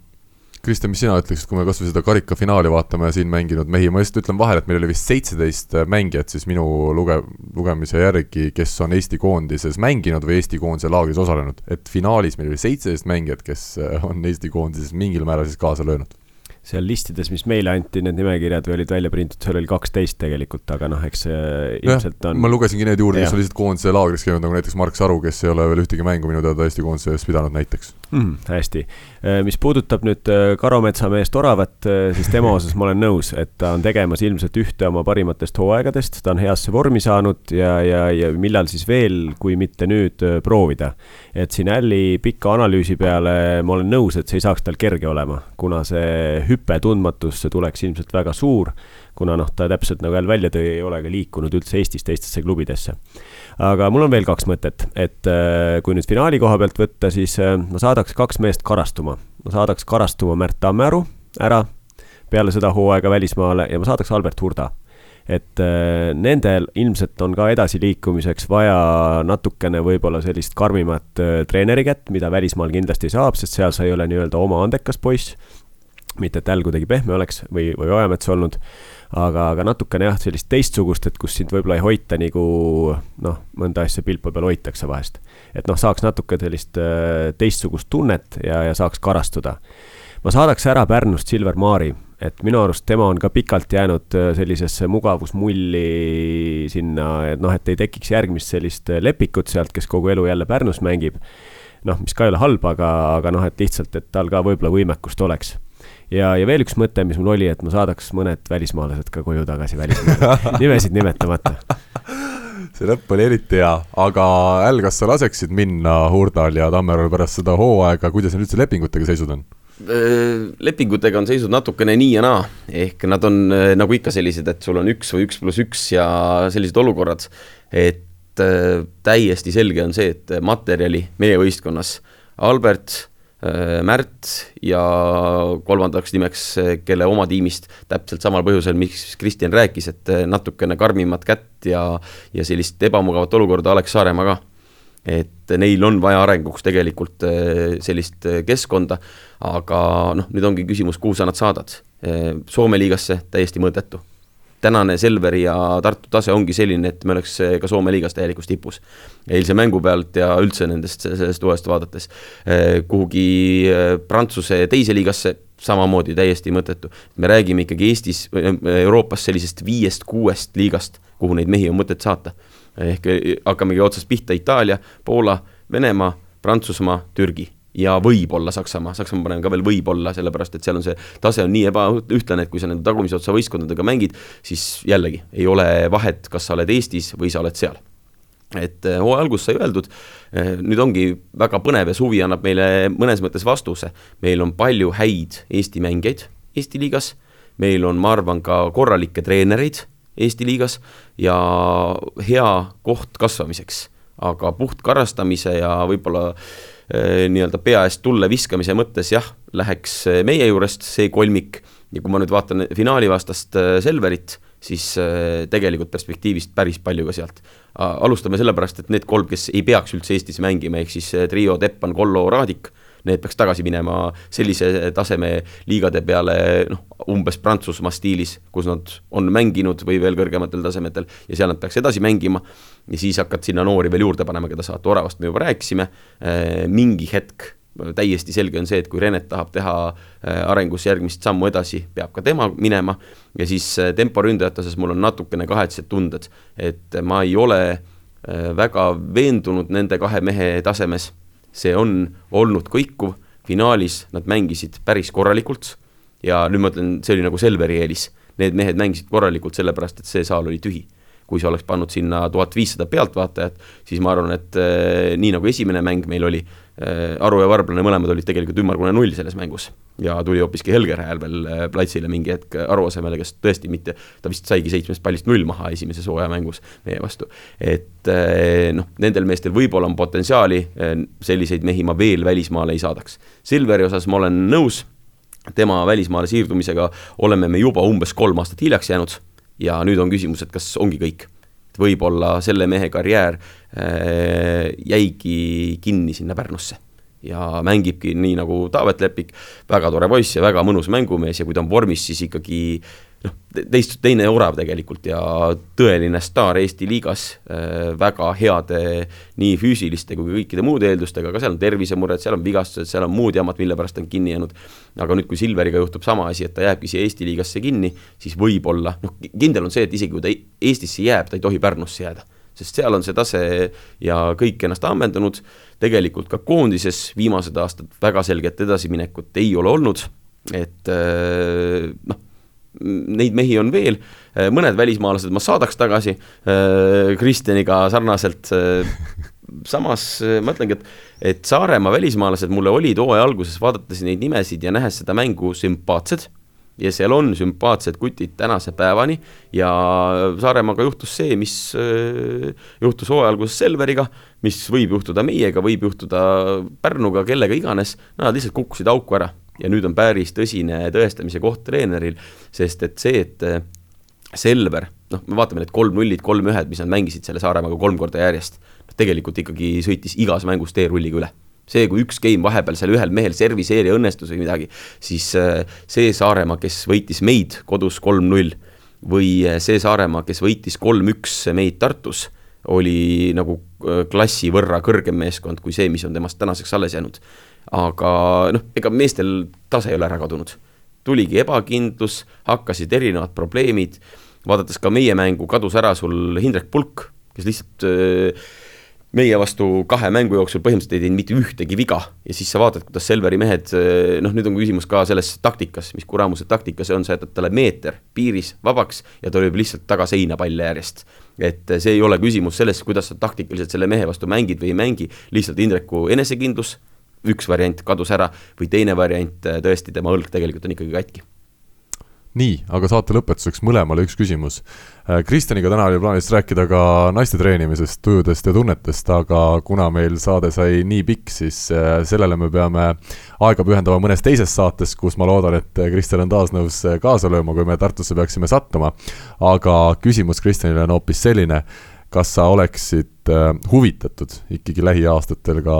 Kristjan, mis sina ütleksid, kui me kasvõi seda karikafinaali vaatame ja siin mänginud mehi, ma just ütlen vahele, et meil oli vist seitseteist mängijat siis minu luge-, lugemise järgi, kes on Eesti koondises mänginud või Eesti koondise laagris osalenud. et finaalis meil oli seitseteist mängijat, kes on Eesti koondises mingil määral siis kaasa löönud seal listides, mis meile anti, need nimekirjad või olid välja prinditud, seal oli kaksteist tegelikult, aga noh, eks see ilmselt on. ma lugesingi need juurde, kes on lihtsalt koondise laagris käinud, nagu näiteks Mark Saru, kes ei ole veel ühtegi mängu minu teada Eesti koondise ees pidanud näiteks mm,. hästi, äh, mis puudutab nüüd äh, Karometsa meest Oravat, äh, siis tema osas ma olen nõus, et ta on tegemas ilmselt ühte oma parimatest hooaegadest, ta on heasse vormi saanud ja, ja, ja millal siis veel, kui mitte nüüd proovida. et siin Alli pika analüüsi peale ma olen nõus, et see ei saaks tal kerge olema, kuna see hüpe tundmatusse tuleks ilmselt väga suur, kuna noh, ta täpselt nagu jälle välja tõi, ei ole ka liikunud üldse Eestist teistesse klubidesse. Aga mul on veel kaks mõtet, et äh, kui nüüd finaali koha pealt võtta, siis äh, ma saadaks kaks meest karastuma. ma saadaks karastuma Märt Tammearu ära peale seda hooaega välismaale ja ma saadaks Albert Hurda. Et äh, nendel ilmselt on ka edasiliikumiseks vaja natukene võib-olla sellist karmimat treeneri kätt, mida välismaal kindlasti saab, sest seal sa ei ole nii-öelda oma andekas poiss. Mitte et Äl kuidagi pehme oleks või, või Ojamets olnud, aga, aga natukene jah, sellist teistsugust, et kus sind võib-olla ei hoita nagu noh, mõnda asja pilpa peal hoitakse vahest. et noh, saaks natuke sellist äh, teistsugust tunnet ja, ja saaks karastuda. ma saadaks ära Pärnust Silver Maari, et minu arust tema on ka pikalt jäänud äh, sellisesse mugavusmulli sinna, et noh, et ei tekiks järgmist sellist äh, lepikut sealt, kes kogu elu jälle Pärnus mängib noh, mis ka ei ole halb, aga, aga noh, et lihtsalt, et tal ka võib-olla võimekust oleks ja, ja veel üks mõte, mis mul oli, et ma saadaks mõned välismaalased ka koju tagasi välismaale. Nimesid nimetamata. See lõpp oli eriti hea, aga Äl, kas sa laseksid minna Hurdal ja Tammerol pärast seda hooaega, kuidas neil üldse lepingutega seisud on? Äh, lepingutega on seisud natukene nii ja naa, ehk nad on äh, nagu ikka sellised, et sul on üks või üks pluss üks ja sellised olukorrad, et äh, täiesti selge on see, et materjali meie võistkonnas Albert Märt ja kolmandaks nimeks, äh, kelle oma tiimist täpselt samal põhjusel, miks Kristjan rääkis, et äh, natukene karmimat kätt ja, ja sellist ebamugavat olukorda Alex Saaremaa ka. et neil on vaja arenguks tegelikult sellist keskkonda, aga noh, nüüd ongi küsimus, kuhu sa nad saadad. Soome liigasse täiesti mõttetu tänane Selveri ja Tartu tase ongi selline, et me oleks ka Soome liigas täielikus tipus. eilse mängu pealt ja üldse nendest, sellest hooajast vaadates. Eh, kuhugi eh, Prantsuse teise liigasse samamoodi täiesti mõttetu. me räägime ikkagi Eestis, eh, Euroopas sellisest viiest-kuuest liigast, kuhu neid mehi on mõtet saata. ehk hakkamegi otsast pihta Itaalia, Poola, Venemaa, Prantsusmaa, Türgi ja võib-olla Saksamaa, Saksamaa paneme ka veel võib-olla, sellepärast et seal on see tase on nii ebaühtlane, et kui sa nende tagumise otsa võistkondadega mängid, siis jällegi ei ole vahet, kas sa oled Eestis või sa oled seal. et eh, hooaja alguses sai öeldud, eh, nüüd ongi väga põnev ja suvi annab meile mõnes mõttes vastuse. meil on palju häid Eesti mängijaid Eesti liigas, meil on, ma arvan, ka korralikke treenereid Eesti liigas ja hea koht kasvamiseks. aga puht karastamise ja võib-olla eh, nii-öelda pea eest tulle viskamise mõttes jah, läheks meie juurest see kolmik ja kui ma nüüd vaatan finaali vastast äh, Selverit, siis äh, tegelikult perspektiivist päris palju ka sealt. alustame sellepärast, et need kolm, kes ei peaks üldse Eestis mängima, ehk siis äh, trio Teppan, Kollo, Raadik, need peaks tagasi minema sellise taseme liigade peale, noh, umbes Prantsusmaa stiilis, kus nad on mänginud või veel kõrgematel tasemetel ja seal nad peaks edasi mängima ja siis hakkad sinna noori veel juurde panema, keda saad, Oravast me juba rääkisime, mingi hetk täiesti selge on see, et kui Renet tahab teha äh, arengus järgmist sammu edasi, peab ka tema minema ja siis äh, temporündajate osas mul on natukene kahetsed tunded, et ma ei ole äh, väga veendunud nende kahe mehe tasemes, see on olnud kõikuv, finaalis nad mängisid päris korralikult ja nüüd ma ütlen, see oli nagu Selveri eelis, need mehed mängisid korralikult sellepärast, et see saal oli tühi. Kui sa oleks pannud sinna tuhat viissada pealtvaatajat, siis ma arvan, et äh, nii nagu esimene mäng meil oli Aru ja Varblane mõlemad olid tegelikult ümmargune null selles mängus. ja tuli hoopiski Helger Hääl veel äh, platsile mingi hetk Aru asemele, kes tõesti mitte, ta vist saigi seitsmest pallist null maha esimeses hooajamängus meie vastu. et äh, noh, nendel meestel võib-olla on potentsiaali äh,, selliseid mehi ma veel välismaale ei saadaks. Silveri osas ma olen nõus, tema välismaale siirdumisega oleme me juba umbes kolm aastat hiljaks jäänud ja nüüd on küsimus, et kas ongi kõik. Et võib-olla selle mehe karjäär äh, jäigi kinni sinna Pärnusse. Ja mängibki nii nagu Taavet Lepik, väga tore poiss ja väga mõnus mängumees ja kui ta on vormis, siis ikkagi noh, teist, teine orav tegelikult ja tõeline staar Eesti liigas äh,, väga heade nii füüsiliste kui kõikide muude eeldustega, aga seal on tervisemured, seal on vigastused, seal on muud jamad, mille pärast ta on kinni jäänud. aga nüüd, kui Silveriga juhtub sama asi, et ta jääbki siia Eesti liigasse kinni, siis võib-olla, noh, kindel on see, et isegi kui ta Eestisse jääb, ta ei tohi Pärnusse jääda. Sest seal on see tase ja kõik ennast ammendunud, tegelikult ka koondises viimased aastad väga selget edasiminekut ei ole olnud, et äh, noh neid mehi on veel, äh, mõned välismaalased ma saadaks tagasi äh, Kristjaniga sarnaselt, äh, samas ma ütlengi, et, et Saaremaa välismaalased mulle olid hooaja alguses, vaadates neid nimesid ja nähes seda mängu sümpaatsed. Ja seal on sümpaatsed kutid tänase päevani ja Saaremaaga juhtus see, mis juhtus hooaja alguses Selveriga, mis võib juhtuda meiega, võib juhtuda Pärnuga, kellega iganes, nad lihtsalt kukkusid auku ära ja nüüd on päris tõsine tõestamise koht treeneril, sest et see, et äh, Selver, noh, me vaatame need kolm-nullid, kolm-ühed, mis nad mängisid selle Saaremaaga kolm korda järjest, noh tegelikult ikkagi sõitis igas mängus teerulliga üle. See, kui üks game vahepeal seal ühel mehel serviseerija õnnestus või midagi, siis äh, see Saaremaa, kes võitis meid kodus kolm-null või äh, see Saaremaa, kes võitis kolm-üks meid Tartus, oli nagu klassi võrra kõrgem meeskond kui see, mis on temast tänaseks alles jäänud aga noh, ega meestel tase ei ole ära kadunud. tuligi ebakindlus, hakkasid erinevad probleemid, vaadates ka meie mängu, kadus ära sul Hindrek Pulk, kes lihtsalt äh, meie vastu kahe mängu jooksul põhimõtteliselt ei teinud mitte ühtegi viga ja siis sa vaatad, kuidas Selveri mehed, äh, noh, nüüd on küsimus ka selles taktikas, mis kuramuse taktika see on, sa jätad talle meeter piiris vabaks ja ta lööb lihtsalt taga seina palle järjest. et äh, see ei ole küsimus sellest, kuidas sa taktikaliselt selle mehe vastu mängid või ei mängi, lihtsalt Indreku enesekindlus üks variant kadus ära või teine variant, äh, tõesti, tema õlg tegelikult on ikkagi katki nii, aga saate lõpetuseks mõlemale üks küsimus. Äh, Kristjaniga täna oli plaanis rääkida ka naiste treenimisest, tujudest ja tunnetest, aga kuna meil saade sai nii pikk, siis äh, sellele me peame aega pühendama mõnes teises saates, kus ma loodan, et Kristjan on taas nõus kaasa lööma, kui me Tartusse peaksime sattuma. aga küsimus Kristjanile on hoopis selline, kas sa oleksid huvitatud ikkagi lähiaastatel ka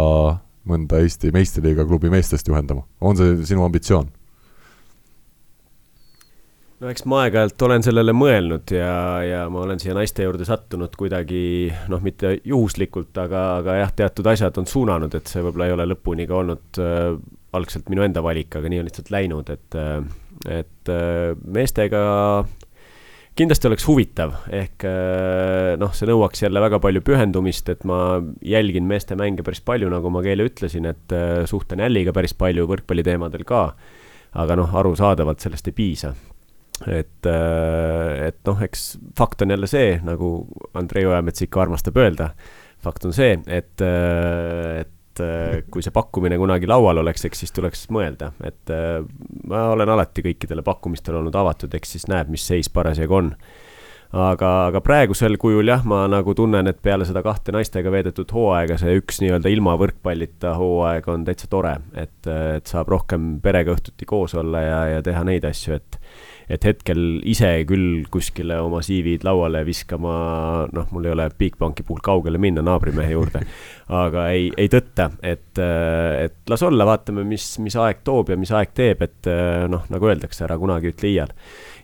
mõnda Eesti meistriliiga klubi meestest juhendama, on see sinu ambitsioon? no eks ma aeg-ajalt olen sellele mõelnud ja, ja ma olen siia naiste juurde sattunud kuidagi noh, mitte juhuslikult, aga, aga jah, teatud asjad on suunanud, et see võib-olla ei ole lõpuni ka olnud äh, algselt minu enda valik, aga nii on lihtsalt läinud, et, äh, et äh, meestega kindlasti oleks huvitav, ehk äh, noh, see nõuaks jälle väga palju pühendumist, et ma jälgin meeste mänge päris palju, nagu ma Keele ütlesin, et äh, suhtlen Älliga päris palju võrkpalliteemadel ka. aga noh, arusaadavalt sellest ei piisa. et, äh, et noh, eks fakt on jälle see, nagu Andrei Ojamets ikka armastab öelda, fakt on see, et, et et kui see pakkumine kunagi laual oleks, eks siis tuleks mõelda, et ma olen alati kõikidele pakkumistele olnud avatud, eks siis näeb, mis seis parasjagu on. Aga, aga praegusel kujul jah, ma nagu tunnen, et peale seda kahte naistega veedetud hooaega see üks nii-öelda ilma võrkpallita hooaeg on täitsa tore, et, et saab rohkem perega õhtuti koos olla ja, ja teha neid asju, et et hetkel ise küll kuskile oma CV-d lauale viskama, noh, mul ei ole Bigbanki puhul kaugele minna naabrimehe juurde, aga ei, ei tõtta, et, et las olla, vaatame, mis, mis aeg toob ja mis aeg teeb, et noh, nagu öeldakse, ära kunagi ütle iial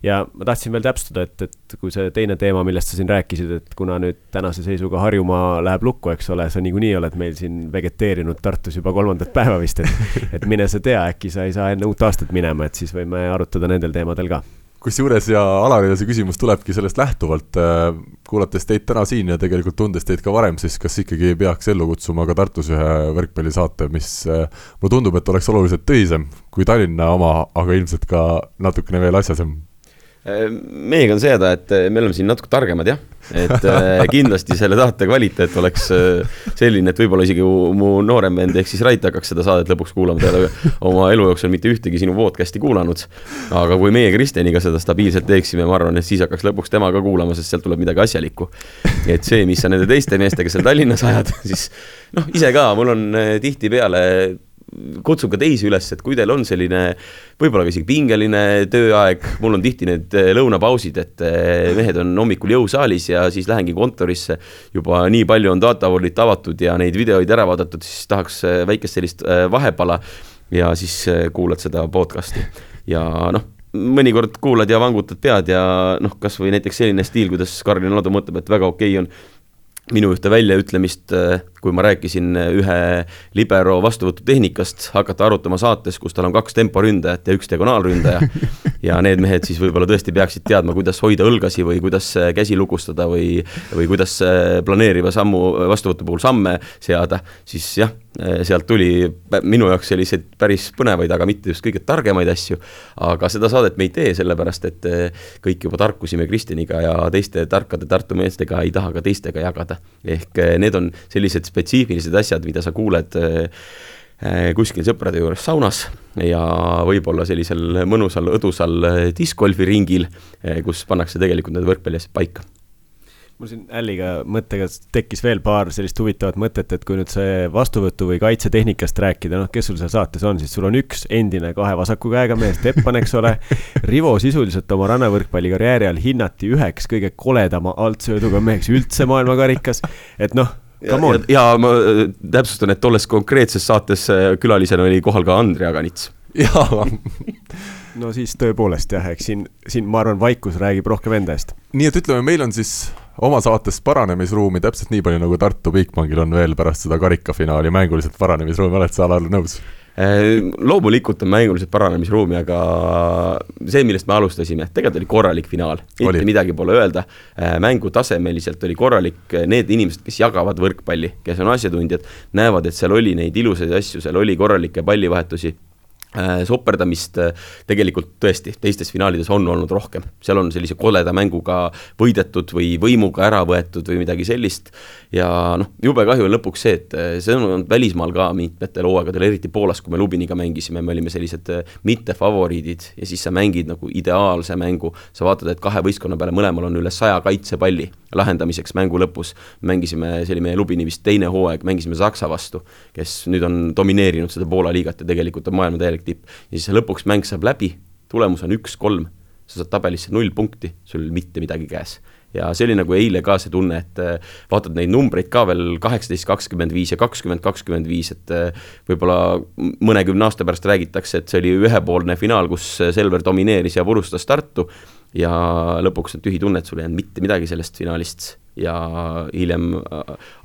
ja ma tahtsin veel täpsustada, et, et kui see teine teema, millest sa siin rääkisid, et kuna nüüd tänase seisuga Harjumaa läheb lukku, eks ole, sa niikuinii oled meil siin vegeteerinud Tartus juba kolmandat päeva vist, et, et mine sa tea, äkki sa ei saa enne uut aastat minema, et siis võime arutada nendel teemadel ka. Kusjuures ja Alarile see küsimus tulebki sellest lähtuvalt, äh, kuulates teid täna siin ja tegelikult tundes teid ka varem, siis kas ikkagi peaks ellu kutsuma ka Tartus ühe võrkpallisaate, mis äh, mulle tundub, et oleks oluliselt tõsisem kui Tallinna oma, aga ilmselt ka natukene veel asjasem meiega on see häda, et äh, me oleme siin natuke targemad jah, et äh, kindlasti selle saate kvaliteet oleks äh, selline, et võib-olla isegi mu noorem vend ehk siis Rait hakkaks seda saadet lõpuks kuulama, ta ei ole oma elu jooksul mitte ühtegi sinu podcast'i kuulanud. aga kui meie Kristjaniga seda stabiilselt teeksime, ma arvan, et siis hakkaks lõpuks tema ka kuulama, sest sealt tuleb midagi asjalikku. et see, mis sa nende teiste meestega seal Tallinnas ajad, siis noh, ise ka, mul on tihtipeale kutsun ka teisi üles, et kui teil on selline võib-olla ka isegi pingeline tööaeg, mul on tihti need eh, lõunapausid, et eh, mehed on hommikul jõusaalis ja siis lähengi kontorisse, juba nii palju on datavolit avatud ja neid videoid ära vaadatud, siis tahaks eh, väikest sellist vahepala ja siis kuulad seda podcast'i. Ja noh, mõnikord kuulad ja vangutad pead ja noh, kasvõi näiteks selline stiil, kuidas Karl Rinaldo mõtleb, et väga okei okay on minu ühte väljaütlemist, kui ma rääkisin äh, ühe libero vastuvõtutehnikast, hakata arutama saates, kus tal on kaks temporündajat ja üks diagonaalründaja. ja need mehed siis võib-olla tõesti peaksid teadma, kuidas hoida õlgasi või kuidas äh, käsi lukustada või, või kuidas planeeriva sammu vastuvõtu puhul samme seada, siis jah, sealt tuli minu jaoks selliseid päris põnevaid, aga mitte just kõige targemaid asju. aga seda saadet me ei tee, sellepärast et kõik juba tarkusime Kristjaniga ja teiste tarkade Tartu meestega ei taha ka teistega jagada ehk eh, need on sellised spetsiifilised asjad, mida sa kuuled eh, eh, kuskil sõprade juures saunas ja võib-olla sellisel mõnusal õdusal diskgolfiringil, kus pannakse tegelikult need võrkpalliasjad paika mul siin Alliga mõttega tekkis veel paar sellist huvitavat mõtet, et kui nüüd see vastuvõtu või kaitsetehnikast rääkida, noh, kes sul seal saates on, siis sul on üks endine kahe vasaku käega mees, Teppan, eks ole. Rivo sisuliselt oma rannavõrkpalli karjääri all hinnati üheks kõige koledama altsööduga meheks üldse maailmakarikas, et noh ja, ja, ja ma äh, täpsustan, et tolles konkreetses saates äh, külalisena oli kohal ka Andrei Aganits. jaa no siis tõepoolest jah, eks siin, siin ma arvan, vaikus räägib rohkem enda eest. nii et ütleme, meil on siis oma saates paranemisruumi täpselt nii palju, nagu Tartu Bigbankil on veel pärast seda karikafinaali mänguliselt paranemisruumi, oled sa, Alar, nõus? Äh, loomulikult on mänguliselt paranemisruumi, aga see, millest me alustasime, tegelikult oli korralik finaal, mitte midagi pole öelda. Äh, mängu tasemeliselt oli korralik, need inimesed, kes jagavad võrkpalli, kes on asjatundjad, näevad, et seal oli neid ilusaid asju, seal oli korralikke pallivahetusi. Äh, soperdamist äh, tegelikult tõesti teistes finaalides on olnud rohkem, seal on sellise koleda mänguga võidetud või võimuga ära võetud või midagi sellist. ja noh, jube kahju on lõpuks see, et äh, see on olnud välismaal ka mitmetel hooaegadel, eriti Poolas, kui me Lubiniga mängisime, me olime sellised mittefavoriidid ja siis sa mängid nagu ideaalse mängu. sa vaatad, et kahe võistkonna peale mõlemal on üle saja kaitsepalli lahendamiseks mängu lõpus. mängisime, see oli meie Lubini vist teine hooaeg, mängisime Saksa vastu, kes nüüd on domineerinud seda Poola liigat ja tegelikult on maailma täielik täielik tipp. ja siis lõpuks mäng saab läbi, tulemus on üks-kolm, sa saad tabelisse null punkti, sul mitte midagi käes. Ja see oli nagu eile ka see tunne, et äh, vaatad neid numbreid ka veel kaheksateist, kakskümmend viis ja kakskümmend, kakskümmend viis, et äh, võib-olla mõnekümne aasta pärast räägitakse, et see oli ühepoolne finaal, kus Selver domineeris ja purustas Tartu. Ja lõpuks on tühi tunne, et sul ei jäänud mitte midagi sellest finaalist. Ja hiljem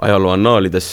ajaloo annaalides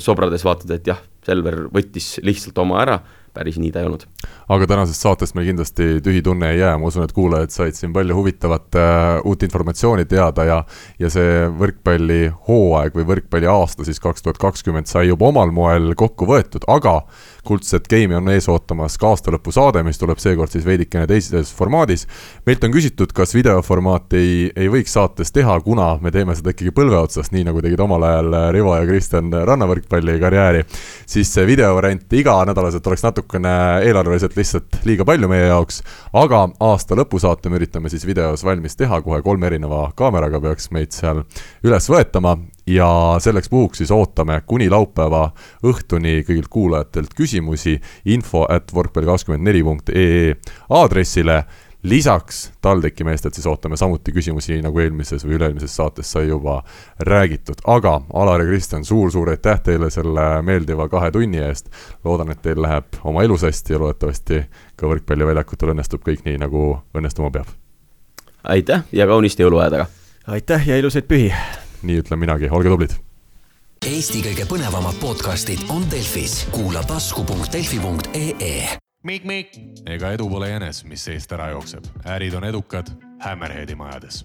sobrades vaatad, et jah, Selver võttis lihtsalt oma ära, päris nii ta ei olnud. aga tänasest saatest meil kindlasti tühi tunne ei jää, ma usun, et kuulajad said siin palju huvitavat äh, uut informatsiooni teada ja ja see võrkpallihooaeg või võrkpalliaasta siis kaks tuhat kakskümmend sai juba omal moel kokku võetud, aga kuldset game'i on ees ootamas ka aastalõpusaade, mis tuleb seekord siis veidikene teises formaadis. meilt on küsitud, kas videoformaati ei, ei võiks saates teha, kuna me teeme seda ikkagi põlve otsast, nii nagu tegid omal ajal Rivo ja Kristjan rannavõrkpalli karjääri, siis see videovariant iganädalaselt oleks natukene eelarveliselt lihtsalt liiga palju meie jaoks, aga aasta lõpusaate me üritame siis videos valmis teha, kohe kolme erineva kaameraga peaks meid seal üles võetama ja selleks puhuks siis ootame kuni laupäeva õhtuni kõigilt kuulajatelt küsimusi info at võrkpalli24.ee aadressile. lisaks TalTechi meestelt siis ootame samuti küsimusi, nagu eelmises või üle-eelmises saates sai juba räägitud, aga Alar ja Kristjan suur,, suur-suur aitäh teile selle meeldiva kahe tunni eest. loodan, et teil läheb oma elus hästi ja loodetavasti ka võrkpalliväljakutel õnnestub kõik nii, nagu õnnestuma peab. aitäh ja kaunist jõuluaeda! aitäh ja ilusaid pühi! Nii ütlen minagi, olge tublid. Eesti kõige põnevamad podcastid on Delfis, kuula tasku.delfi.ee. Mikk-Mikk. ega edu pole jänes, mis seest ära jookseb, ärid on edukad Hammerheadi majades